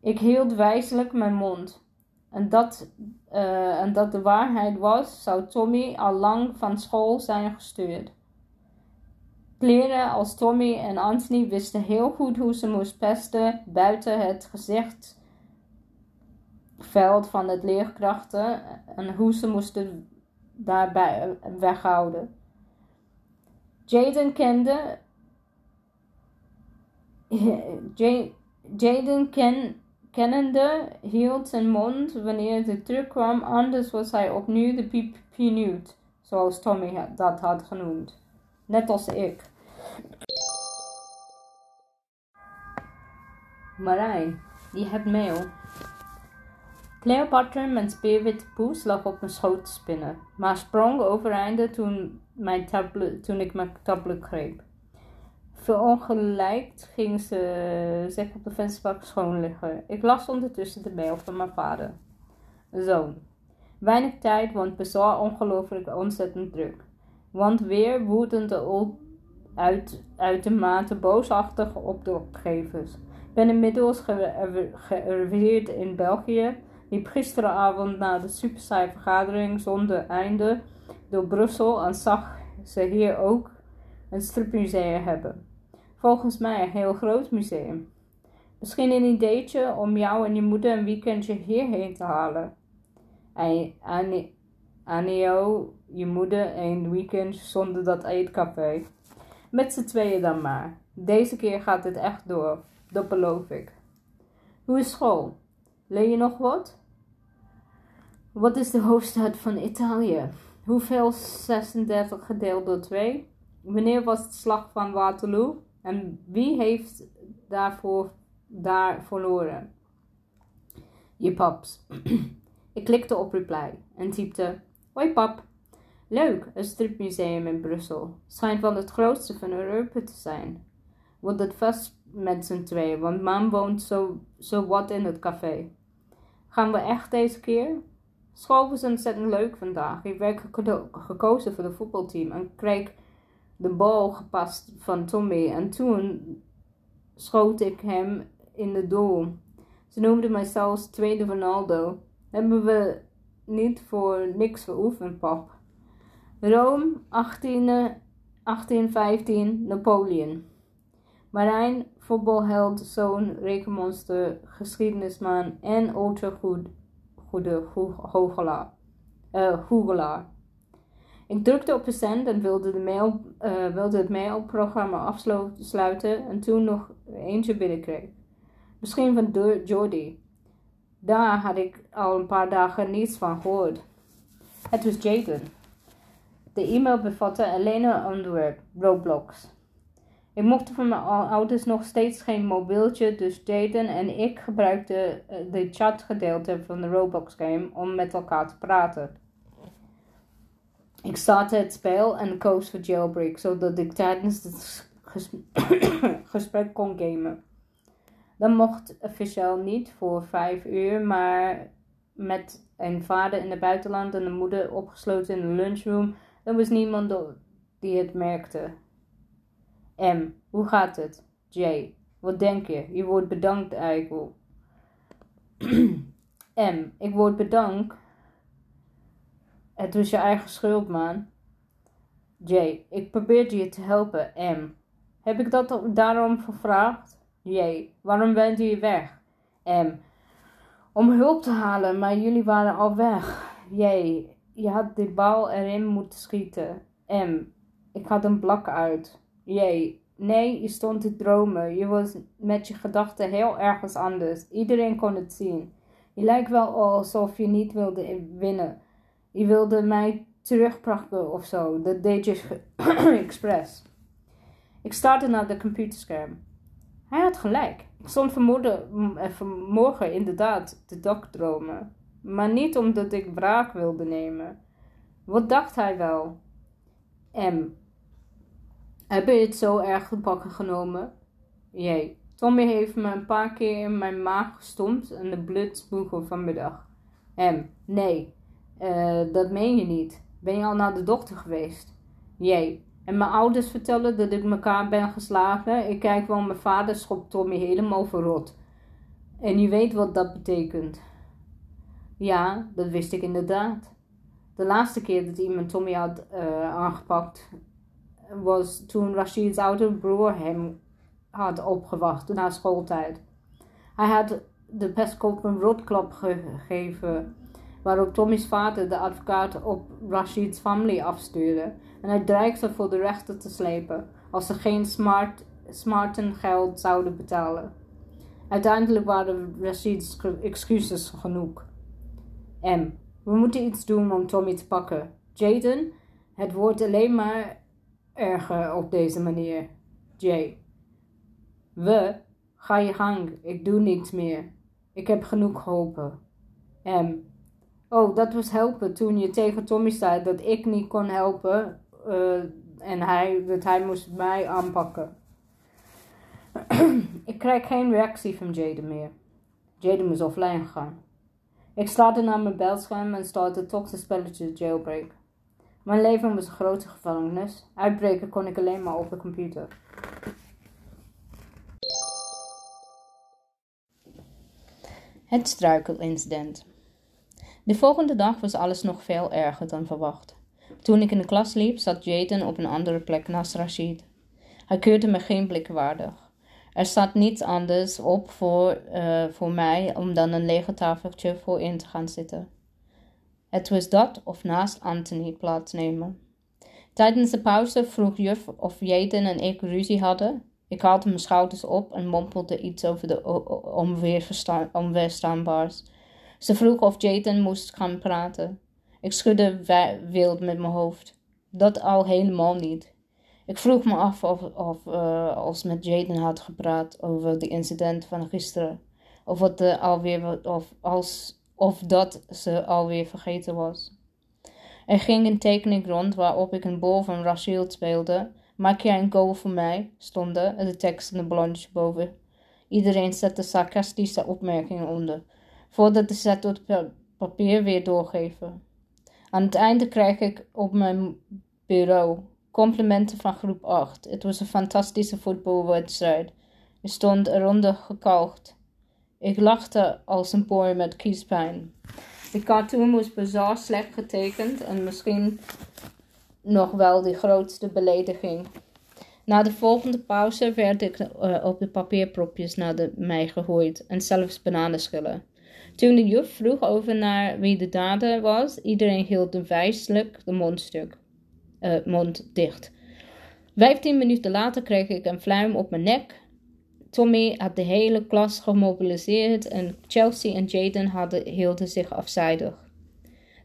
Ik hield wijselijk mijn mond. En dat, uh, en dat de waarheid was, zou Tommy al lang van school zijn gestuurd. Kleren als Tommy en Anthony wisten heel goed hoe ze moest pesten buiten het gezichtsveld van het leerkrachten en hoe ze moesten daarbij weghouden. Jaden kende. Jaden ken, kennende hield zijn mond wanneer het terugkwam, anders was hij opnieuw de piep zoals Tommy dat had genoemd. Net als ik. Marijn, je hebt mail. Cleopatra, mijn speerwitte poes, lag op mijn schoot te spinnen, maar sprong overeinde toen, mijn tablet, toen ik mijn tablet greep. Verongelijkt ging ze zich op de vensterbank schoon liggen. Ik las ondertussen de mail van mijn vader. Zoon. Weinig tijd, want bezwaar ongelooflijk ontzettend druk. Want weer woedende uit, uitermate boosachtig op de opgevers. Ben inmiddels gearriveerd in België. Liep gisteravond na de supersaaie vergadering zonder einde door Brussel en zag ze hier ook een stripmuseum hebben. Volgens mij een heel groot museum. Misschien een ideetje om jou en je moeder een weekendje hierheen te halen. En Anio, je moeder, een weekend zonder dat eetcafé. Met z'n tweeën dan maar. Deze keer gaat het echt door. Dat beloof ik. Hoe is school? Leer je nog wat? Wat is de hoofdstad van Italië? Hoeveel 36 gedeeld door 2? Wanneer was de slag van Waterloo? En wie heeft daarvoor daar verloren? Je paps. ik klikte op reply en typte: Hoi pap. Leuk, een stripmuseum in Brussel. Schijnt wel het grootste van Europa te zijn. Wordt het vast met z'n tweeën, want mam woont zo, zo wat in het café. Gaan we echt deze keer? School was ontzettend leuk vandaag. Ik werd gekozen voor het voetbalteam en kreeg de bal gepast van Tommy. En toen schoot ik hem in de doel. Ze noemden mij zelfs tweede Ronaldo. Hebben we niet voor niks veroefend, pap. Rome, 18, 1815, Napoleon. Marijn, voetbalheld, zoon, rekenmonster, geschiedenisman en ultragoed goede hoogelaar, uh, Ik drukte op verzend en wilde, de mail, uh, wilde het mailprogramma afsluiten en toen nog eentje binnenkreeg. Misschien van Jordi. Daar had ik al een paar dagen niets van gehoord. Het was Jaden. De e-mail bevatte alleen een onderwerp, Roblox. Ik mocht van mijn ouders nog steeds geen mobieltje, dus Jaden en ik gebruikten eh, de chatgedeelte van de Roblox game om met elkaar te praten. Ik startte het spel en koos voor jailbreak, zodat ik tijdens het gesprek kon gamen. Dat mocht officieel niet voor vijf uur, maar met een vader in het buitenland en een moeder opgesloten in de lunchroom, er was niemand die het merkte. M. Hoe gaat het? J. Wat denk je? Je wordt bedankt, eikel. M. Ik word bedankt. Het was je eigen schuld, man. J. Ik probeerde je te helpen. M. Heb ik dat daarom gevraagd? J. Waarom bent je weg? M. Om hulp te halen, maar jullie waren al weg. J. Je had de bal erin moeten schieten. M. Ik had een blak uit. Jee, nee, je stond te dromen. Je was met je gedachten heel ergens anders. Iedereen kon het zien. Je lijkt wel alsof je niet wilde winnen. Je wilde mij terugpakken of zo. Dat deed je expres. Ik startte naar de computerscherm. Hij had gelijk. Ik stond vanmorgen, vanmorgen inderdaad te dagdromen. Maar niet omdat ik wraak wilde nemen. Wat dacht hij wel? M. Heb je het zo erg te pakken genomen? Jee, Tommy heeft me een paar keer in mijn maag gestompt en de spugen vanmiddag. M, nee, uh, dat meen je niet. Ben je al naar de dokter geweest? Jee, en mijn ouders vertellen dat ik mekaar ben geslagen. Ik kijk wel, mijn vader schopt Tommy helemaal verrot. En je weet wat dat betekent. Ja, dat wist ik inderdaad. De laatste keer dat iemand Tommy had uh, aangepakt, was toen Rashid's oude broer hem had opgewacht na schooltijd. Hij had de pestkop een rotklap gegeven, waarop Tommy's vader de advocaat op Rashid's familie afstuurde en hij dreigde voor de rechter te slepen als ze geen smart, smarten geld zouden betalen. Uiteindelijk waren Rashid's excuses genoeg. M. We moeten iets doen om Tommy te pakken. Jaden, het wordt alleen maar erger op deze manier. J. We, ga je gang, ik doe niets meer. Ik heb genoeg geholpen. M. Oh, dat was helpen toen je tegen Tommy zei dat ik niet kon helpen uh, en hij, dat hij moest mij aanpakken. ik krijg geen reactie van Jaden meer. Jaden moest offline gaan. Ik startte naar mijn belscherm en startte het spelletje Jailbreak. Mijn leven was een grote gevangenis. Uitbreken kon ik alleen maar op de computer. Het struikelincident. De volgende dag was alles nog veel erger dan verwacht. Toen ik in de klas liep, zat Jaden op een andere plek naast Rashid. Hij keurde me geen blik waardig. Er zat niets anders op voor, uh, voor mij om dan een lege tafeltje voor in te gaan zitten. Het was dat of naast Anthony plaatsnemen. Tijdens de pauze vroeg juf of Jaden en ik ruzie hadden. Ik haalde mijn schouders op en mompelde iets over de onweerstaanbaars. Ze vroeg of Jaden moest gaan praten. Ik schudde wild met mijn hoofd. Dat al helemaal niet. Ik vroeg me af of, of uh, als met Jaden had gepraat over de incident van gisteren. Of, wat de alweer, of, als, of dat ze alweer vergeten was. Er ging een tekening rond waarop ik een bol van Rachel speelde. Maak jij een goal voor mij? stonden de tekst en de ballonnetje boven. Iedereen zette sarcastische opmerkingen onder, voordat de set op het papier weer doorgeven. Aan het einde krijg ik op mijn bureau complimenten van groep 8. Het was een fantastische voetbalwedstrijd. Er stond eronder gekalkt. Ik lachte als een poor met kiespijn. De cartoon was bizar slecht getekend en misschien nog wel de grootste belediging. Na de volgende pauze werd ik uh, op de papierpropjes naar de mij gegooid en zelfs bananenschillen. Toen de juf vroeg over naar wie de dader was, iedereen hield een wijselijk de mondstuk, uh, mond dicht. Vijftien minuten later kreeg ik een fluim op mijn nek. Tommy had de hele klas gemobiliseerd en Chelsea en Jaden hadden, hielden zich afzijdig.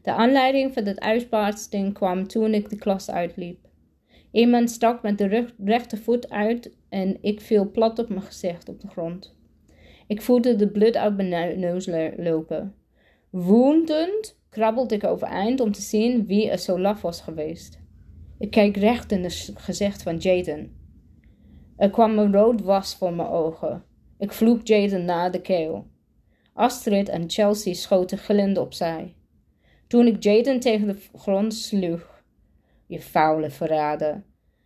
De aanleiding voor het uitbarsting kwam toen ik de klas uitliep. Iemand stak met de rechtervoet uit en ik viel plat op mijn gezicht op de grond. Ik voelde de bloed uit mijn neus lopen. Woedend krabbelde ik overeind om te zien wie er zo laf was geweest. Ik keek recht in het gezicht van Jaden. Er kwam een rood was voor mijn ogen. Ik vloek Jaden naar de keel. Astrid en Chelsea schoten gillend opzij. Toen ik Jaden tegen de grond sloeg. Je vuile verrader.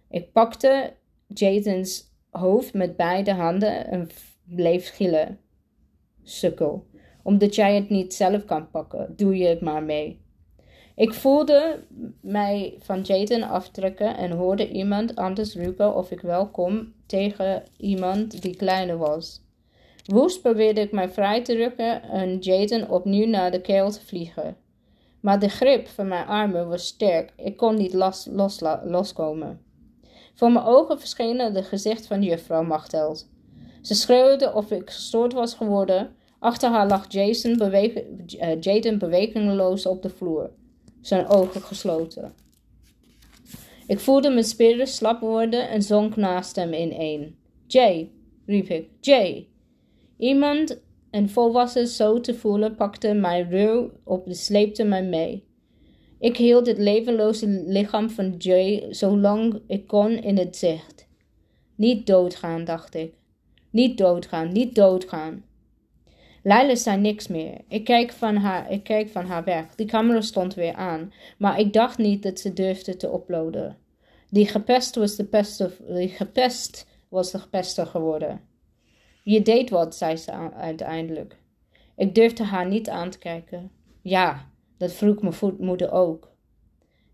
Ik pakte Jadens hoofd met beide handen en bleef gillen. Sukkel. Omdat jij het niet zelf kan pakken, doe je het maar mee. Ik voelde mij van Jaden aftrekken en hoorde iemand anders roepen of ik welkom tegen iemand die kleiner was. Woest probeerde ik mij vrij te rukken en Jaden opnieuw naar de keel te vliegen. Maar de grip van mijn armen was sterk, ik kon niet los, los, loskomen. Voor mijn ogen verscheen het gezicht van juffrouw Machteld. Ze schreeuwde of ik gestoord was geworden. Achter haar lag Jason uh, Jaden bewegingloos op de vloer, zijn ogen gesloten. Ik voelde mijn spieren slap worden en zonk naast hem ineen. Jay, riep ik, Jay. Iemand, een volwassen zo te voelen, pakte mij ruw op en sleepte mij mee. Ik hield het levenloze lichaam van Jay zolang ik kon in het zicht. Niet doodgaan, dacht ik. Niet doodgaan, niet doodgaan. Leila zei niks meer. Ik keek, van haar, ik keek van haar weg. Die camera stond weer aan, maar ik dacht niet dat ze durfde te uploaden. Die gepest was de pester, die gepest was de gepester geworden. Je deed wat, zei ze uiteindelijk. Ik durfde haar niet aan te kijken. Ja, dat vroeg mijn moeder ook.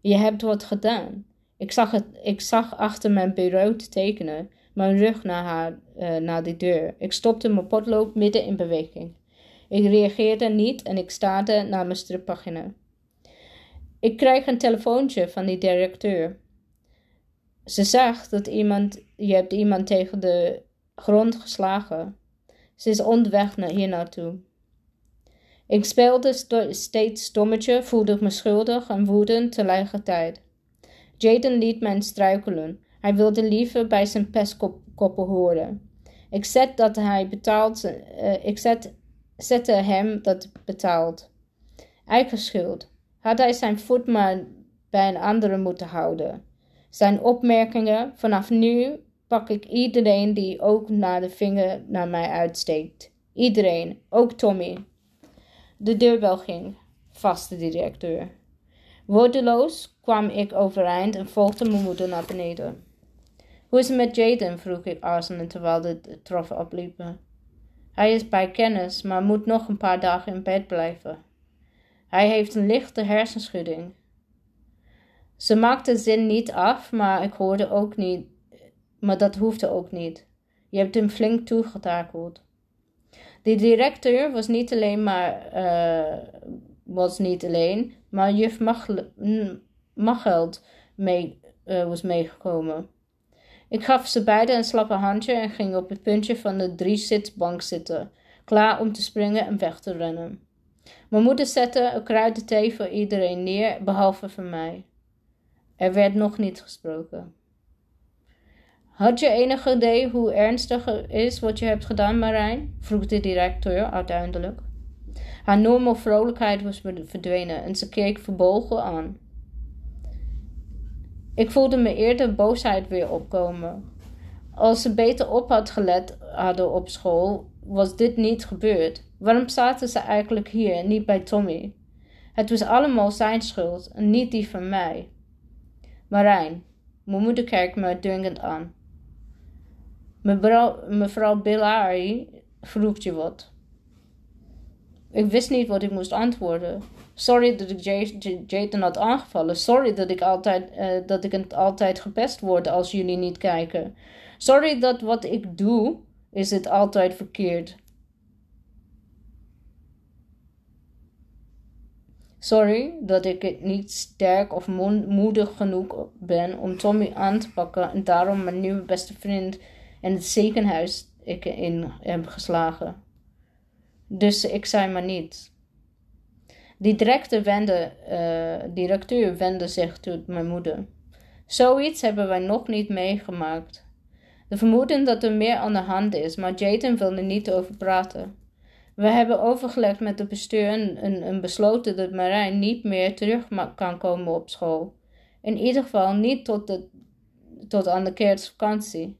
Je hebt wat gedaan. Ik zag, het, ik zag achter mijn bureau te tekenen, mijn rug naar, haar, uh, naar de deur. Ik stopte mijn potlood midden in beweging. Ik reageerde niet en ik staarde naar mijn strippagina. Ik krijg een telefoontje van die directeur. Ze zegt dat iemand, je hebt iemand tegen de grond geslagen. Ze is onderweg naar hier naartoe. Ik speelde steeds stommetje, voelde me schuldig en woedend tegelijkertijd. Jaden liet mij struikelen. Hij wilde liever bij zijn pestkoppen horen. Ik zet dat hij betaalt, uh, ik zet, zette hem dat betaald. Eigen schuld. Had hij zijn voet maar bij een andere moeten houden. Zijn opmerkingen vanaf nu pak ik iedereen die ook naar de vinger naar mij uitsteekt. Iedereen, ook Tommy. De deurbel ging, vaste directeur. Woordeloos kwam ik overeind en volgde mijn moeder naar beneden. Hoe is het met Jaden? vroeg ik aarzelend terwijl de troffen opliepen. Hij is bij kennis, maar moet nog een paar dagen in bed blijven. Hij heeft een lichte hersenschudding. Ze maakte zin niet af, maar ik hoorde ook niet, maar dat hoefde ook niet. Je hebt hem flink toegetakeld. De directeur was niet alleen maar, uh, was niet alleen, maar juf Macheld mee, uh, was meegekomen. Ik gaf ze beiden een slappe handje en ging op het puntje van de drie zitbank zitten, klaar om te springen en weg te rennen. Mijn moeder zette een kruiden thee voor iedereen neer, behalve voor mij. Er werd nog niet gesproken. Had je enig idee hoe ernstig is wat je hebt gedaan, Marijn? vroeg de directeur uiteindelijk. Haar normal vrolijkheid was verdwenen en ze keek verbolgen aan. Ik voelde me eerder boosheid weer opkomen. Als ze beter op had gelet hadden op school, was dit niet gebeurd. Waarom zaten ze eigenlijk hier en niet bij Tommy? Het was allemaal zijn schuld en niet die van mij. Marijn, mijn moeder kijkt me dwingend aan. Mevrouw, mevrouw Billari vroeg je wat. Ik wist niet wat ik moest antwoorden. Sorry dat ik Jaden had aangevallen. Sorry dat ik, altijd, uh, dat ik altijd gepest word als jullie niet kijken. Sorry dat wat ik doe, is het altijd verkeerd. Sorry dat ik niet sterk of moedig genoeg ben om Tommy aan te pakken en daarom mijn nieuwe beste vriend in het ziekenhuis in heb geslagen. Dus ik zei maar niet. Die directe wende, uh, directeur wendde zich tot mijn moeder. Zoiets hebben wij nog niet meegemaakt. De vermoeden dat er meer aan de hand is, maar Jaden wil er niet over praten. We hebben overgelegd met het bestuur en, en, besloten dat Marijn niet meer terug kan komen op school. In ieder geval niet tot, de, tot aan de kerstvakantie.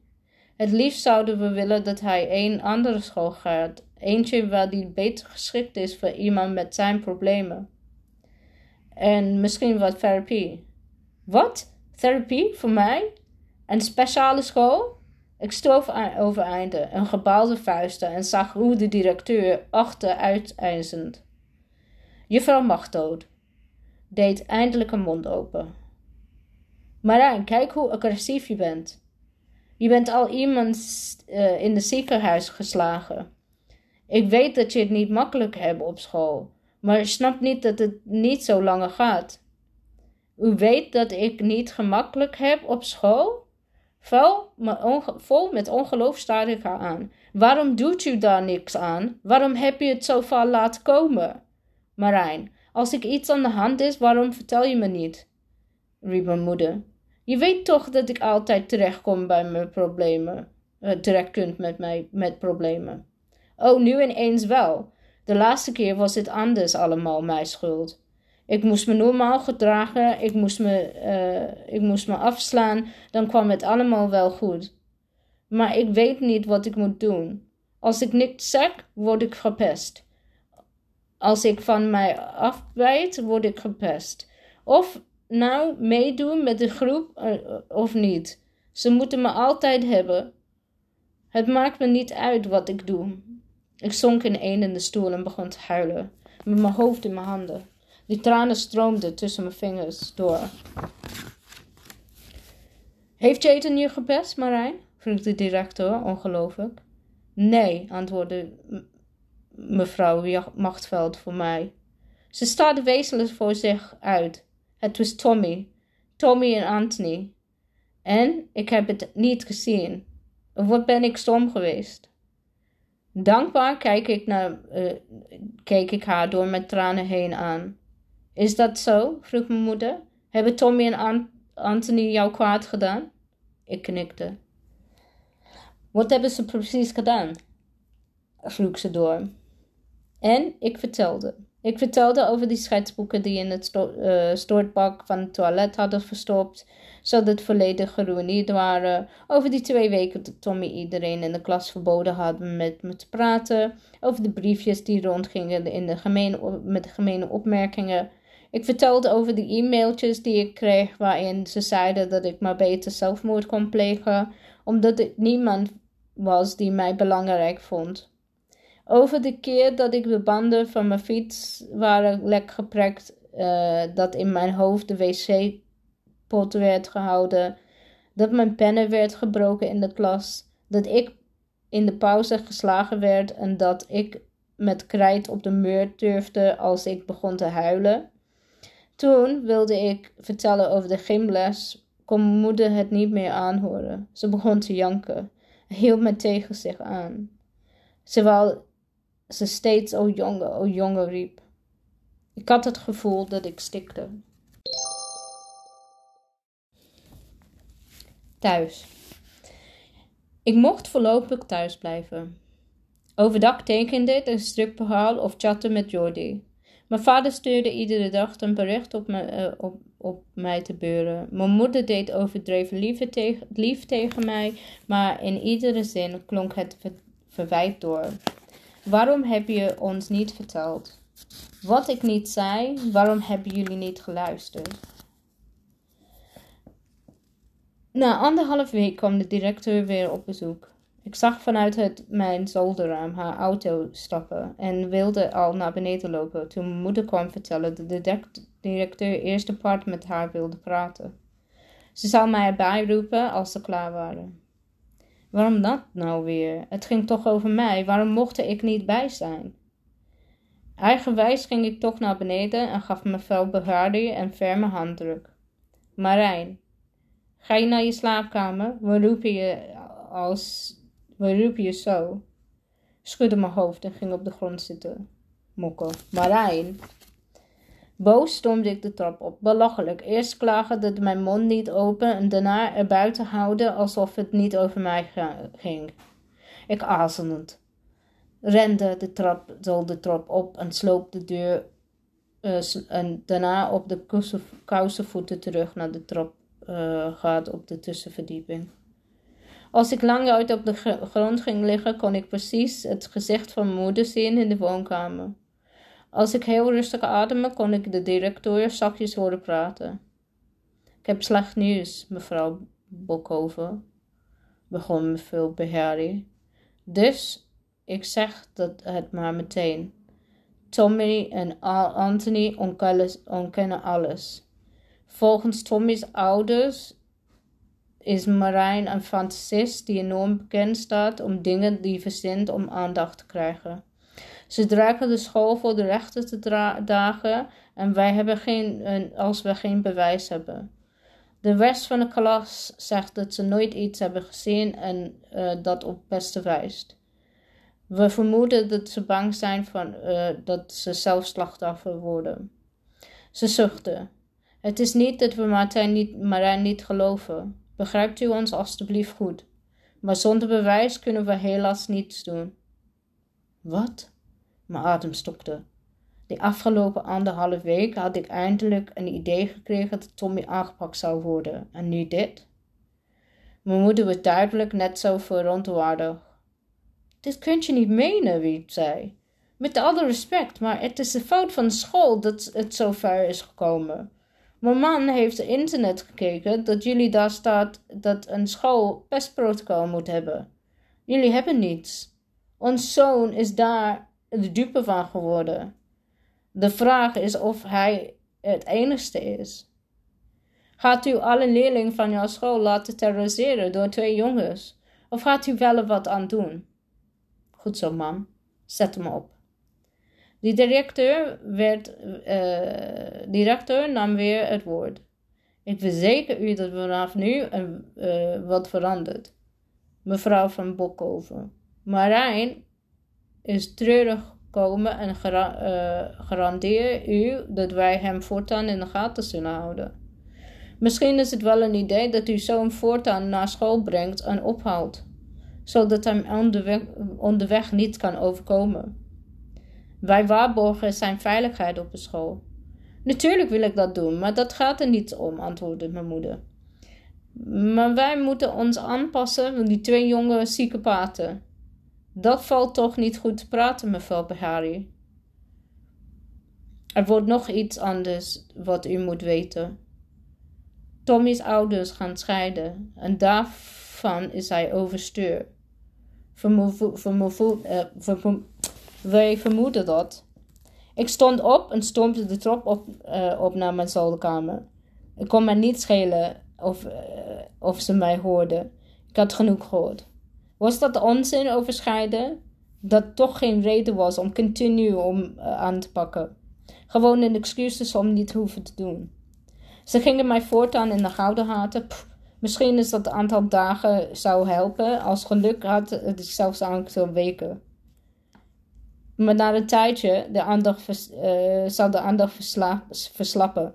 Het liefst zouden we willen dat hij een andere school gaat, eentje waar die beter geschikt is voor iemand met zijn problemen. En misschien wat therapie. Wat? Therapie voor mij? Een speciale school? Ik stoof overeinde, een gebalde vuisten en zag hoe de directeur achteruiteinzend. Juffrouw Machtdood deed eindelijk een mond open. Marijn, kijk hoe agressief je bent. Je bent al iemand uh, in de ziekenhuis geslagen. Ik weet dat je het niet makkelijk hebt op school, maar je snapt niet dat het niet zo lang gaat. U weet dat ik niet gemakkelijk heb op school? Vol, vol met ongeloof staarde ik haar aan. Waarom doet u daar niks aan? Waarom heb je het zo ver laten komen? Marijn, als ik iets aan de hand is, waarom vertel je me niet? riep mijn moeder. Je weet toch dat ik altijd terechtkom bij mijn problemen. Uh, terecht kunt met mij met problemen. Oh, nu ineens wel. De laatste keer was het anders allemaal mijn schuld. Ik moest me normaal gedragen, ik moest me, uh, ik moest me afslaan, dan kwam het allemaal wel goed. Maar ik weet niet wat ik moet doen. Als ik niks zeg, word ik gepest. Als ik van mij afbijt, word ik gepest. Of nou meedoen met de groep uh, of niet. Ze moeten me altijd hebben. Het maakt me niet uit wat ik doe. Ik zonk in een in de stoel en begon te huilen, met mijn hoofd in mijn handen. Die tranen stroomden tussen mijn vingers door. Heeft Jaden je gepest, Marijn? vroeg de directeur ongelooflijk. Nee, antwoordde mevrouw Machtveld voor mij. Ze staarde wezenlijk voor zich uit. Het was Tommy. Tommy en Anthony. En ik heb het niet gezien. Wat ben ik stom geweest? Dankbaar ik, naar, uh, keek ik haar door mijn tranen heen aan. Is dat zo? vroeg mijn moeder. Hebben Tommy en Anthony jou kwaad gedaan? Ik knikte. Wat hebben ze precies gedaan? vroeg ze door. En ik vertelde. Ik vertelde over die schetsboeken die in het sto stoortbak van het toilet hadden verstopt, zodat volledig geruineerd waren. Over die twee weken dat Tommy iedereen in de klas verboden had met me te praten. Over de briefjes die rondgingen in de gemene, met de gemene opmerkingen. Ik vertelde over de e-mailtjes die ik kreeg waarin ze zeiden dat ik maar beter zelfmoord kon plegen, omdat er niemand was die mij belangrijk vond. Over de keer dat ik de banden van mijn fiets waren lek geprekt, uh, dat in mijn hoofd de wc-pot werd gehouden, dat mijn pennen werd gebroken in de klas, dat ik in de pauze geslagen werd en dat ik met krijt op de muur durfde als ik begon te huilen. Toen wilde ik vertellen over de gymles, kon moeder het niet meer aanhoren. Ze begon te janken en hield me tegen zich aan. Ze wou ze steeds o jonge, o jonge riep. Ik had het gevoel dat ik stikte. Thuis. Ik mocht voorlopig thuis blijven. Overdag tekende ik een stripverhaal of chatte met Jordi. Mijn vader stuurde iedere dag een bericht op, me, uh, op, op mij te beuren. Mijn moeder deed overdreven lief tegen, lief tegen mij, maar in iedere zin klonk het ver, verwijt door. Waarom heb je ons niet verteld? Wat ik niet zei, waarom hebben jullie niet geluisterd? Na anderhalf week kwam de directeur weer op bezoek. Ik zag vanuit het, mijn zolderraam haar auto stappen en wilde al naar beneden lopen toen mijn moeder kwam vertellen dat de directeur eerst apart met haar wilde praten. Ze zou mij erbij roepen als ze klaar waren. Waarom dat nou weer? Het ging toch over mij. Waarom mocht ik niet bij zijn? Eigenwijs ging ik toch naar beneden en gaf mevrouw Behaardi een ferme handdruk. Marijn, ga je naar je slaapkamer? We roepen je als... We roepen je zo. Schudde mijn hoofd en ging op de grond zitten. Mokken. Marijn, Boos stormde ik de trap op. Belachelijk. Eerst klagen dat mijn mond niet open en daarna er buiten houden alsof het niet over mij ging. Ik aarzelend. Rende de trap, de trap op en sloop de deur uh, en daarna op de kousenvoeten terug naar de trap uh, gaat op de tussenverdieping. Als ik lang uit op de grond ging liggen, kon ik precies het gezicht van moeder zien in de woonkamer. Als ik heel rustig ademde, kon ik de directeur zachtjes horen praten. Ik heb slecht nieuws, mevrouw Bokhoven, begon mevrouw Behari. Dus ik zeg dat het maar meteen. Tommy en Anthony ontkennen alles. Volgens Tommy's ouders is Marijn een fantasist die enorm bekend staat om dingen die verzint om aandacht te krijgen. Ze dreigen de school voor de rechter te dagen en wij hebben geen, als we geen bewijs hebben. De rest van de klas zegt dat ze nooit iets hebben gezien en uh, dat op beste wijst. We vermoeden dat ze bang zijn van, uh, dat ze zelf slachtoffer worden. Ze zuchten. Het is niet dat we Martijn niet, Marijn niet geloven. Begrijpt u ons alstublieft goed. Maar zonder bewijs kunnen we helaas niets doen. Wat? Mijn adem stokte. Die afgelopen anderhalf week had ik eindelijk een idee gekregen dat Tommy aangepakt zou worden. En nu dit? Mijn moeder was duidelijk net zo verontwaardigd. Dit kunt je niet menen, riep zij. Met alle respect, maar het is de fout van de school dat het zo ver is gekomen. Mijn man heeft op internet gekeken dat jullie daar staat dat een school pestprotocol moet hebben. Jullie hebben niets. Ons zoon is daar de dupe van geworden. De vraag is of hij het enigste is. Gaat u alle leerlingen van jouw school laten terroriseren door twee jongens? Of gaat u wel wat aan doen? Goed zo, mam. Zet hem op. De directeur, werd, uh, directeur nam weer het woord. Ik verzeker u dat vanaf nu uh, wat verandert. Mevrouw van Bokhoven. Marijn is treurig komen en uh, garandeer u dat wij hem voortaan in de gaten zullen houden. Misschien is het wel een idee dat u zo'n voortaan naar school brengt en ophaalt, zodat hem onderweg, niet kan overkomen. Wij waarborgen zijn veiligheid op de school. Natuurlijk wil ik dat doen, maar dat gaat er niet om, antwoordde mijn moeder. Maar wij moeten ons aanpassen aan die twee jonge psychopaten. Dat valt toch niet goed te praten, mevrouw Behari. Er wordt nog iets anders wat u moet weten. Tommy's ouders gaan scheiden en daarvan is hij overstuur. Eh, wij vermoeden dat. Ik stond op en stompte de trap op, uh, op naar mijn zolderkamer. Ik kon me niet schelen of, uh, of ze mij hoorden. Ik had genoeg gehoord. Was dat onzin over scheiden? Dat toch geen reden was om continu om aan te pakken. Gewoon een excuus om niet hoeven te doen. Ze gingen mij voortaan in de gouden haten. misschien is dat aantal dagen zou helpen. Als geluk had het zelfs aantal weken. Maar na een tijdje de uh, zou de aandacht versla, verslappen.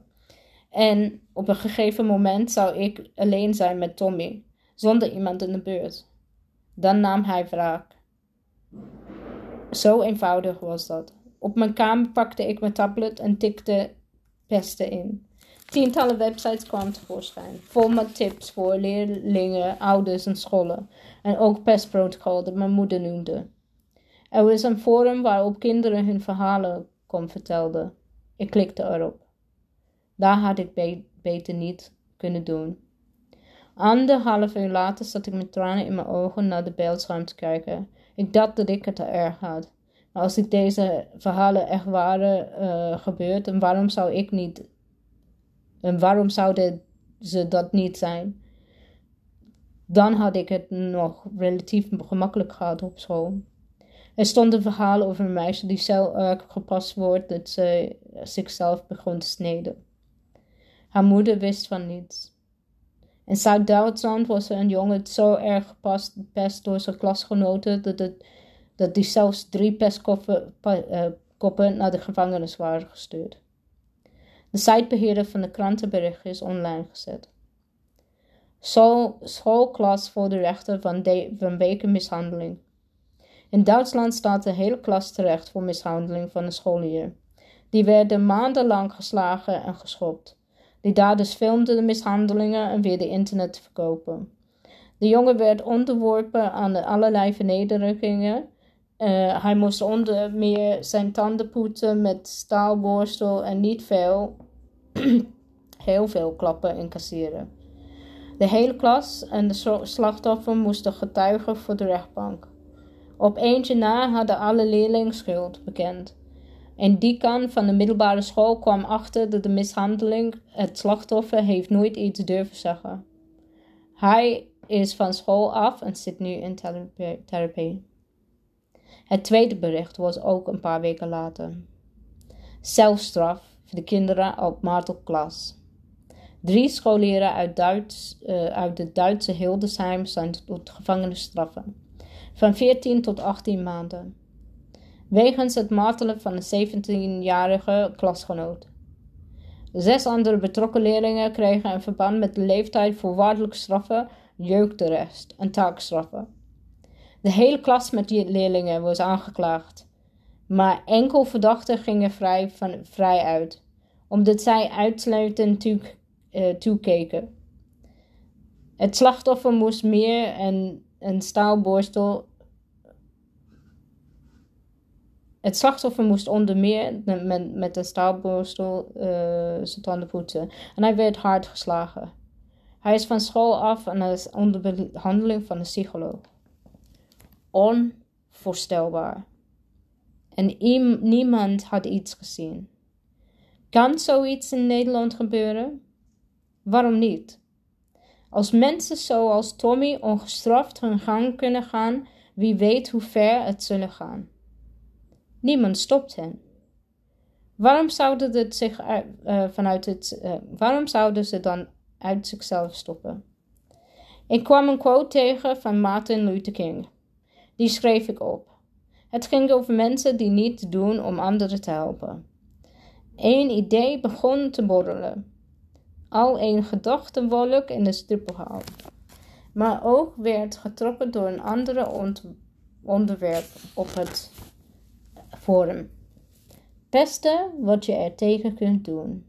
En op een gegeven moment zou ik alleen zijn met Tommy, zonder iemand in de buurt. Dan nam hij wraak. Zo eenvoudig was dat. Op mijn kamer pakte ik mijn tablet en tikte pesten in. Tientallen websites kwamen tevoorschijn, vol met tips voor leerlingen, ouders en scholen. En ook pestprotocol dat mijn moeder noemde. Er was een forum waarop kinderen hun verhalen kon vertelden. Ik klikte erop. Daar had ik beter niet kunnen doen. Anderhalf uur later zat ik met tranen in mijn ogen naar de beeldscherm te kijken. Ik dacht dat ik het erg had. Maar als ik deze verhalen echt waren uh, gebeurd, en waarom zou ik niet en waarom zouden ze dat niet zijn? Dan had ik het nog relatief gemakkelijk gehad op school. Er stond een verhaal over een meisje die zo erg gepast wordt dat ze zichzelf begon te sneden. Haar moeder wist van niets. In Zuid-Duitsland was een jongen zo erg gepast pest door zijn klasgenoten dat, het, dat die zelfs drie pestkoppen uh, naar de gevangenis waren gestuurd. De sitebeheerder van de krantenbericht is online gezet. schoolklas voor de rechter van, de, mishandeling. In Duitsland staat de hele klas terecht voor mishandeling van een scholier. Die werden maandenlang geslagen en geschopt. Die daders filmden de mishandelingen en weer de internet te verkopen. De jongen werd onderworpen aan allerlei vernederingen. Uh, hij moest onder meer zijn tanden poetsen met staalborstel en niet veel, heel veel klappen incasseren. De hele klas en de slachtoffer moesten getuigen voor de rechtbank. Op eentje na hadden alle leerlingen schuld bekend. En die kan van de middelbare school kwam achter dat de mishandeling het slachtoffer heeft nooit iets durven zeggen. Hij is van school af en zit nu in therapie. Het tweede bericht was ook een paar weken later. Zelfstraf voor de kinderen op Martelklas. Drie scholieren uit, Duits, uh, uit de Duitse Hildesheim zijn tot gevangenisstraffen van 14 tot 18 maanden. Wegens het martelen van een 17-jarige klasgenoot. Zes andere betrokken leerlingen kregen in verband met de leeftijd voorwaardelijke straffen, jeugdarrest en taakstraffen. De hele klas met die leerlingen was aangeklaagd, maar enkel verdachten gingen vrij, van, vrij uit, omdat zij uitsluitend toe, uh, toekeken. Het slachtoffer moest meer en een staalborstel. Het slachtoffer moest onder meer met, een staalborstel uh, zijn tanden poetsen. En hij werd hard geslagen. Hij is van school af en is onder behandeling van een psycholoog. Onvoorstelbaar. En niemand had iets gezien. Kan zoiets in Nederland gebeuren? Waarom niet? Als mensen zoals Tommy ongestraft hun gang kunnen gaan, wie weet hoe ver het zullen gaan. Niemand stopt hen. Waarom zouden, zich, uh, vanuit het, uh, waarom zouden ze dan uit zichzelf stoppen? Ik kwam een quote tegen van Martin Luther King. Die schreef ik op. Het ging over mensen die niet doen om anderen te helpen. Een idee begon te borrelen al een gedachtenwolk in de stippelhaal. Maar ook werd getrokken door een andere onderwerp op het forum. Beste wat je er tegen kunt doen,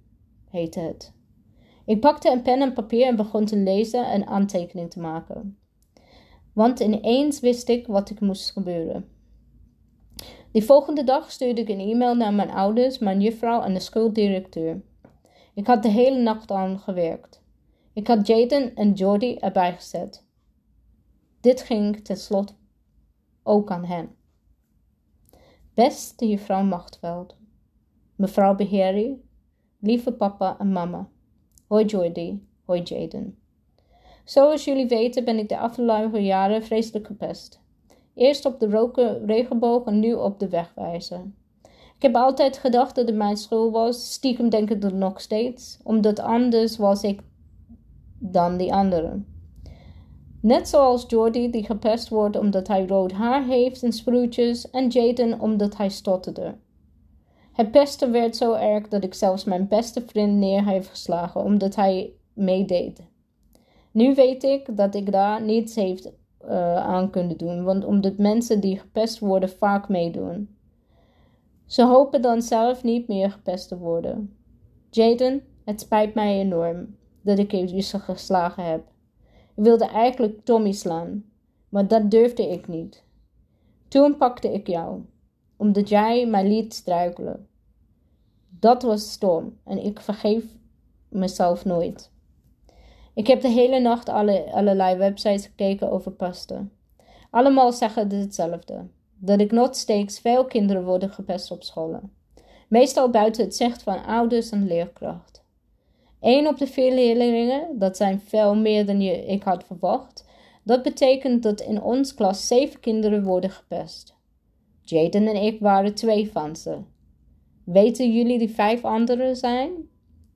heette het. Ik pakte een pen en papier en begon te lezen en aantekeningen te maken. Want ineens wist ik wat ik moest gebeuren. Die volgende dag stuurde ik een e-mail naar mijn ouders, mijn juffrouw en de schooldirecteur. Ik had de hele nacht aan gewerkt. Ik had Jaden en Jordy erbij gezet. Dit ging tenslotte ook aan hen. Beste juffrouw Machtveld, mevrouw Beherie, lieve papa en mama. Hoi Jordy, hoi Jaden. Zoals jullie weten ben ik de afgelopen jaren vreselijk gepest. Eerst op de roken regenboog en nu op de wegwijzer. Ik heb altijd gedacht dat het mijn school was, stiekem denk ik dat nog steeds, omdat anders was ik dan die anderen. Net zoals Jordy die gepest wordt omdat hij rood haar heeft en sproetjes en Jaden omdat hij stotterde. Het pesten werd zo erg dat ik zelfs mijn beste vriend neer heb geslagen omdat hij meedeed. Nu weet ik dat ik daar niets heeft uh, aan kunnen doen, want omdat mensen die gepest worden vaak meedoen. Ze hopen dan zelf niet meer gepest te worden. Jaden, het spijt mij enorm dat ik je geslagen heb. Wilde eigenlijk Tommy slaan, maar dat durfde ik niet. Toen pakte ik jou, omdat jij mij liet struikelen. Dat was stom en ik vergeef mezelf nooit. Ik heb de hele nacht alle, allerlei websites gekeken over pasta. Allemaal zeggen hetzelfde: dat ik nog steeds veel kinderen worden gepest op scholen. Meestal buiten het zicht van ouders en leerkracht. Eén op de vier leerlingen, dat zijn veel meer dan je, ik had verwacht. Dat betekent dat in ons klas zeven kinderen worden gepest. Jaden en ik waren twee van ze. Weten jullie die vijf anderen zijn?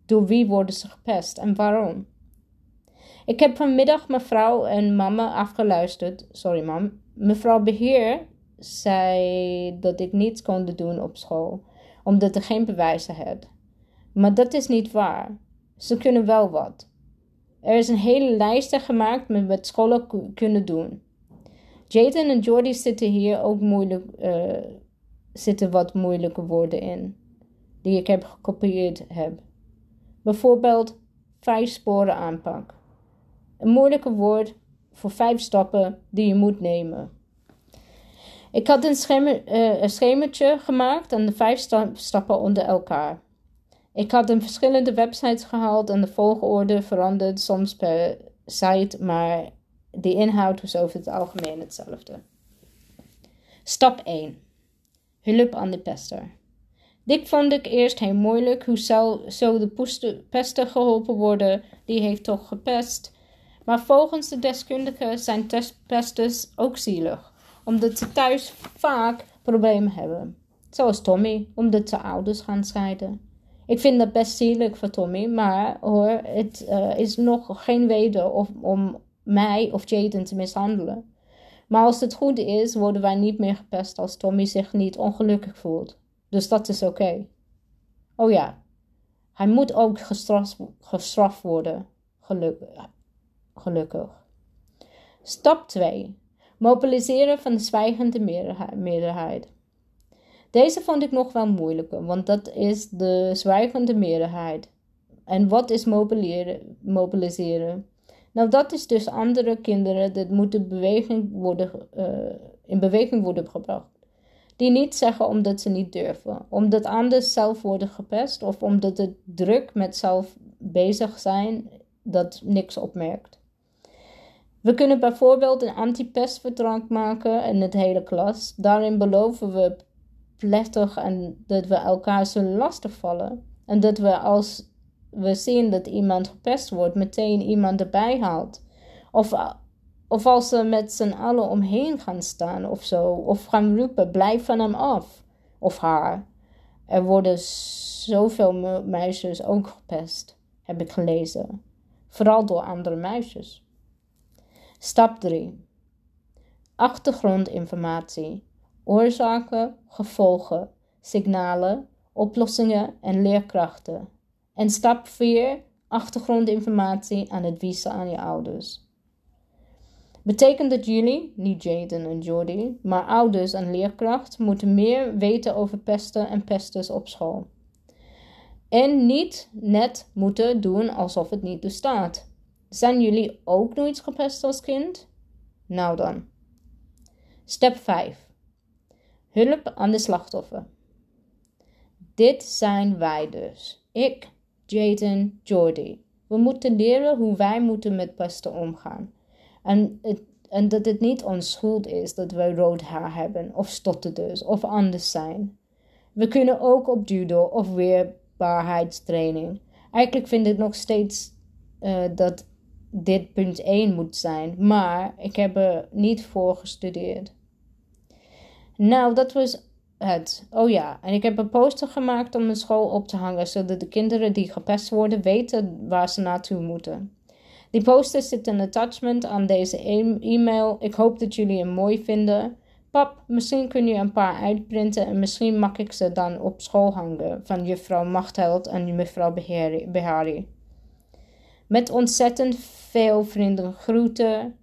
Door wie worden ze gepest en waarom? Ik heb vanmiddag mevrouw en mama afgeluisterd. Sorry, mam. Mevrouw Beheer zei dat ik niets kon doen op school, omdat er geen bewijzen had. Maar dat is niet waar. Ze kunnen wel wat. Er is een hele lijst gemaakt met wat scholen kunnen doen. Jaden en Jordy zitten hier ook moeilijk, uh, zitten wat moeilijke woorden in, die ik heb gekopieerd heb. Bijvoorbeeld vijf sporen aanpak. Een moeilijke woord voor vijf stappen die je moet nemen. Ik had een, schemer, uh, een schemertje gemaakt en de vijf stappen onder elkaar. Ik had een verschillende websites gehaald en de volgorde veranderd, soms per site, maar de inhoud was over het algemeen hetzelfde. Stap 1. Hulp aan de pester. Dit vond ik eerst heel moeilijk. Hoe zou zo de pester geholpen worden? Die heeft toch gepest. Maar volgens de deskundigen zijn pesters ook zielig, omdat ze thuis vaak problemen hebben. Zoals Tommy, omdat ze ouders gaan scheiden. Ik vind dat best zielig voor Tommy, maar hoor, het uh, is nog geen reden of, om mij of Jaden te mishandelen. Maar als het goed is, worden wij niet meer gepest als Tommy zich niet ongelukkig voelt. Dus dat is oké. Oh ja, hij moet ook gestraft, worden. Gelukkig. Stap 2. Mobiliseren van de zwijgende meerderheid. Deze vond ik nog wel moeilijker, want dat is de zwijgende meerderheid. En wat is mobiliseren? Nou, dat is dus andere kinderen dat moeten beweging worden, uh, in beweging worden gebracht. Die niet zeggen omdat ze niet durven, omdat anders zelf worden gepest of omdat het druk met zelf bezig zijn dat niks opmerkt. We kunnen bijvoorbeeld een anti-pestverdrag maken in het hele klas. Daarin beloven we en dat we elkaar zullen lastigvallen. En dat we als we zien dat iemand gepest wordt, meteen iemand erbij haalt. Of, of als ze met z'n allen omheen gaan staan of zo. Of gaan roepen, blijf van hem af. Of haar. Er worden zoveel meisjes ook gepest, heb ik gelezen. Vooral door andere meisjes. Stap 3. Achtergrondinformatie oorzaken, gevolgen, signalen, oplossingen en leerkrachten. En stap 4: achtergrondinformatie aan het wiezen aan je ouders. Betekent dat jullie, niet Jaden en Jordy, maar ouders en leerkracht, moeten meer weten over pesten en pesters op school. En niet net moeten doen alsof het niet bestaat. Zijn jullie ook nooit gepest als kind? Nou dan. Stap 5. Hulp aan de slachtoffer. Dit zijn wij dus. Ik, Jaden, Jordy. We moeten leren hoe wij moeten met pesten omgaan. En, het, en dat het niet ons schuld is dat we rood haar hebben, of stotterders, of anders zijn. We kunnen ook op judo of weerbaarheidstraining. Eigenlijk vind ik nog steeds uh, dat dit punt 1 moet zijn, maar ik heb er niet voor gestudeerd. Nou, dat was het. Oh ja, en ik heb een poster gemaakt om mijn school op te hangen, zodat de kinderen die gepest worden weten waar ze naartoe moeten. Die poster zit een attachment aan deze e- e-mail. Ik hoop dat jullie hem mooi vinden. Pap, misschien kun je een paar uitprinten en misschien mag ik ze dan op school hangen van juffrouw Machtheld en mevrouw Behari. Met ontzettend veel vrienden groeten.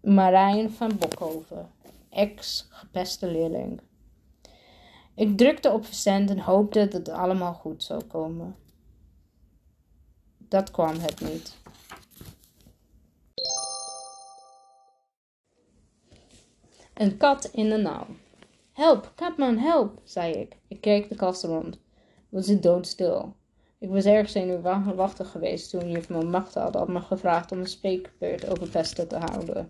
Marijn van Bokhoven, ex-gepeste leerling. Ik drukte op verzend en hoopte dat het allemaal goed zou komen. Dat kwam het niet. Een kat in de nauw. Help, Katman, help, zei ik. Ik keek de kast rond. Was het doodstil. Ik was erg zenuwachtig geweest toen juf macht had me gevraagd om een spreekbeurt over pesten te houden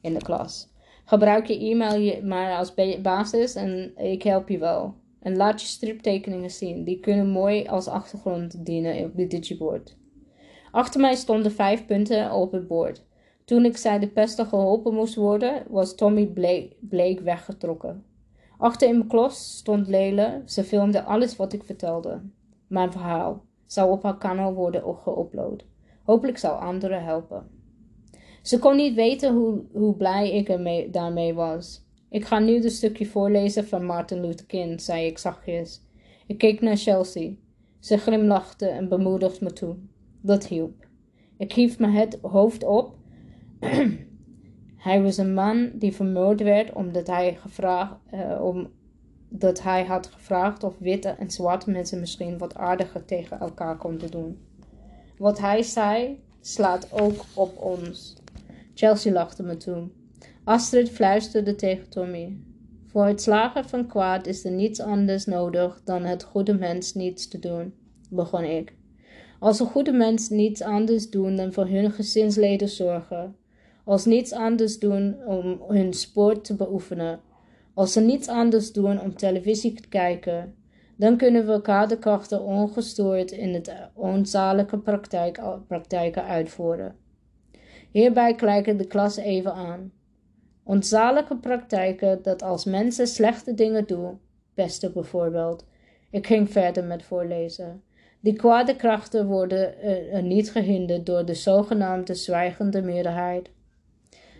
in de klas. Gebruik je e-mail maar als basis en ik help je wel. En laat je striptekeningen zien. Die kunnen mooi als achtergrond dienen op dit digibord. Achter mij stonden vijf punten op het bord. Toen ik zei de pesten geholpen moest worden, was Tommy bleek, weggetrokken. Achter in mijn klas stond Lele. Ze filmde alles wat ik vertelde. Mijn verhaal zou op haar kanaal worden geüpload. Hopelijk zou anderen helpen. Ze kon niet weten hoe, hoe blij ik ermee, daarmee was. Ik ga nu een stukje voorlezen van Martin Luther King, zei ik zachtjes. Ik keek naar Chelsea. Ze glimlachte en bemoedigde me toe. Dat hielp. Ik hief mijn het hoofd op. hij was een man die vermoord werd omdat hij, gevraagd, uh, om, dat hij had gevraagd of witte en zwarte mensen misschien wat aardiger tegen elkaar konden doen. Wat hij zei slaat ook op ons. Chelsea lachte me toe. Astrid fluisterde tegen Tommy. Voor het slagen van kwaad is er niets anders nodig dan het goede mens niets te doen, begon ik. Als een goede mens niets anders doen dan voor hun gezinsleden zorgen, als niets anders doen om hun sport te beoefenen, als ze niets anders doen om televisie te kijken, dan kunnen we elkaar de krachten ongestoord in het onzalige praktijk, praktijken uitvoeren. Hierbij kijken de klas even aan. Onzalige praktijken dat als mensen slechte dingen doen, pesten bijvoorbeeld. Ik ging verder met voorlezen. Die kwade krachten worden uh, niet gehinderd door de zogenaamde zwijgende meerderheid.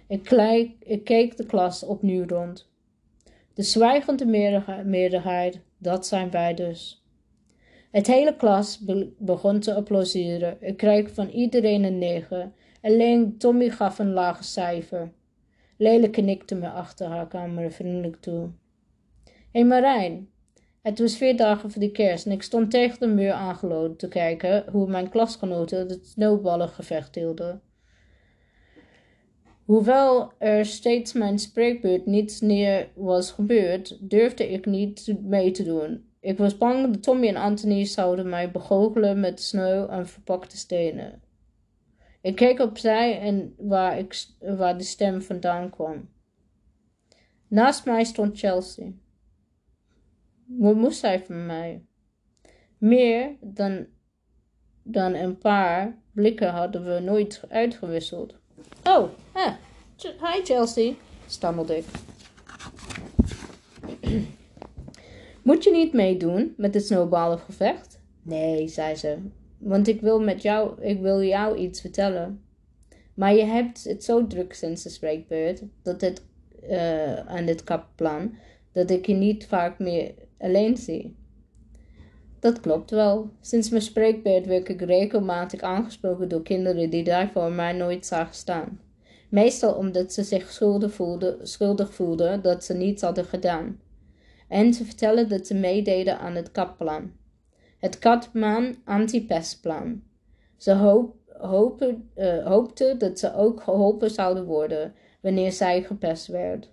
Ik, ik keek de klas opnieuw rond. De zwijgende meerderheid, dat zijn wij dus. Het hele klas begon te applaudisseren. Ik kreeg van iedereen een negen. Alleen Tommy gaf een lage cijfer. Lele knikte me achter haar kamer vriendelijk toe. Hé hey Marijn, het was vier dagen voor de kerst en ik stond tegen de muur aangelopen te kijken hoe mijn klasgenoten het snowballengevecht hielden. Hoewel er steeds mijn spreekbeurt niet neer was gebeurd, durfde ik niet mee te doen. Ik was bang dat Tommy en Anthony zouden mij begoochelen met sneeuw en verpakte stenen. Ik keek opzij en waar, ik, waar de stem vandaan kwam. Naast mij stond Chelsea. Wat moest hij van mij? Meer dan, dan een paar blikken hadden we nooit uitgewisseld. Oh, hè. Hi Chelsea, stammelde ik. Moet je niet meedoen met het snowballengevecht? Nee, zei ze, want ik wil met jou, ik wil jou iets vertellen. Maar je hebt het zo druk sinds de spreekbeurt dat het, uh, aan dit kapplan dat ik je niet vaak meer alleen zie. Dat klopt wel. Sinds mijn spreekbeurt werd ik regelmatig aangesproken door kinderen die daar voor mij nooit zagen staan. Meestal omdat ze zich schuldig voelden, schuldig voelden dat ze niets hadden gedaan. En ze vertellen dat ze meededen aan het katplan. Het katman anti-pestplan. Ze hoop, hopen, uh, hoopten dat ze ook geholpen zouden worden wanneer zij gepest werd.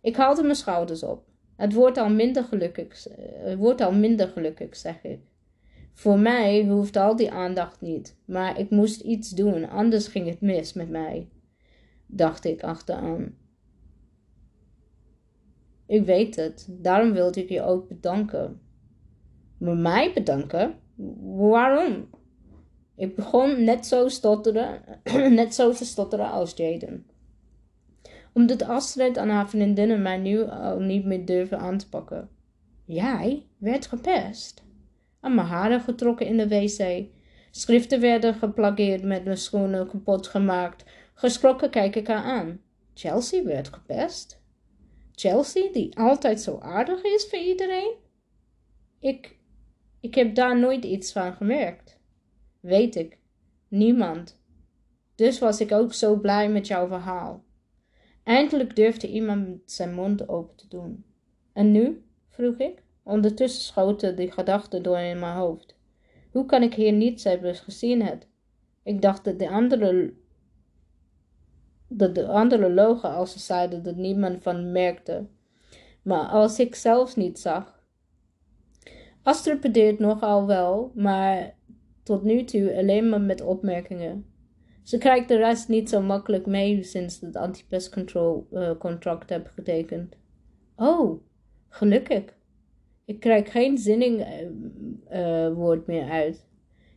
Ik haalde mijn schouders op. Het wordt al minder gelukkig, het wordt al minder gelukkig, zeg ik. Voor mij hoeft al die aandacht niet, maar ik moest iets doen, anders ging het mis met mij, dacht ik achteraan. Ik weet het, daarom wilde ik je ook bedanken. Mij bedanken? Waarom? Ik begon net zo, stotteren, net zo te stotteren als Jaden. Omdat Astrid en haar vriendinnen mij nu al niet meer durven aan te pakken. Jij werd gepest. En mijn haren getrokken in de wc. Schriften werden geplageerd met mijn schoenen kapot gemaakt. Geschrokken kijk ik haar aan. Chelsea werd gepest. Chelsea, die altijd zo aardig is voor iedereen? Ik, ik heb daar nooit iets van gemerkt. Weet ik. Niemand. Dus was ik ook zo blij met jouw verhaal. Eindelijk durfde iemand zijn mond open te doen. En nu? vroeg ik. Ondertussen schoten die gedachten door in mijn hoofd. Hoe kan ik hier niets hebben gezien het? Ik dacht dat de andere dat de anderen logen als ze zeiden dat niemand van merkte. Maar als ik zelfs niet zag. Astrid bedeert nogal wel, maar tot nu toe alleen maar met opmerkingen. Ze krijgt de rest niet zo makkelijk mee sinds het antipestcontrol uh, contract heb getekend. Oh, gelukkig. Ik krijg geen zinningwoord uh, uh, meer uit.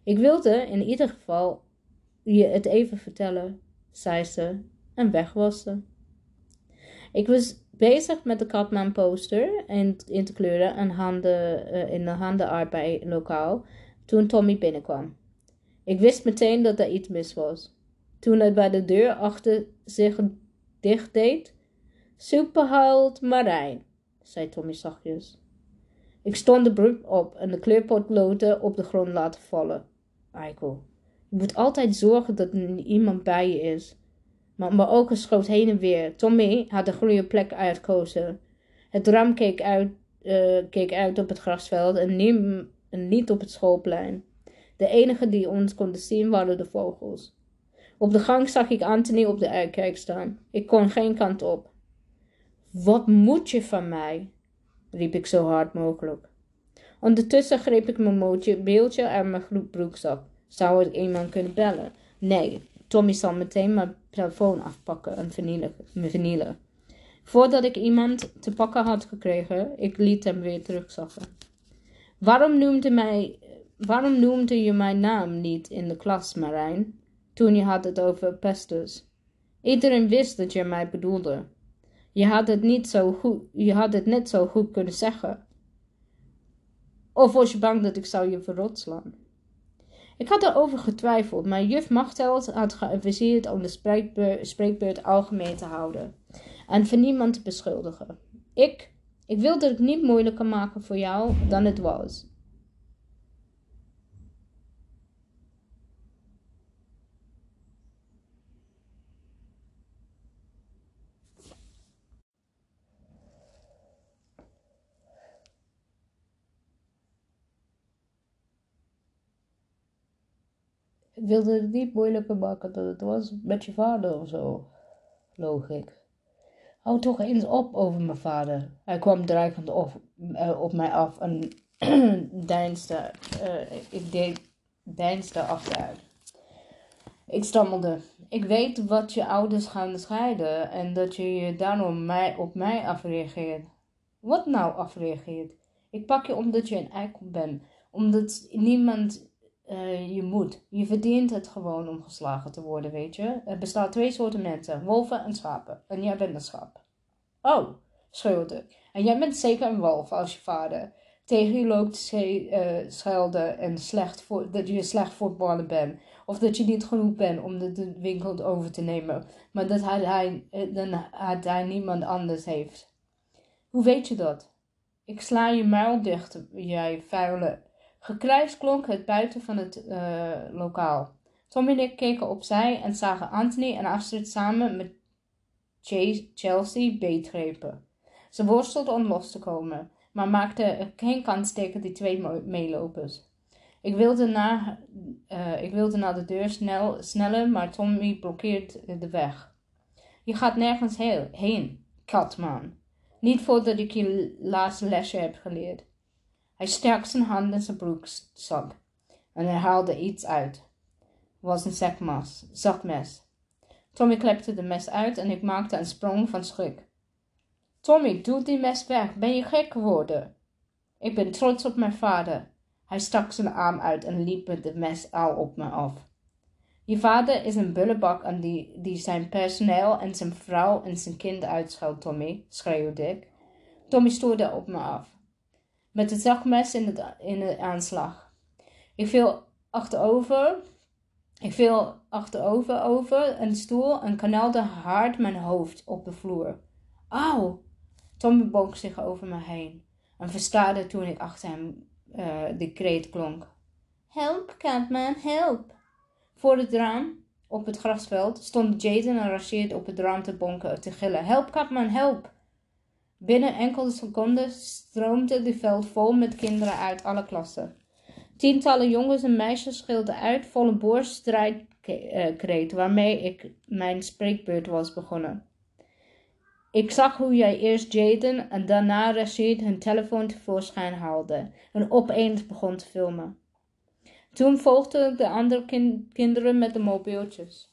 Ik wilde in ieder geval je het even vertellen, zei ze en weg was ze. Ik was bezig met de Katman poster in, te kleuren en handen, uh, in de handenarbeid lokaal toen Tommy binnenkwam. Ik wist meteen dat er iets mis was. Toen hij bij de deur achter zich dicht deed. Superheld Marijn, zei Tommy zachtjes. Ik stond de broek op en de kleurpotloten op de grond laten vallen. Eikel, je moet altijd zorgen dat er iemand bij je is. Maar mijn ogen schoot heen en weer. Tommy had de goede plek uitgekozen. Het ram keek uit, uh, keek uit op het grasveld en niet, op het schoolplein. De enige die ons konden zien waren de vogels. Op de gang zag ik Anthony op de uitkijk staan. Ik kon geen kant op. Wat moet je van mij? riep ik zo hard mogelijk. Ondertussen greep ik mijn mootje, beeldje uit mijn broekzak. Zou ik iemand kunnen bellen? Nee, Tommy zal meteen mijn telefoon afpakken en vernielen. Voordat ik iemand te pakken had gekregen, ik liet hem weer terugzakken. Waarom noemde, mij, waarom noemde je mijn naam niet in de klas, Marijn, toen je had het over pestus? Iedereen wist dat je mij bedoelde. Je had het, niet zo goed, je had het net zo goed kunnen zeggen. Of was je bang dat ik zou je verrot slaan? Ik had erover getwijfeld, maar juf Machteld had geadviseerd om de spreekbeurt, algemeen te houden en voor niemand te beschuldigen. Ik, ik wilde het niet moeilijker maken voor jou dan het was. Ik wilde het niet moeilijker maken dat het was met je vader of zo, ik. Hou toch eens op over mijn vader. Hij kwam dreigend op, uh, op mij af en deinsde, uh, ik deed, deinsde achteruit. Ik stammelde. Ik weet wat je ouders gaan scheiden en dat je je daarom mij, op mij afreageert. Wat nou afreageert? Ik pak je omdat je een eikel bent. Omdat niemand uh, je moet. Je verdient het gewoon om geslagen te worden, weet je. Er bestaan twee soorten mensen: wolven en schapen. En jij bent een schap. Oh, schreeuwde. En jij bent zeker een wolf als je vader. Tegen je loopt uh, schelden en slecht voor, dat je slecht voetballer bent. Of dat je niet genoeg bent om de, winkel over te nemen. Maar dat hij, eh, dan had hij niemand anders heeft. Hoe weet je dat? Ik sla je muil dicht, jij vuile Gekrijs klonk het buiten van het uh, lokaal. Tommy en ik keken opzij en zagen Anthony en Astrid samen met Chelsea beetgrepen. Ze worstelde om los te komen, maar maakte geen kans tegen die twee meelopers. Ik wilde, naar, uh, ik wilde naar de deur snel, maar Tommy blokkeerde de weg. Je gaat nergens heen, katman. Niet voordat ik je laatste lesje heb geleerd. Hij stak zijn hand in zijn broekzak en hij haalde iets uit. Het was een zakmes. zakmes. Tommy klepte de mes uit en ik maakte een sprong van schrik. Tommy, doe die mes weg. Ben je gek geworden? Ik ben trots op mijn vader. Hij stak zijn arm uit en liep met de mes al op me af. Je vader is een bullebak en die, die zijn personeel en zijn vrouw en zijn kind uitschouwt, Tommy, schreeuwde ik. Tommy stoorde op me af. Met het zakmes in, het, in de aanslag. Ik viel achterover. Ik viel achterover over een stoel en knalde hard mijn hoofd op de vloer. Auw! Tommy boog zich over me heen en verstaarde toen ik achter hem uh, de kreet klonk. Help, Catman, help! Voor het raam, op het grasveld, stonden Jaden en Rashid op het raam te bonken, te gillen. Help, Catman, help! Binnen enkele seconden stroomde het veld vol met kinderen uit alle klassen. Tientallen jongens en meisjes schilden uit volle boorstrijdkreet waarmee ik mijn spreekbeurt was begonnen. Ik zag hoe jij eerst Jaden en daarna Rashid hun telefoon tevoorschijn haalde en opeens begon te filmen. Toen volgden de andere kinderen met de mobieltjes.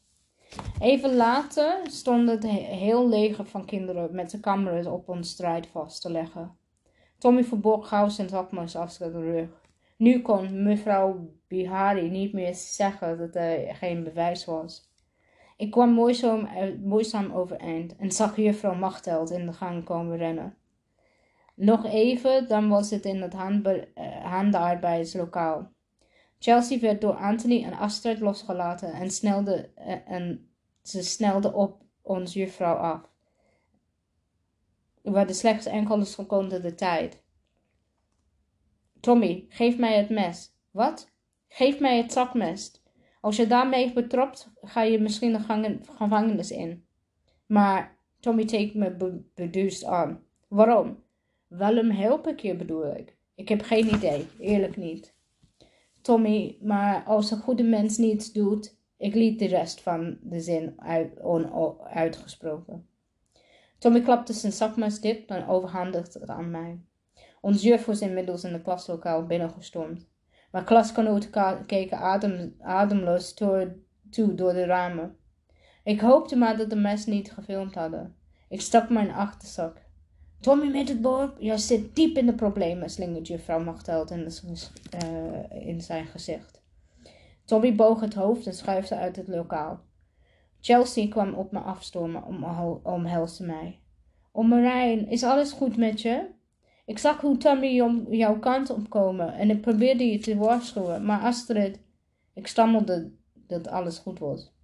Even later stond het heel leger van kinderen met de camera's op ons strijd vast te leggen. Tommy verborg gauw zijn zakmes achter de rug. Nu kon mevrouw Bihari niet meer zeggen dat er geen bewijs was. Ik kwam moeizaam, moeizaam overeind en zag juffrouw Machteld in de gang komen rennen. Nog even, dan was het in het handenarbeidslokaal. Chelsea werd door Anthony en Astrid losgelaten en, snelde, eh, en ze snelde op ons juffrouw af. We hadden slechts enkele seconden de tijd. Tommy, geef mij het mes. Wat? Geef mij het zakmes. Als je daarmee betrapt, ga je misschien de gevangenis in. Maar Tommy keek me beduusd aan. Waarom? Waarom help ik je, bedoel ik? Ik heb geen idee, eerlijk niet. Tommy, maar als een goede mens niets doet, ik liet de rest van de zin uit, onuitgesproken. Tommy klapte zijn zakmes dicht en overhandigde het aan mij. Ons juf was inmiddels in het klaslokaal binnengestormd. Mijn klasgenoten keken adem, ademloos toe door de ramen. Ik hoopte maar dat de mes niet gefilmd hadden. Ik stak mijn achterzak. Tommy met het boord, jij zit diep in de problemen, slingerde juffrouw Machteld in, uh, in zijn gezicht. Tommy boog het hoofd en schuifde uit het lokaal. Chelsea kwam op me afstormen om, omhelsde mij. Om Marijn, is alles goed met je? Ik zag hoe Tommy om jouw kant opkomen en ik probeerde je te waarschuwen, maar Astrid, ik stammelde dat alles goed was.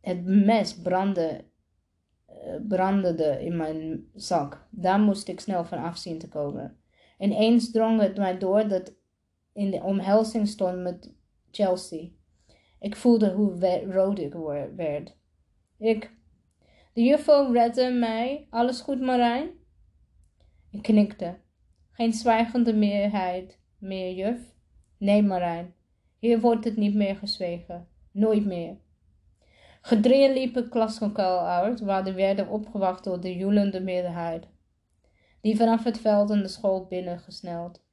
Het mes brandde, brandde in mijn zak. Daar moest ik snel van afzien te komen. Ineens drong het mij door dat in de omhelzing stond met Chelsea. Ik voelde hoe rood ik werd. Ik. De juffrouw redde mij. Alles goed, Marijn? Ik knikte. Geen zwijgende meerheid meer, juf? Nee, Marijn. Hier wordt het niet meer gezwegen. Nooit meer. Gedreven liepen klaslokaal uit, waar de werden opgewacht door de joelende meerderheid. Die vanaf het veld en de school binnengesneld.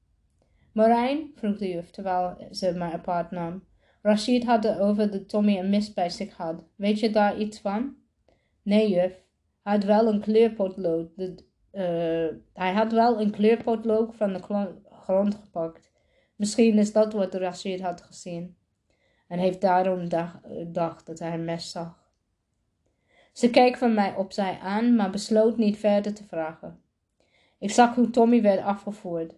Marijn, vroeg de juf, terwijl ze mij apart nam. Rashid had het over de Tommy een mis bij zich had. Weet je daar iets van? Nee, juf. Hij had wel een kleurpotlood. De, uh, hij had wel een kleurpotlood van de grond gepakt. Misschien is dat wat Rashid had gezien. En heeft daarom dacht dat hij een mes zag. Ze keek van mij opzij aan, maar besloot niet verder te vragen. Ik zag hoe Tommy werd afgevoerd.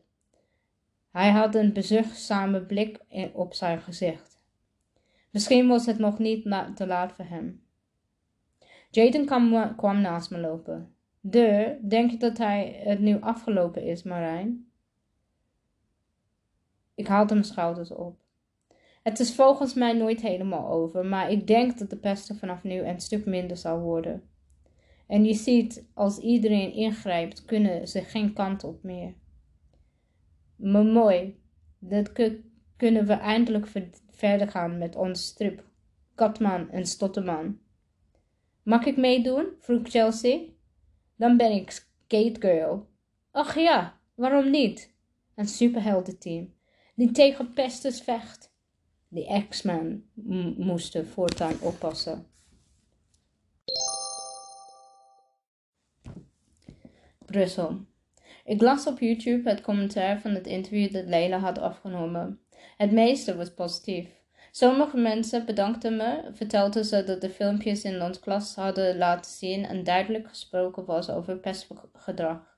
Hij had een bezuchtzame blik op zijn gezicht. Misschien was het nog niet te laat voor hem. Jaden kwam, kwam naast me lopen. De, denk je dat hij het nu afgelopen is, Marijn? Ik haalde mijn schouders op. Het is volgens mij nooit helemaal over, maar ik denk dat de pesten vanaf nu een stuk minder zal worden. En je ziet, als iedereen ingrijpt, kunnen ze geen kant op meer. Maar mooi, dat kunnen we eindelijk verder gaan met onze strip. Katman en Stotterman. Mag ik meedoen? vroeg Chelsea. Dan ben ik Skate Girl. Ach ja, waarom niet? Een superheldenteam die tegen pestes vecht. De X-Men moesten voortaan oppassen. Brussel. Ik las op YouTube het commentaar van het interview dat Leila had afgenomen. Het meeste was positief. Sommige mensen bedankten me, vertelden ze dat de filmpjes in ons klas hadden laten zien en duidelijk gesproken was over pestgedrag.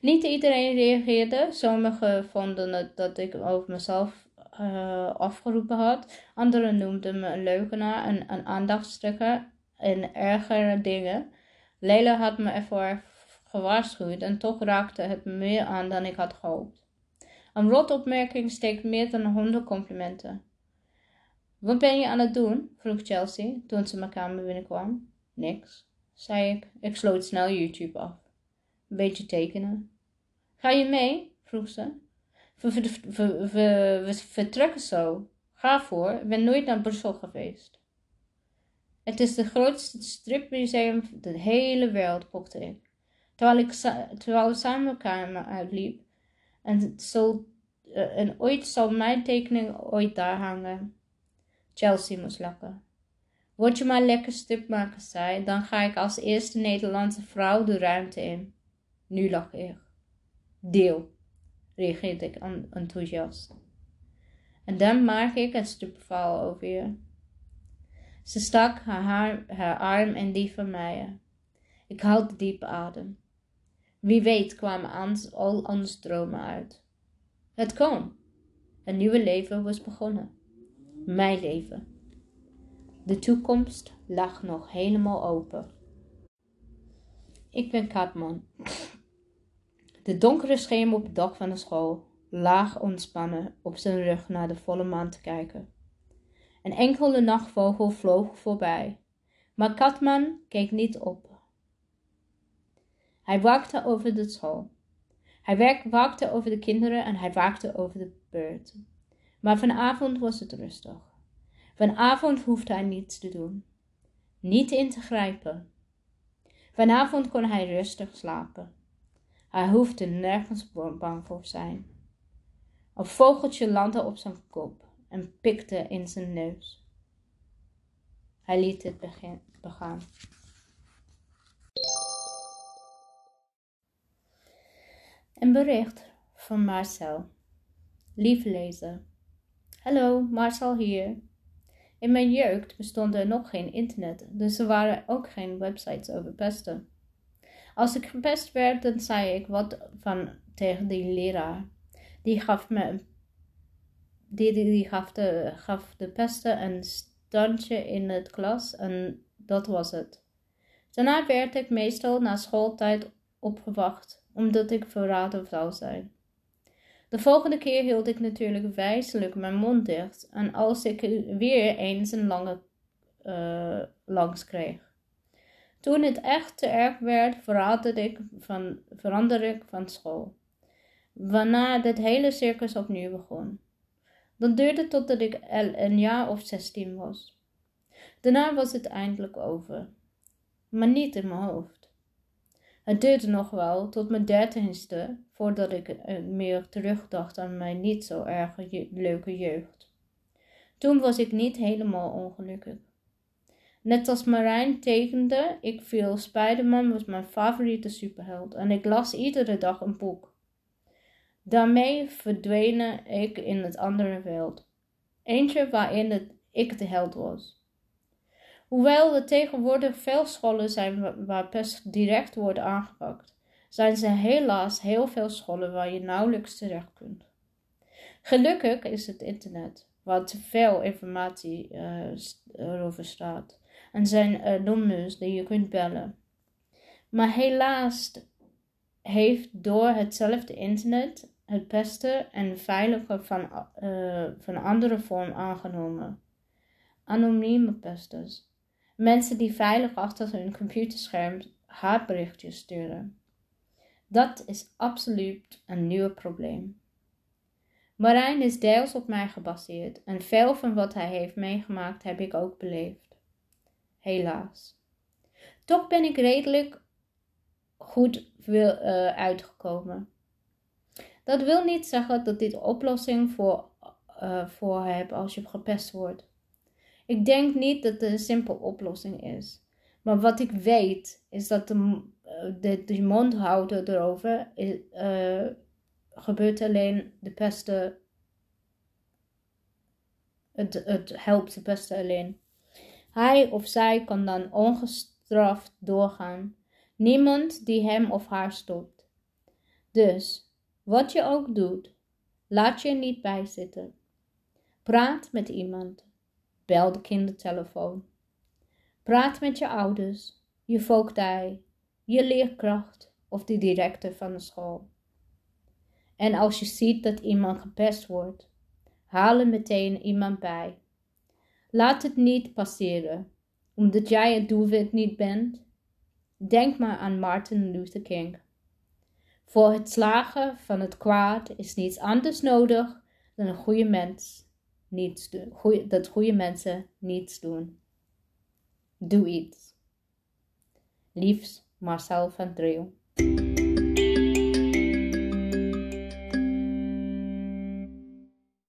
Niet iedereen reageerde, sommigen vonden het dat ik over mezelf uh, afgeroepen had, anderen noemden me een leugenaar en een aandachtstrekker en ergere dingen. Leila had me ervoor gewaarschuwd en toch raakte het me meer aan dan ik had gehoopt. Een rotopmerking steekt meer dan honderd complimenten. Wat ben je aan het doen? vroeg Chelsea toen ze mijn kamer binnenkwam. Niks, zei ik. Ik sloot snel YouTube af. Een beetje tekenen. Ga je mee? vroeg ze. We, we, vertrekken zo. Ga voor, ik ben nooit naar Brussel geweest. Het is het grootste stripmuseum van de hele wereld, pochte ik. Terwijl, ik terwijl we samen elkaar uitliep. En, zo, eh, en ooit zal mijn tekening ooit daar hangen. Chelsea moest lachen. Word je maar lekker stripmaker, zei, dan ga ik als eerste Nederlandse vrouw de ruimte in. Nu lach ik. Deel, reageerde ik enthousiast. En dan maak ik een stripverhaal over je. Ze stak haar, haar arm in die van mij. Ik haalde diep adem. Wie weet kwamen al onze dromen uit. Het kon. Een nieuwe leven was begonnen. Mijn leven. De toekomst lag nog helemaal open. Ik ben Katman. De donkere schema op het dak van de school, laag ontspannen op zijn rug naar de volle maan te kijken. Een enkele nachtvogel vloog voorbij, maar Katman keek niet op. Hij waakte over de school. Hij waakte over de kinderen en hij waakte over de beurt. Maar vanavond was het rustig. Vanavond hoefde hij niets te doen. Niet in te grijpen. Vanavond kon hij rustig slapen. Hij hoefde nergens bang voor zijn. Een vogeltje landde op zijn kop en pikte in zijn neus. Hij liet het begaan. Een bericht van Marcel. Lieve lezer. Hallo, Marcel hier. In mijn jeugd bestond er nog geen internet, dus er waren ook geen websites over pesten. Als ik gepest werd, dan zei ik wat van tegen die leraar. Die gaf me die, die, gaf, de, gaf de pesten een standje in het klas en dat was het. Daarna werd ik meestal na schooltijd opgewacht, omdat ik verraden zou zijn. De volgende keer hield ik natuurlijk wijselijk mijn mond dicht en als ik weer eens een lange uh, langs kreeg. Toen het echt te erg werd, veranderde ik van, ik van school. Waarna dit hele circus opnieuw begon. Dat duurde totdat ik een jaar of zestien was. Daarna was het eindelijk over. Maar niet in mijn hoofd. Het duurde nog wel tot mijn dertiende voordat ik eh, meer terugdacht aan mijn niet zo erg leuke jeugd. Toen was ik niet helemaal ongelukkig. Net als Marijn tekende, ik viel Spider-Man was mijn favoriete superheld en ik las iedere dag een boek. Daarmee verdween ik in het andere wereld. Eentje waarin ik de held was. Hoewel er tegenwoordig veel scholen zijn waar pest direct wordt aangepakt, zijn er helaas heel veel scholen waar je nauwelijks terecht kunt. Gelukkig is het internet, waar te veel informatie uh, erover staat en zijn er nummers die je kunt bellen. Maar helaas heeft door hetzelfde internet het pesten en veiligen van, uh, van andere vorm aangenomen. Anonieme pesters. Mensen die veilig achter hun computerscherm haatberichtjes sturen. Dat is absoluut een nieuw probleem. Marijn is deels op mij gebaseerd en veel van wat hij heeft meegemaakt heb ik ook beleefd. Helaas. Toch ben ik redelijk goed uh, uitgekomen. Dat wil niet zeggen dat dit oplossing voor, uh, voor heb als je gepest wordt. Ik denk niet dat het een simpele oplossing is. Maar wat ik weet is dat de, eh, de, mond houden erover gebeurt alleen de pesten. Het, het helpt de pesten alleen. Hij of zij kan dan ongestraft doorgaan. Niemand die hem of haar stopt. Dus, wat je ook doet, laat je niet bij zitten. Praat met iemand. Bel de kindertelefoon. Praat met je ouders, je voogdij, je leerkracht of de directeur van de school. En als je ziet dat iemand gepest wordt, haal er meteen iemand bij. Laat het niet passeren, omdat jij het doelwit niet bent. Denk maar aan Martin Luther King. Voor het slagen van het kwaad is niets anders nodig dan een goede mens niets dat goede mensen niets doen. Doe iets. Liefs Marcel van Dreel.